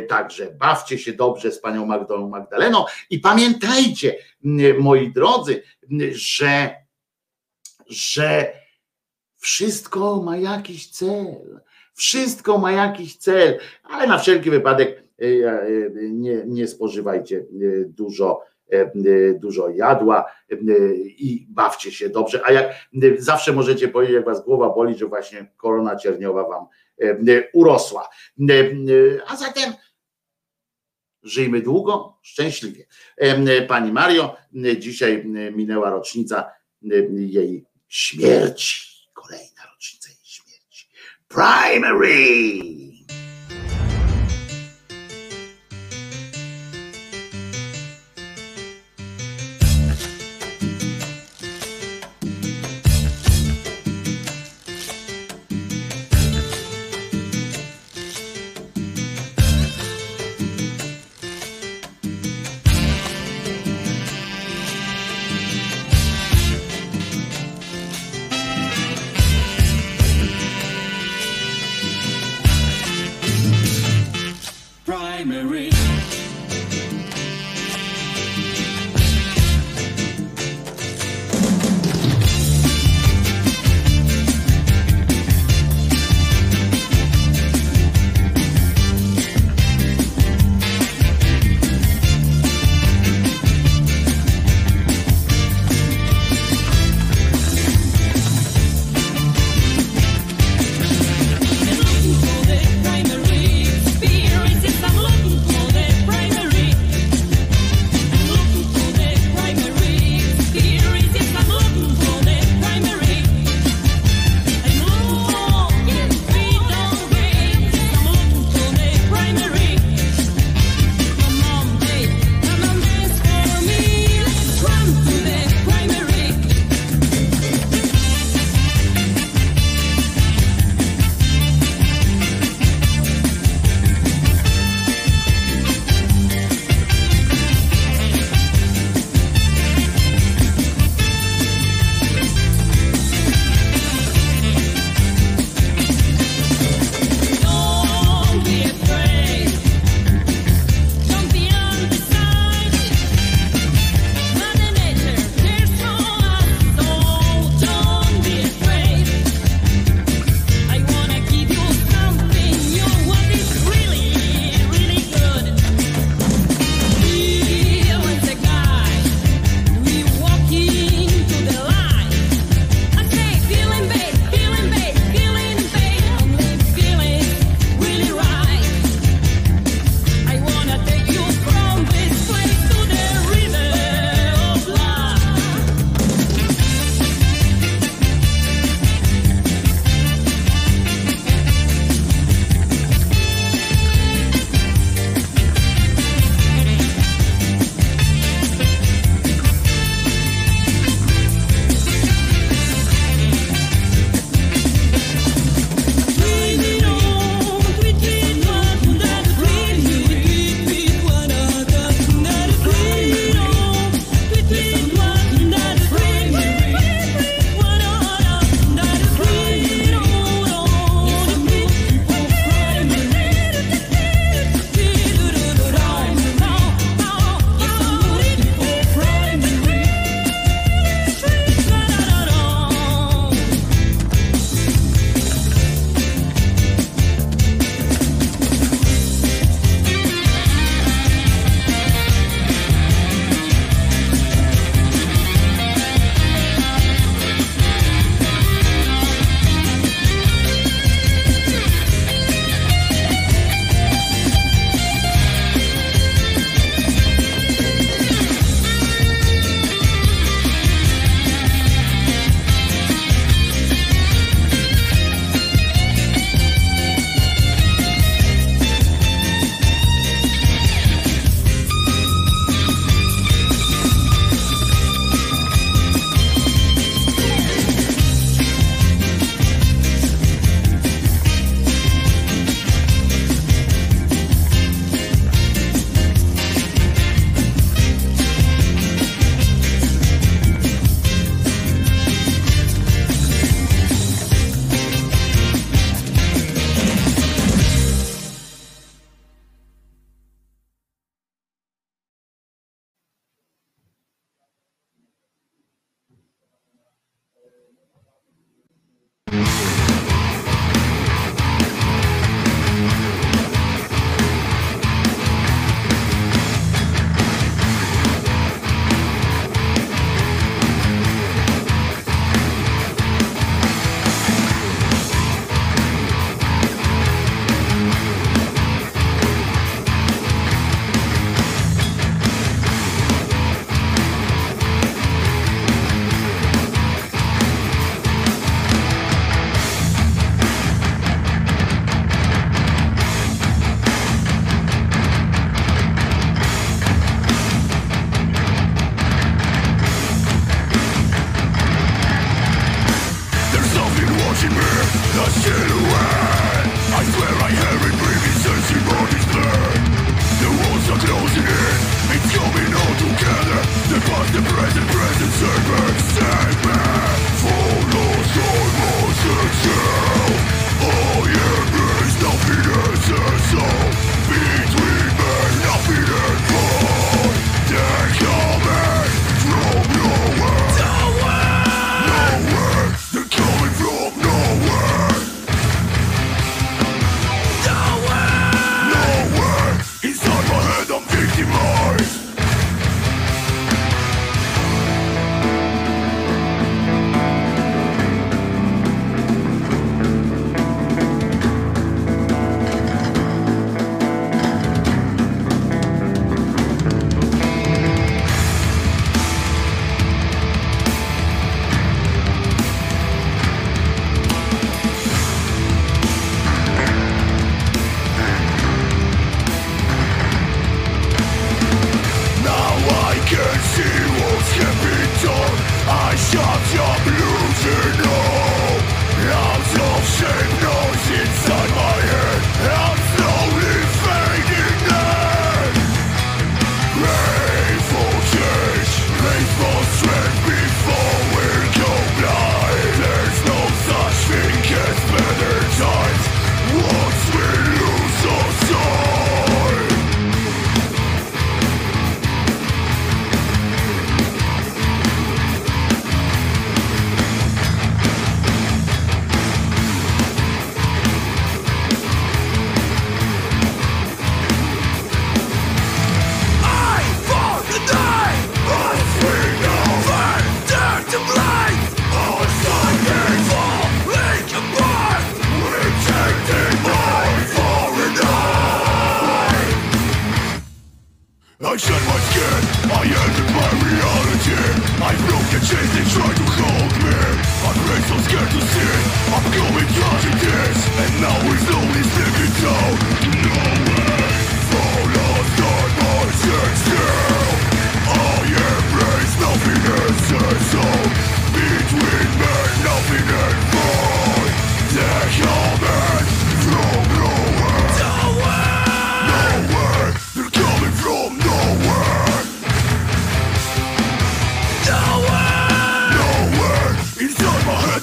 Także bawcie się dobrze z panią Magdaleną Magdaleną i pamiętajcie, moi drodzy, że, że wszystko ma jakiś cel. Wszystko ma jakiś cel, ale na wszelki wypadek nie, nie spożywajcie dużo dużo jadła i bawcie się dobrze. A jak zawsze możecie powiedzieć, jak was głowa boli, że właśnie korona cierniowa wam urosła. A zatem żyjmy długo, szczęśliwie. Pani Mario, dzisiaj minęła rocznica jej śmierci. Kolejna. Primary!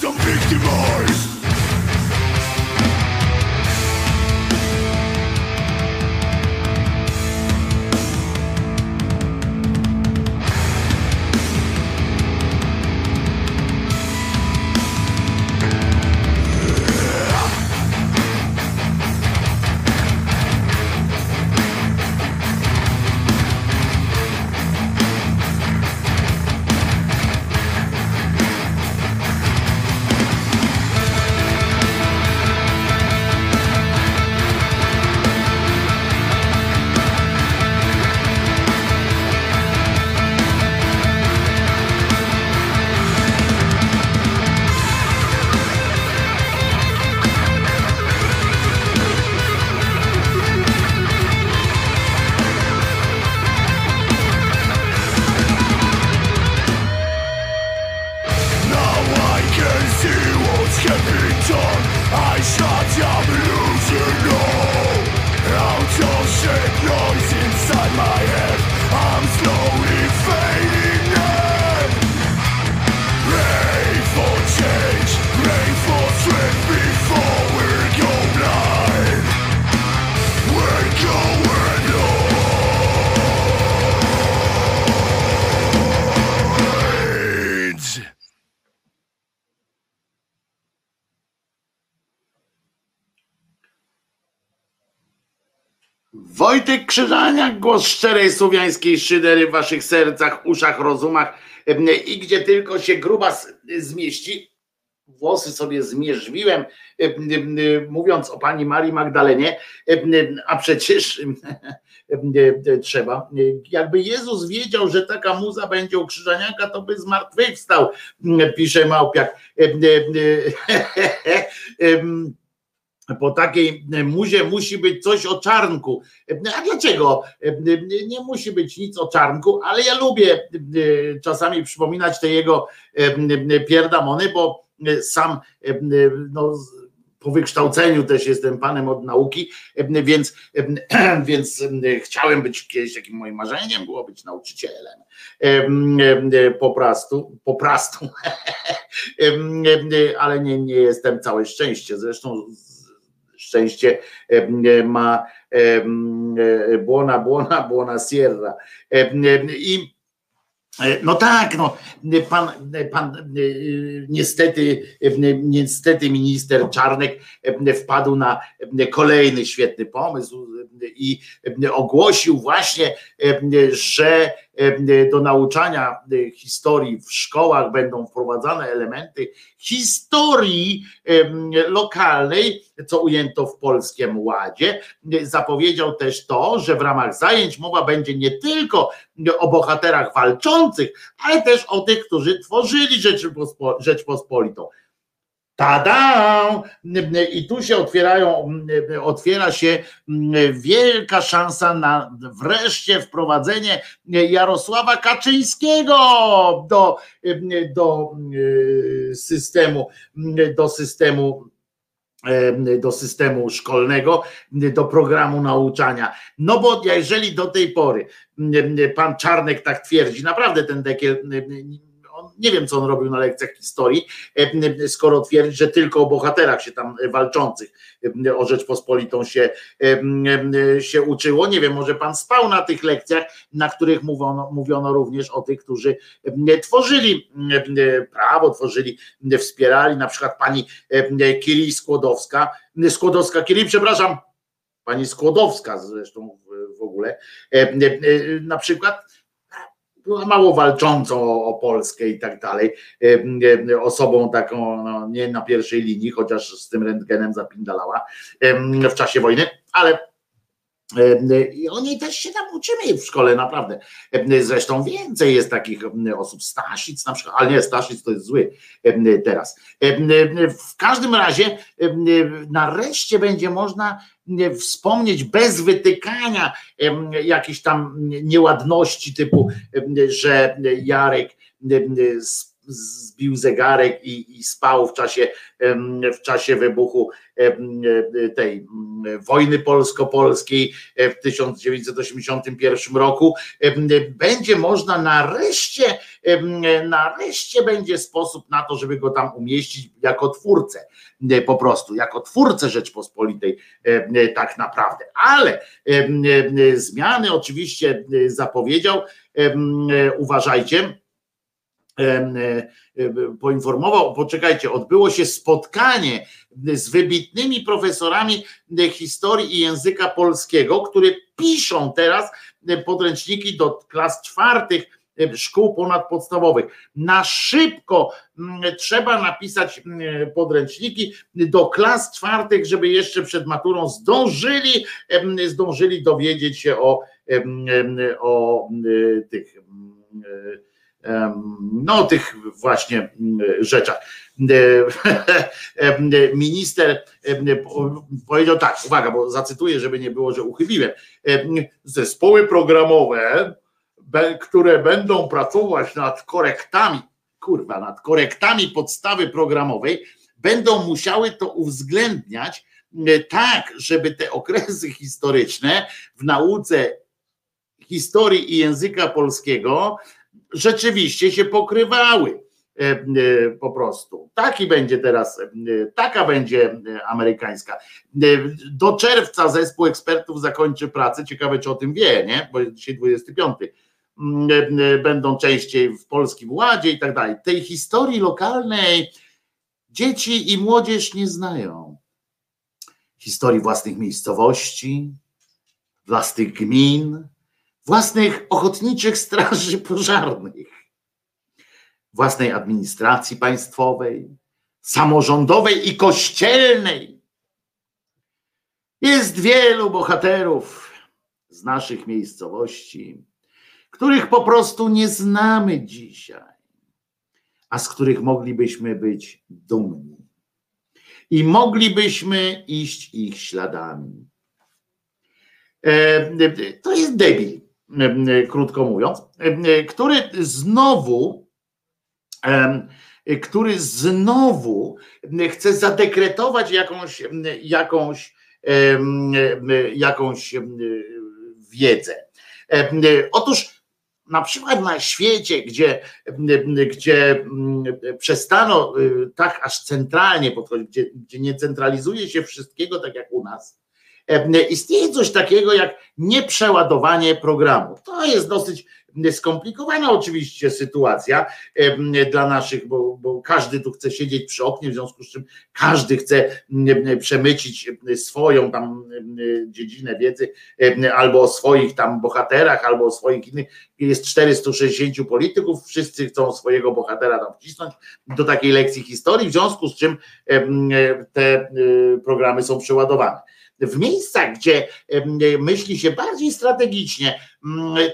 Inside my Wojtek Krzyżaniak, głos szczerej słowiańskiej szydery w waszych sercach, uszach, rozumach i gdzie tylko się grubas zmieści. Włosy sobie zmierzwiłem, em, em, mówiąc o pani Marii Magdalenie, a przecież trzeba. Jakby Jezus wiedział, że taka muza będzie u Krzyżaniaka, to by zmartwychwstał, pisze Małpiak. <laughs> Po takiej muzie musi być coś o czarnku. A dlaczego? Nie musi być nic o czarnku, ale ja lubię czasami przypominać te jego pierdamony, bo sam no, po wykształceniu też jestem panem od nauki, więc, <clears throat> więc chciałem być kiedyś takim moim marzeniem, było być nauczycielem. Po prostu, po prostu, <laughs> ale nie, nie jestem całe szczęście. Zresztą szczęście ma błona, błona, błona sierra. I no tak, no, pan, pan niestety, niestety minister Czarnek wpadł na kolejny świetny pomysł i ogłosił właśnie, że do nauczania historii w szkołach będą wprowadzane elementy historii lokalnej, co ujęto w Polskim Ładzie. Zapowiedział też to, że w ramach zajęć mowa będzie nie tylko o bohaterach walczących, ale też o tych, którzy tworzyli Rzeczpospolitą. Tada! I tu się otwierają, otwiera się wielka szansa na wreszcie wprowadzenie Jarosława Kaczyńskiego do, do systemu, do systemu do systemu szkolnego, do programu nauczania. No bo jeżeli do tej pory pan Czarnek tak twierdzi, naprawdę ten dekiel nie wiem, co on robił na lekcjach historii, e, skoro twierdzi, że tylko o bohaterach się tam walczących e, o Rzeczpospolitą się, e, się uczyło. Nie wiem, może pan spał na tych lekcjach, na których mówiono, mówiono również o tych, którzy tworzyli prawo, tworzyli, wspierali, na przykład pani Kiri Skłodowska, Skłodowska Kiri, przepraszam, pani Skłodowska zresztą w ogóle, na przykład mało walczącą o, Polskę i tak dalej, osobą taką no, nie na pierwszej linii, chociaż z tym rentgenem zapindalała w czasie wojny, ale i o niej też się tam uczymy w szkole, naprawdę. Zresztą więcej jest takich osób. Stasic na przykład, ale nie, Stasic to jest zły teraz. W każdym razie nareszcie będzie można wspomnieć bez wytykania jakichś tam nieładności typu, że Jarek zbił zegarek i, i spał w czasie, w czasie wybuchu tej wojny polsko-polskiej w 1981 roku. Będzie można nareszcie, nareszcie będzie sposób na to, żeby go tam umieścić jako twórcę, po prostu, jako twórcę Rzeczpospolitej tak naprawdę. Ale zmiany oczywiście zapowiedział, uważajcie, E, e, poinformował, poczekajcie, odbyło się spotkanie z wybitnymi profesorami historii i języka polskiego, które piszą teraz podręczniki do klas czwartych szkół ponadpodstawowych. Na szybko trzeba napisać podręczniki do klas czwartych, żeby jeszcze przed maturą zdążyli, zdążyli dowiedzieć się o, o tych no tych właśnie rzeczach. <laughs> Minister powiedział tak, uwaga, bo zacytuję, żeby nie było, że uchybiłem. Zespoły programowe, które będą pracować nad korektami, kurwa, nad korektami podstawy programowej, będą musiały to uwzględniać tak, żeby te okresy historyczne w nauce historii i języka polskiego rzeczywiście się pokrywały e, e, po prostu. Taki będzie teraz, e, taka będzie amerykańska. Do czerwca zespół ekspertów zakończy pracę. Ciekawe, czy o tym wie, nie? Bo dzisiaj 25. Mm, będą częściej w Polskim Ładzie i tak dalej. Tej historii lokalnej dzieci i młodzież nie znają. Historii własnych miejscowości, własnych gmin, własnych ochotniczych straży pożarnych, własnej administracji państwowej, samorządowej i kościelnej. Jest wielu bohaterów z naszych miejscowości, których po prostu nie znamy dzisiaj, a z których moglibyśmy być dumni. I moglibyśmy iść ich śladami. E, to jest debil krótko mówiąc, który znowu, który znowu chce zadekretować jakąś, jakąś, jakąś wiedzę. Otóż na przykład na świecie, gdzie, gdzie przestano tak aż centralnie podchodzić, gdzie, gdzie nie centralizuje się wszystkiego tak jak u nas, istnieje coś takiego jak nieprzeładowanie programu. To jest dosyć skomplikowana oczywiście sytuacja dla naszych, bo, bo, każdy tu chce siedzieć przy oknie, w związku z czym każdy chce przemycić swoją tam dziedzinę wiedzy albo o swoich tam bohaterach, albo o swoich innych. Jest 460 polityków, wszyscy chcą swojego bohatera tam wcisnąć do takiej lekcji historii, w związku z czym te programy są przeładowane. W miejscach, gdzie myśli się bardziej strategicznie,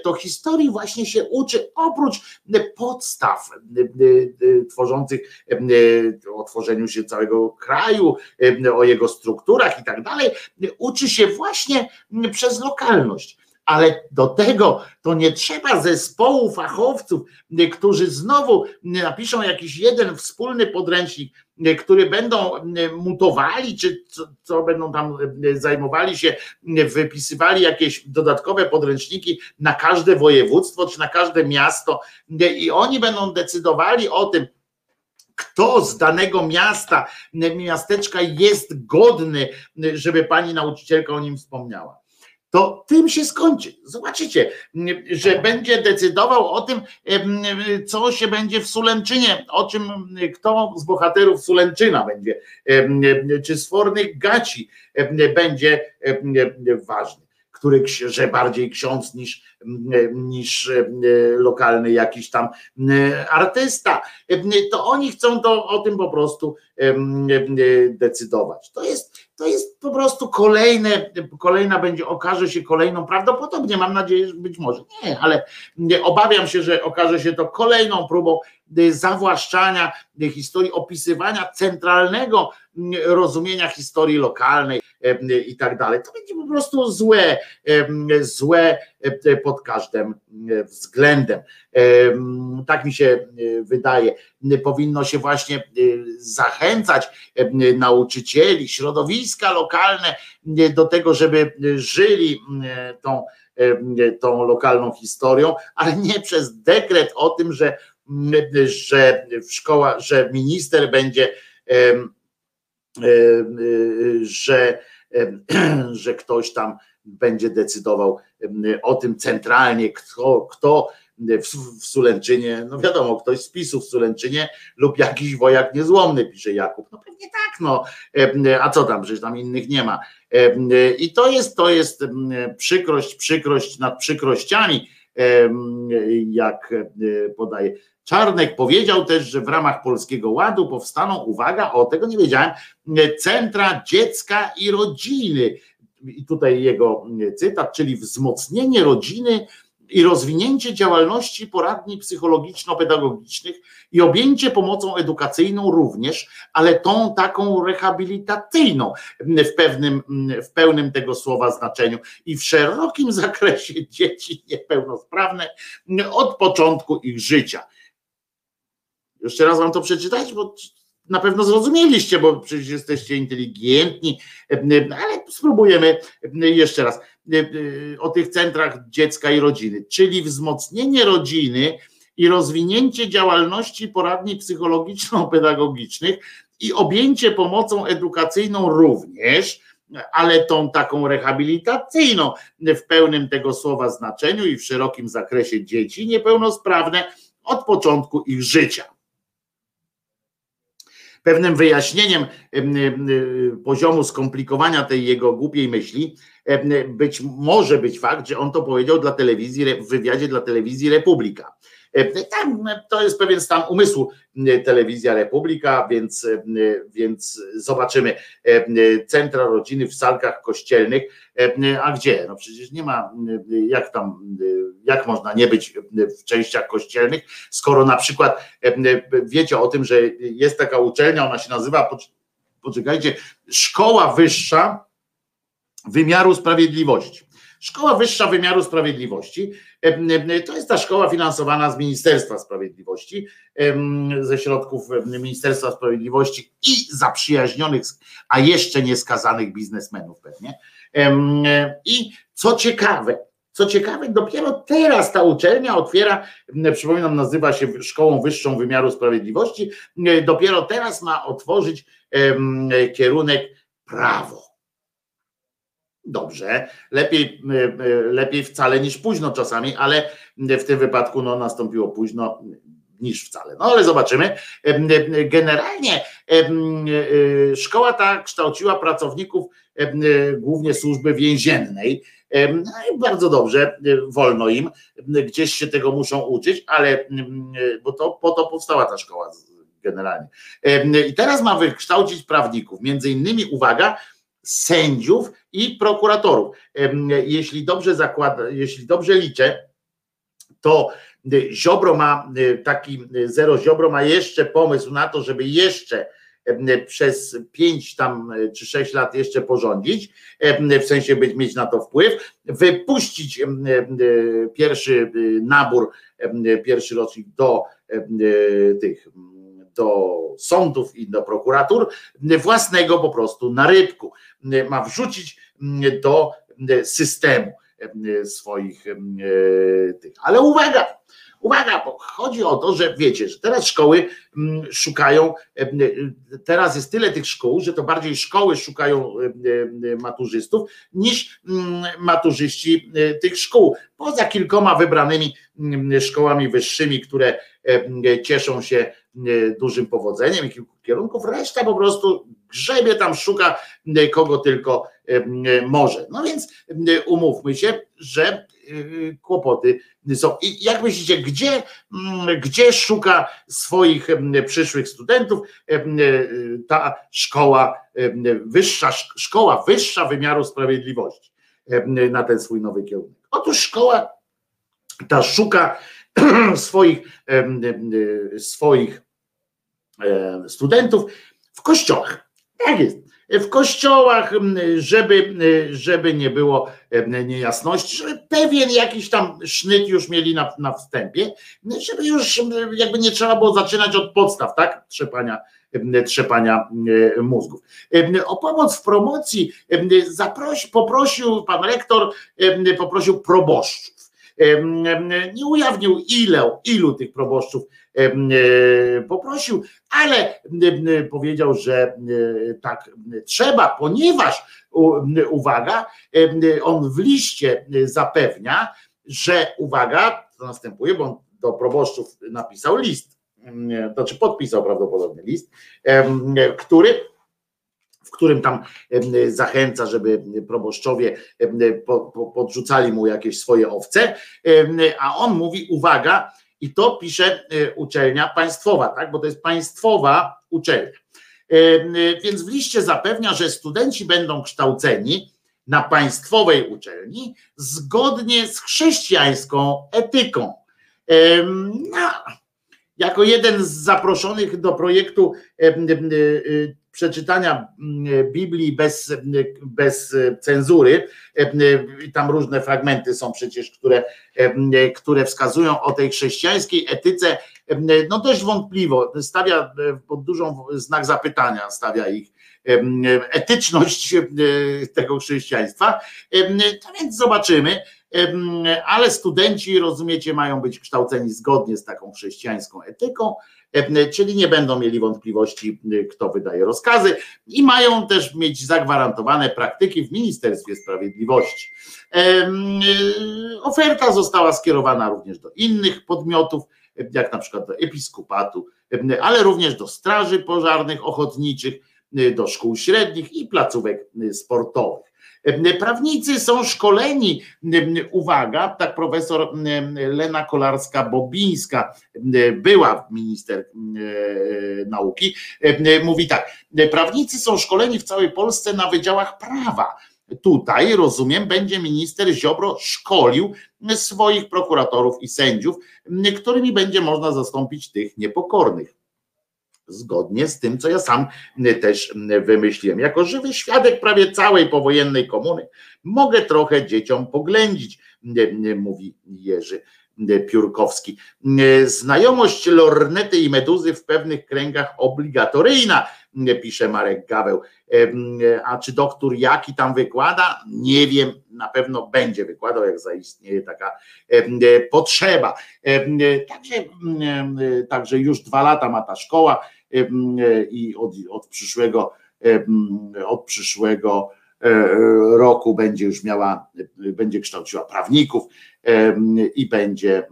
to historii właśnie się uczy oprócz podstaw tworzących o tworzeniu się całego kraju, o jego strukturach i tak dalej, uczy się właśnie przez lokalność. Ale do tego to nie trzeba zespołu fachowców, którzy znowu napiszą jakiś jeden wspólny podręcznik, który będą mutowali, czy co, co, będą tam zajmowali się, wypisywali jakieś dodatkowe podręczniki na każde województwo, czy na każde miasto, i oni będą decydowali o tym, kto z danego miasta, miasteczka jest godny, żeby pani nauczycielka o nim wspomniała to tym się skończy. Zobaczycie, że będzie decydował o tym, co się będzie w Sulęczynie, o czym kto z bohaterów Sulęczyna będzie, czy z Fornych Gaci będzie ważny który że bardziej ksiądz niż, niż lokalny jakiś tam artysta, to oni chcą to, o tym po prostu decydować. To jest, to jest po prostu kolejne, kolejna będzie, okaże się kolejną, prawdopodobnie mam nadzieję, że być może nie, ale obawiam się, że okaże się to kolejną próbą zawłaszczania historii, opisywania centralnego rozumienia historii lokalnej i tak dalej. To będzie po prostu złe, złe pod każdym względem. Tak mi się wydaje. Powinno się właśnie zachęcać nauczycieli, środowiska lokalne do tego, żeby żyli tą, tą lokalną historią, ale nie przez dekret o tym, że, że w szkoła, że minister będzie że, <clears throat> że ktoś tam będzie decydował o tym centralnie, kto, kto w, w Sulęczynie, no wiadomo, ktoś z PiSu w Sulęczynie lub jakiś wojak niezłomny, pisze Jakub. No pewnie tak, no. A co tam, przecież tam innych nie ma. I to jest, to jest przykrość, przykrość nad przykrościami, jak podaje. Czarnek powiedział też, że w ramach Polskiego Ładu powstaną, uwaga, o tego nie wiedziałem, centra dziecka i rodziny. I tutaj jego cytat, czyli wzmocnienie rodziny i rozwinięcie działalności poradni psychologiczno-pedagogicznych i objęcie pomocą edukacyjną również, ale tą taką rehabilitacyjną w pewnym, w pełnym tego słowa znaczeniu i w szerokim zakresie dzieci niepełnosprawne od początku ich życia. Jeszcze raz wam to przeczytać, bo na pewno zrozumieliście, bo przecież jesteście inteligentni, ale spróbujemy jeszcze raz. O tych centrach dziecka i rodziny, czyli wzmocnienie rodziny i rozwinięcie działalności poradni psychologiczno-pedagogicznych i objęcie pomocą edukacyjną również, ale tą taką rehabilitacyjną w pełnym tego słowa znaczeniu i w szerokim zakresie dzieci niepełnosprawne od początku ich życia pewnym wyjaśnieniem poziomu skomplikowania tej jego głupiej myśli być może być fakt, że on to powiedział dla telewizji, w wywiadzie dla telewizji Republika. Tam to jest pewien stan umysłu telewizja Republika, więc, więc zobaczymy centra rodziny w salkach kościelnych. A gdzie? No przecież nie ma, jak tam, jak można nie być w częściach kościelnych, skoro na przykład wiecie o tym, że jest taka uczelnia, ona się nazywa, poczekajcie, Szkoła Wyższa Wymiaru Sprawiedliwości. Szkoła Wyższa Wymiaru Sprawiedliwości to jest ta szkoła finansowana z Ministerstwa Sprawiedliwości, ze środków Ministerstwa Sprawiedliwości i zaprzyjaźnionych, a jeszcze nieskazanych biznesmenów pewnie. I co ciekawe, co ciekawe, dopiero teraz ta uczelnia otwiera, przypominam, nazywa się Szkołą Wyższą Wymiaru Sprawiedliwości, dopiero teraz ma otworzyć kierunek prawo. Dobrze, lepiej, lepiej wcale niż późno czasami, ale w tym wypadku no, nastąpiło późno niż wcale. No ale zobaczymy. Generalnie szkoła ta kształciła pracowników głównie służby więziennej. No bardzo dobrze, wolno im, gdzieś się tego muszą uczyć, ale bo to po to powstała ta szkoła generalnie. I teraz ma wykształcić prawników, między innymi, uwaga, sędziów i prokuratorów. Jeśli dobrze zakłada, jeśli dobrze liczę, to y, Ziobro ma y, taki, y, Zero Ziobro ma jeszcze pomysł na to, żeby jeszcze przez pięć tam czy sześć lat jeszcze porządzić, w sensie być, mieć na to wpływ, wypuścić pierwszy nabór, pierwszy rocznik do tych do sądów i do prokuratur własnego po prostu na rybku. Ma wrzucić mm, do systemu em, swoich tych. Ale uwaga, uwaga, bo chodzi o to, że wiecie, że teraz szkoły mm, szukają, teraz jest tyle tych szkół, że to bardziej szkoły szukają maturzystów niż mm, maturzyści tych szkół. Poza kilkoma wybranymi mm, szkołami wyższymi, które cieszą się dużym powodzeniem i kilku kierunków, reszta po prostu grzebie tam, szuka e, kogo tylko em, e, może. No więc umówmy się, że e, kłopoty są. I jak myślicie, gdzie, gdzie szuka swoich przyszłych studentów e, ta szkoła wyższa, szkoła wyższa wymiaru sprawiedliwości na ten swój nowy kierunek? Otóż szkoła ta szuka <clears throat> swoich, e, swoich e, studentów w kościołach. Tak jest. W kościołach, żeby, żeby nie było em, niejasności, żeby pewien jakiś tam sznyt już mieli na, na wstępie, żeby już jakby nie trzeba było zaczynać od podstaw, tak? Trzepania, trzepania e, mózgów. O pomoc w promocji em, zaprosi, poprosił pan rektor, poprosił proboszczów. Nie ujawnił ile, ilu tych proboszczów e, poprosił, ale powiedział, że e, tak trzeba, ponieważ uwaga, on w liście zapewnia, że uwaga, to następuje, bo on do proboszczów napisał list, to czy podpisał prawdopodobnie list, który w którym tam zachęca, żeby proboszczowie podrzucali mu jakieś swoje owce, a on mówi, uwaga, i to pisze e, uczelnia państwowa, tak? bo to jest państwowa uczelnia. Em, Więc w liście zapewnia, że studenci będą kształceni na państwowej uczelni zgodnie z chrześcijańską etyką. No, jako jeden z zaproszonych do projektu przeczytania mm, Biblii bez, bez cenzury, em, i tam różne fragmenty są przecież, które, em, które wskazują o tej chrześcijańskiej etyce, no dość wątpliwo, stawia e, pod dużą znak zapytania, stawia ich etyczność tego chrześcijaństwa. To więc zobaczymy, ale studenci, rozumiecie, mają być kształceni zgodnie z taką chrześcijańską etyką, czyli nie będą mieli wątpliwości, kto wydaje rozkazy i mają też mieć zagwarantowane praktyki w Ministerstwie Sprawiedliwości. Oferta została skierowana również do innych podmiotów, jak na przykład do episkopatu, ale również do straży pożarnych, ochotniczych, do szkół średnich i placówek y, sportowych. Prawnicy są szkoleni, uwaga, tak profesor Lena Kolarska-Bobińska, była minister e, nauki, mówi tak, prawnicy są szkoleni w całej Polsce na wydziałach prawa. Tutaj, rozumiem, będzie minister Ziobro szkolił swoich prokuratorów i sędziów, którymi będzie można zastąpić tych niepokornych zgodnie z tym, co ja sam też wymyśliłem. Jako żywy świadek prawie całej powojennej komuny mogę trochę dzieciom poględzić, mówi Jerzy Piórkowski. Znajomość lornety i meduzy w pewnych kręgach obligatoryjna, pisze Marek Gaweł. A czy doktor jaki tam wykłada? Nie wiem, na pewno będzie wykładał, jak zaistnieje taka potrzeba. Także, także już dwa lata ma ta szkoła i od, od przyszłego od przyszłego roku będzie już miała, będzie kształciła prawników i będzie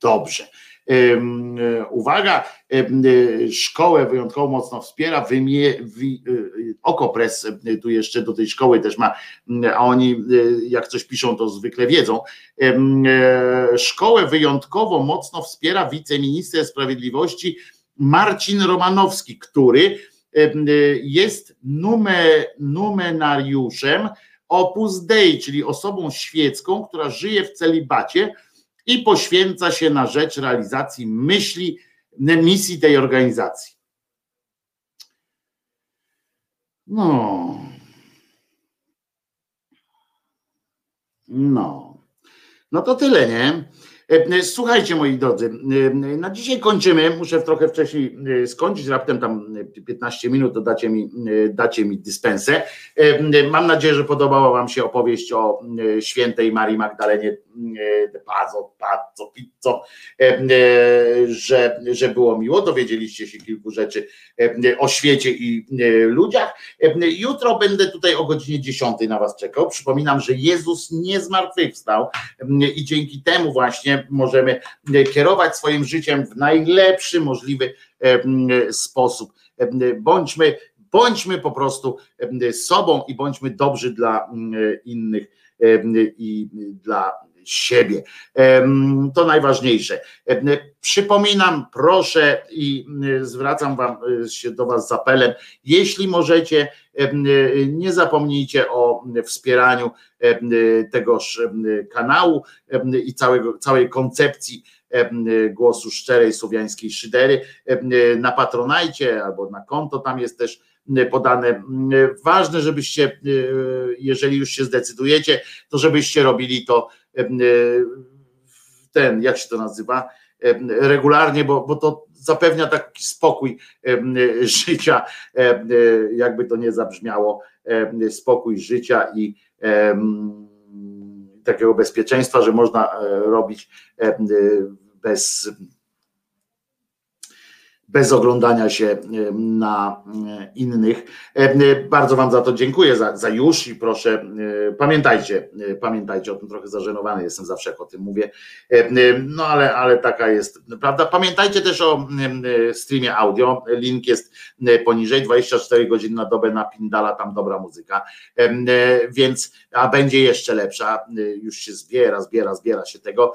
dobrze. Uwaga, szkołę wyjątkowo mocno wspiera, wymie, wi, Okopres tu jeszcze do tej szkoły też ma, a oni jak coś piszą, to zwykle wiedzą. Szkołę wyjątkowo mocno wspiera wiceminister sprawiedliwości Marcin Romanowski, który jest numer, numenariuszem Opus Dei, czyli osobą świecką, która żyje w celibacie i poświęca się na rzecz realizacji myśli, misji tej organizacji. No. No. No to tyle, nie? E, słuchajcie, moi drodzy, e, na dzisiaj kończymy. Muszę trochę wcześniej e, skończyć, raptem tam 15 minut, to dacie mi, dacie mi dyspensę. Mam nadzieję, że podobała Wam się opowieść o świętej Marii Magdalenie Pazo, Pazzo, Pizzo, że, że było miło. Dowiedzieliście się kilku rzeczy o świecie i ludziach. Jutro będę tutaj o godzinie 10 na Was czekał. Przypominam, że Jezus nie zmartwychwstał i dzięki temu właśnie możemy kierować swoim życiem w najlepszy możliwy sposób. Bądźmy, bądźmy po prostu sobą i bądźmy dobrzy dla innych i dla siebie. To najważniejsze. Przypominam, proszę i zwracam wam się do Was z apelem, jeśli możecie, nie zapomnijcie o wspieraniu tegoż kanału i całego, całej koncepcji głosu szczerej słowiańskiej szydery na Patronajcie albo na konto, tam jest też podane. Ważne, żebyście, jeżeli już się zdecydujecie, to żebyście robili to ten, jak się to nazywa, regularnie, bo, bo to zapewnia taki spokój życia, jakby to nie zabrzmiało, spokój życia i takiego bezpieczeństwa, że można robić bez bez oglądania się na innych. Bardzo Wam za to dziękuję, za, za już i proszę, pamiętajcie, pamiętajcie o tym, trochę zażenowany jestem zawsze, jak o tym mówię, no ale, ale taka jest prawda. Pamiętajcie też o streamie audio, link jest poniżej, 24 godziny na dobę na Pindala, tam dobra muzyka, więc, a będzie jeszcze lepsza, już się zbiera, zbiera, zbiera się tego,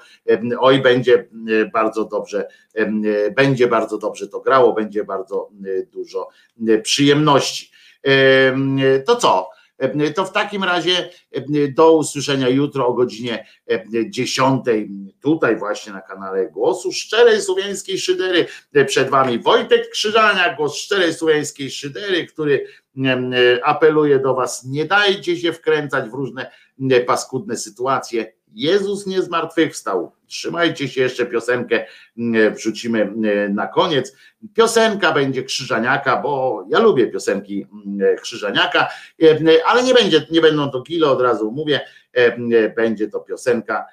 oj, będzie bardzo dobrze, będzie bardzo dobrze to grało, będzie bardzo y, dużo y, przyjemności. To co? To w takim razie do usłyszenia jutro o godzinie 10 tutaj właśnie na kanale Głosu Szczerej Słowiańskiej Szydery. Przed Wami Wojtek Krzyżania, głos Szczerej Słowiańskiej Szydery, który apeluje do Was, nie dajcie się wkręcać w różne paskudne sytuacje, Jezus nie zmartwychwstał. Trzymajcie się, jeszcze piosenkę mm, wrzucimy mm, na koniec. Piosenka będzie Krzyżaniaka, bo ja lubię piosenki mm, Krzyżaniaka, e, ale nie będzie, nie będą to kilo, od razu mówię, e, będzie to piosenka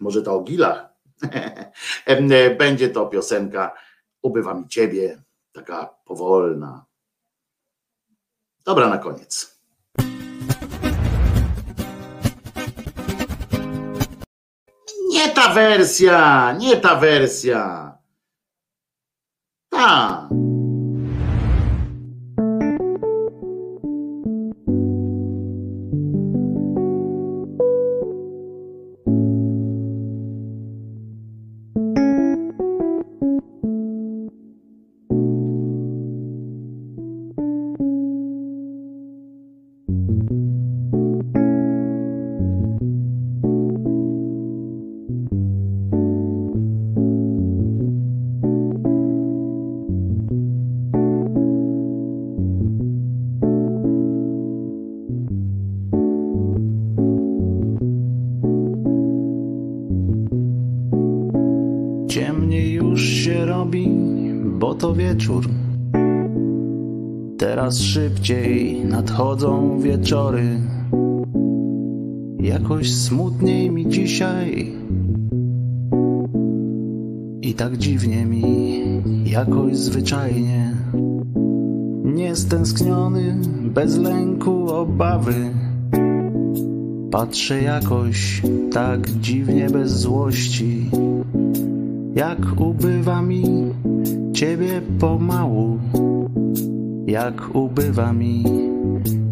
może to o gilach, <laughs> e, będzie to piosenka Ubywa mi ciebie, taka powolna. Dobra, na koniec. Nie ta wersja, nie ta wersja. Ta. Coraz szybciej nadchodzą wieczory. Jakoś smutniej mi dzisiaj. I tak dziwnie mi, jakoś zwyczajnie. Niestęskniony, bez lęku, obawy. Patrzę jakoś tak dziwnie bez złości, jak ubywa mi ciebie pomału jak ubywa mi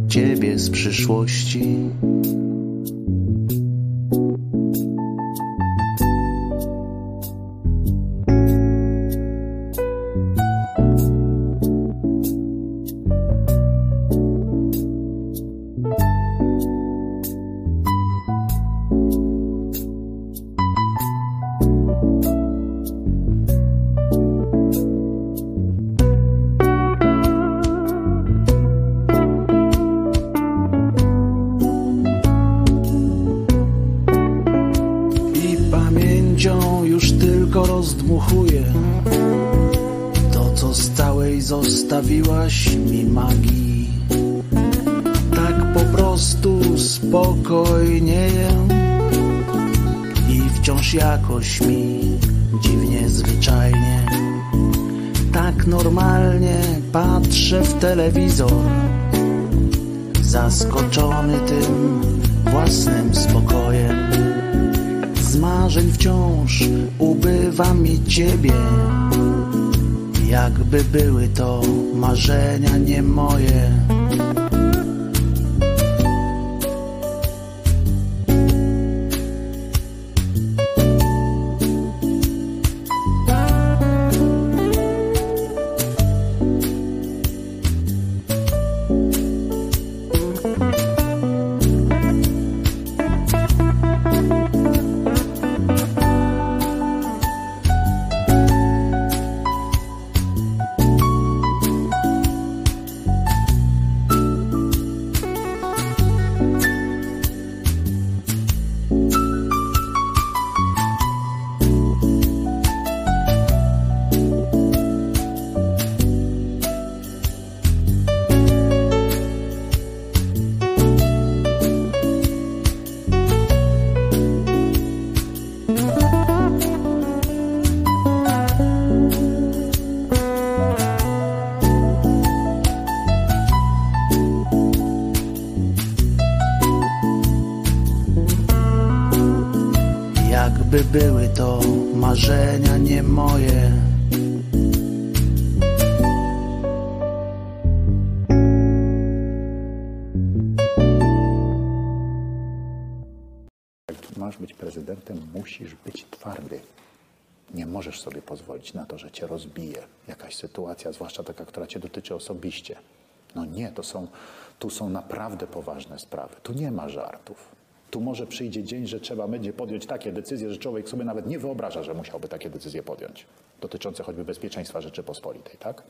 ciebie z przyszłości. Telewizor, zaskoczony tym własnym spokojem. Z marzeń wciąż ubywa mi ciebie, jakby były to marzenia nie moje. Są, tu są naprawdę poważne sprawy. Tu nie ma żartów. Tu może przyjdzie dzień, że trzeba będzie podjąć takie decyzje, że człowiek sobie nawet nie wyobraża, że musiałby takie decyzje podjąć. Dotyczące choćby bezpieczeństwa Rzeczypospolitej, tak?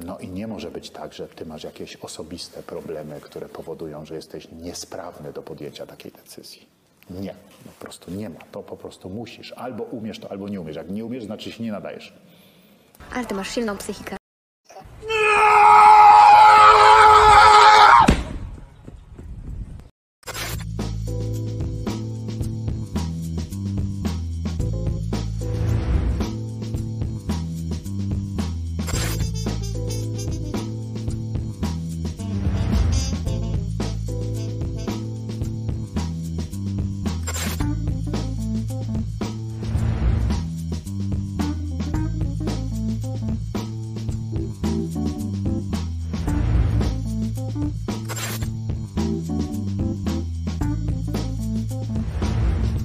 No i nie może być tak, że ty masz jakieś osobiste problemy, które powodują, że jesteś niesprawny do podjęcia takiej decyzji. Nie, po prostu nie ma. To po prostu musisz. Albo umiesz to, albo nie umiesz. Jak nie umiesz, znaczy się nie nadajesz. Ale ty masz silną psychikę.